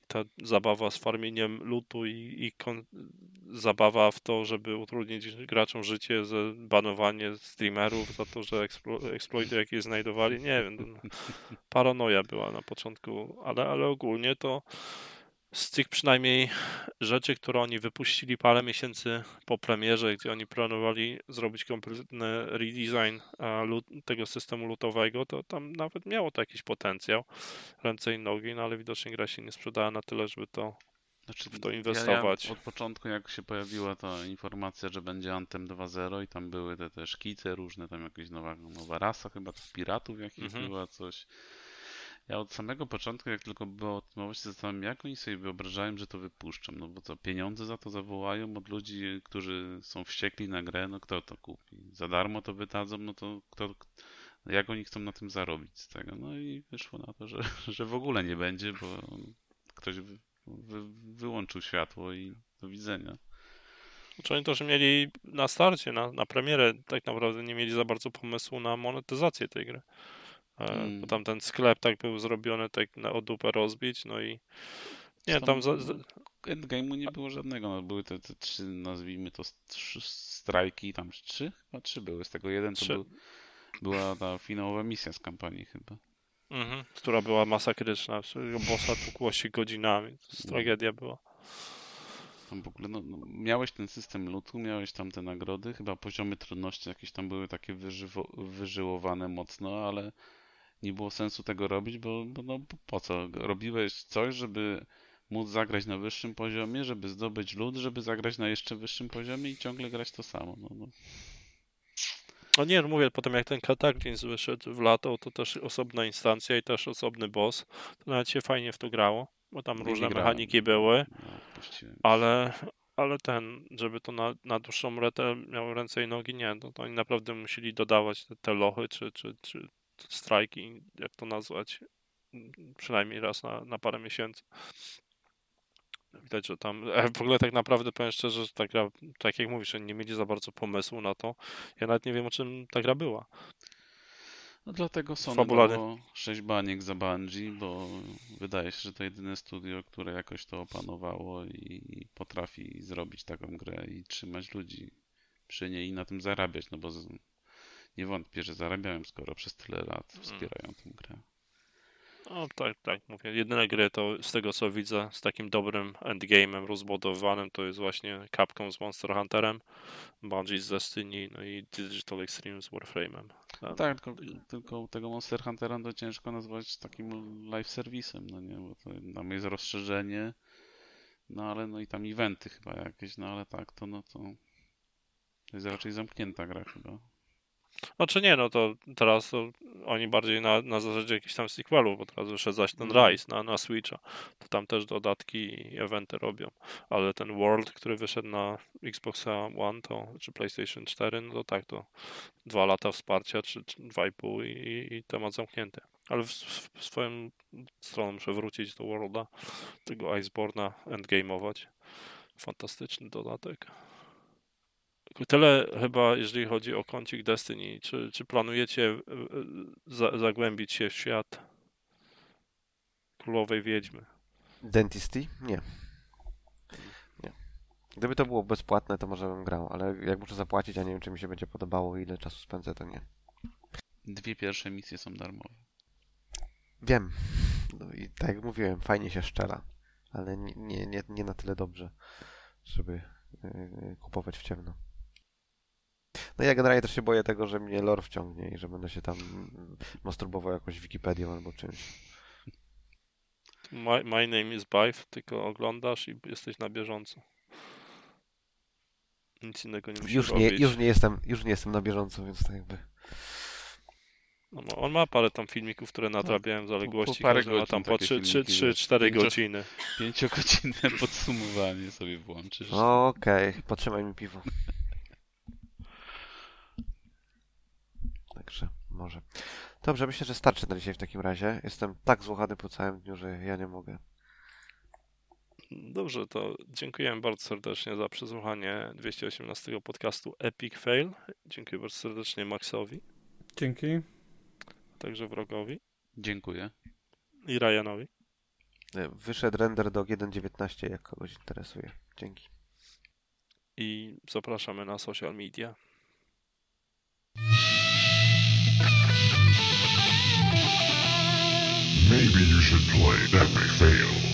[SPEAKER 1] ta zabawa z farmieniem lutu i, i kon, zabawa w to, żeby utrudnić graczom życie, z banowanie streamerów za to, że eksplo, eksploity jakieś znajdowali. Nie wiem, no, paranoja była na początku, ale, ale ogólnie to z tych przynajmniej rzeczy, które oni wypuścili parę miesięcy po premierze, gdzie oni planowali zrobić kompletny redesign lut, tego systemu lutowego, to tam nawet miało to jakiś potencjał, ręce i nogi, no ale widocznie gra się nie sprzedała na tyle, żeby to
[SPEAKER 3] Znaczy,
[SPEAKER 1] w to
[SPEAKER 3] ja-
[SPEAKER 1] inwestować.
[SPEAKER 3] Ja od początku, jak się pojawiła ta informacja, że będzie Anthem 2.0 i tam były te, te szkice różne, tam jakaś nowa, nowa rasa chyba piratów jakich
[SPEAKER 1] Mhm.
[SPEAKER 3] była, coś. Ja od samego początku, jak tylko było o tym mowa, się zastanawiałem, jak oni sobie wyobrażałem, że to wypuszczą. No bo co, pieniądze za to zawołają od ludzi, którzy są wściekli na grę, no kto to kupi? Za darmo to wydadzą, no to kto, jak oni chcą na tym zarobić z tego? No i wyszło na to, że, [LAUGHS] że w ogóle nie będzie, bo ktoś wy, wy, wyłączył światło i do widzenia.
[SPEAKER 1] Znaczy oni też mieli na starcie, na, na premierę tak naprawdę nie mieli za bardzo pomysłu na monetyzację tej gry. E,
[SPEAKER 3] Mm.
[SPEAKER 1] Bo tam ten sklep tak był zrobiony, tak na o dupę rozbić, no i nie, tam za, za,
[SPEAKER 3] Endgame'u nie było żadnego, no były te, te trzy, nazwijmy to trzy strajki, tam trzy? Chyba trzy były, z tego jeden to
[SPEAKER 1] Trzy.
[SPEAKER 3] był, była ta finałowa misja z kampanii chyba.
[SPEAKER 1] Mhm, która była masakryczna. Bossa tukło się godzinami. To
[SPEAKER 3] No.
[SPEAKER 1] tragedia była.
[SPEAKER 3] Tam w ogóle, no, no, miałeś ten system lutu, miałeś tam te nagrody, chyba poziomy trudności jakieś tam były takie wyżywo, wyżyłowane mocno, ale nie było sensu tego robić, bo, bo no po co? Robiłeś coś, żeby móc zagrać na wyższym poziomie, żeby zdobyć lód, żeby zagrać na jeszcze wyższym poziomie i ciągle grać to samo. No, no.
[SPEAKER 1] No nie, mówię, potem jak ten Kataklizm wyszedł w lato, to też osobna instancja i też osobny boss. To nawet się fajnie w to grało, bo tam
[SPEAKER 3] Nie
[SPEAKER 1] różne
[SPEAKER 3] grałem.
[SPEAKER 1] mechaniki były,
[SPEAKER 3] no
[SPEAKER 1] ale, ale ten, żeby to na, na dłuższą metę miało ręce i nogi, nie, no to oni naprawdę musieli dodawać te, te lochy, czy, czy, czy strajki, jak to nazwać, przynajmniej raz na, na parę miesięcy. Widać, że tam. e, W ogóle tak naprawdę powiem szczerze, że ta gra, tak jak mówisz, nie mieli za bardzo pomysłu na to. Ja nawet nie wiem o czym ta gra była.
[SPEAKER 3] No dlatego Sony
[SPEAKER 1] Fabularny.
[SPEAKER 3] dało 6 baniek za Bungie, bo wydaje się, że to jedyne studio, które jakoś to opanowało i potrafi zrobić taką grę i trzymać ludzi przy niej i na tym zarabiać, no bo. Nie wątpię, że zarabiają, skoro przez tyle lat wspierają tę grę.
[SPEAKER 1] No tak, tak, mówię. Jedyne gry to z tego co widzę, z takim dobrym endgame'em rozbudowanym, to jest właśnie Capcom z Monster Hunterem, Bungie z Destiny, no i Digital Extreme z Warframe'em.
[SPEAKER 3] No tak, tylko, tylko u tego Monster Huntera to ciężko nazwać takim live serwisem, no nie, bo to tam jest rozszerzenie, no ale no i tam eventy chyba jakieś, no ale tak, to no to, to jest raczej zamknięta gra chyba.
[SPEAKER 1] Znaczy nie, no to teraz to oni bardziej na, na zasadzie jakichś tam sequelów, bo teraz wyszedł zaś ten
[SPEAKER 3] Mhm.
[SPEAKER 1] Rise na, na Switcha, to tam też dodatki i eventy robią, ale ten World, który wyszedł na Xboxa One, to, czy PlayStation 4, no to tak, to dwa lata wsparcia, czy, czy dwa i pół i, i, temat zamknięty. Ale w, w swoją stronę muszę wrócić do Worlda, tego Iceborna endgame'ować. Fantastyczny dodatek. Tyle chyba, jeżeli chodzi o kącik Destiny. Czy, czy planujecie e, e, za, zagłębić się w świat Królowej Wiedźmy?
[SPEAKER 2] Dentistry? Nie. Nie. Gdyby to było bezpłatne, to może bym grał, ale jak muszę zapłacić, a nie wiem, czy mi się będzie podobało i ile czasu spędzę, to nie.
[SPEAKER 3] Dwie pierwsze misje są darmowe.
[SPEAKER 2] Wiem. No i tak jak mówiłem, fajnie się szczela, ale nie, nie, nie, nie na tyle dobrze, żeby yy, kupować w ciemno. No ja generalnie też się boję tego, że mnie lore wciągnie i że będę się tam masturbował jakąś Wikipedią albo czymś.
[SPEAKER 1] My, my name is Bife, tylko oglądasz i jesteś na bieżąco. Nic innego nie musisz
[SPEAKER 2] Już nie,
[SPEAKER 1] robić.
[SPEAKER 2] już nie jestem, już nie jestem na bieżąco, więc tak jakby.
[SPEAKER 1] No, no, on ma parę tam filmików, które nadrabiają zaległości.
[SPEAKER 3] parę
[SPEAKER 1] każdy ma tam
[SPEAKER 3] godzin
[SPEAKER 1] po
[SPEAKER 3] takie
[SPEAKER 1] 3,
[SPEAKER 3] filmiki,
[SPEAKER 1] 3,
[SPEAKER 3] wiesz.
[SPEAKER 1] 4
[SPEAKER 3] Pięcio-
[SPEAKER 1] godziny.
[SPEAKER 3] Pięciogodzinne [LAUGHS] podsumowanie sobie włączysz.
[SPEAKER 2] Okej, potrzymaj mi piwo. Także może. Dobrze, myślę, że starczy na dzisiaj w takim razie. Jestem tak złochany po całym dniu, że ja nie mogę.
[SPEAKER 1] Dobrze, to dziękujemy bardzo serdecznie za przesłuchanie 218 podcastu Epic Fail. Dziękuję bardzo serdecznie Maxowi,
[SPEAKER 4] Dzięki.
[SPEAKER 1] także wrogowi
[SPEAKER 3] Dziękuję.
[SPEAKER 1] i Ryanowi.
[SPEAKER 2] E, Wyszedł render do 1.19, jak kogoś interesuje. Dzięki.
[SPEAKER 1] I zapraszamy na social media.
[SPEAKER 5] Maybe you should play Epic Fail.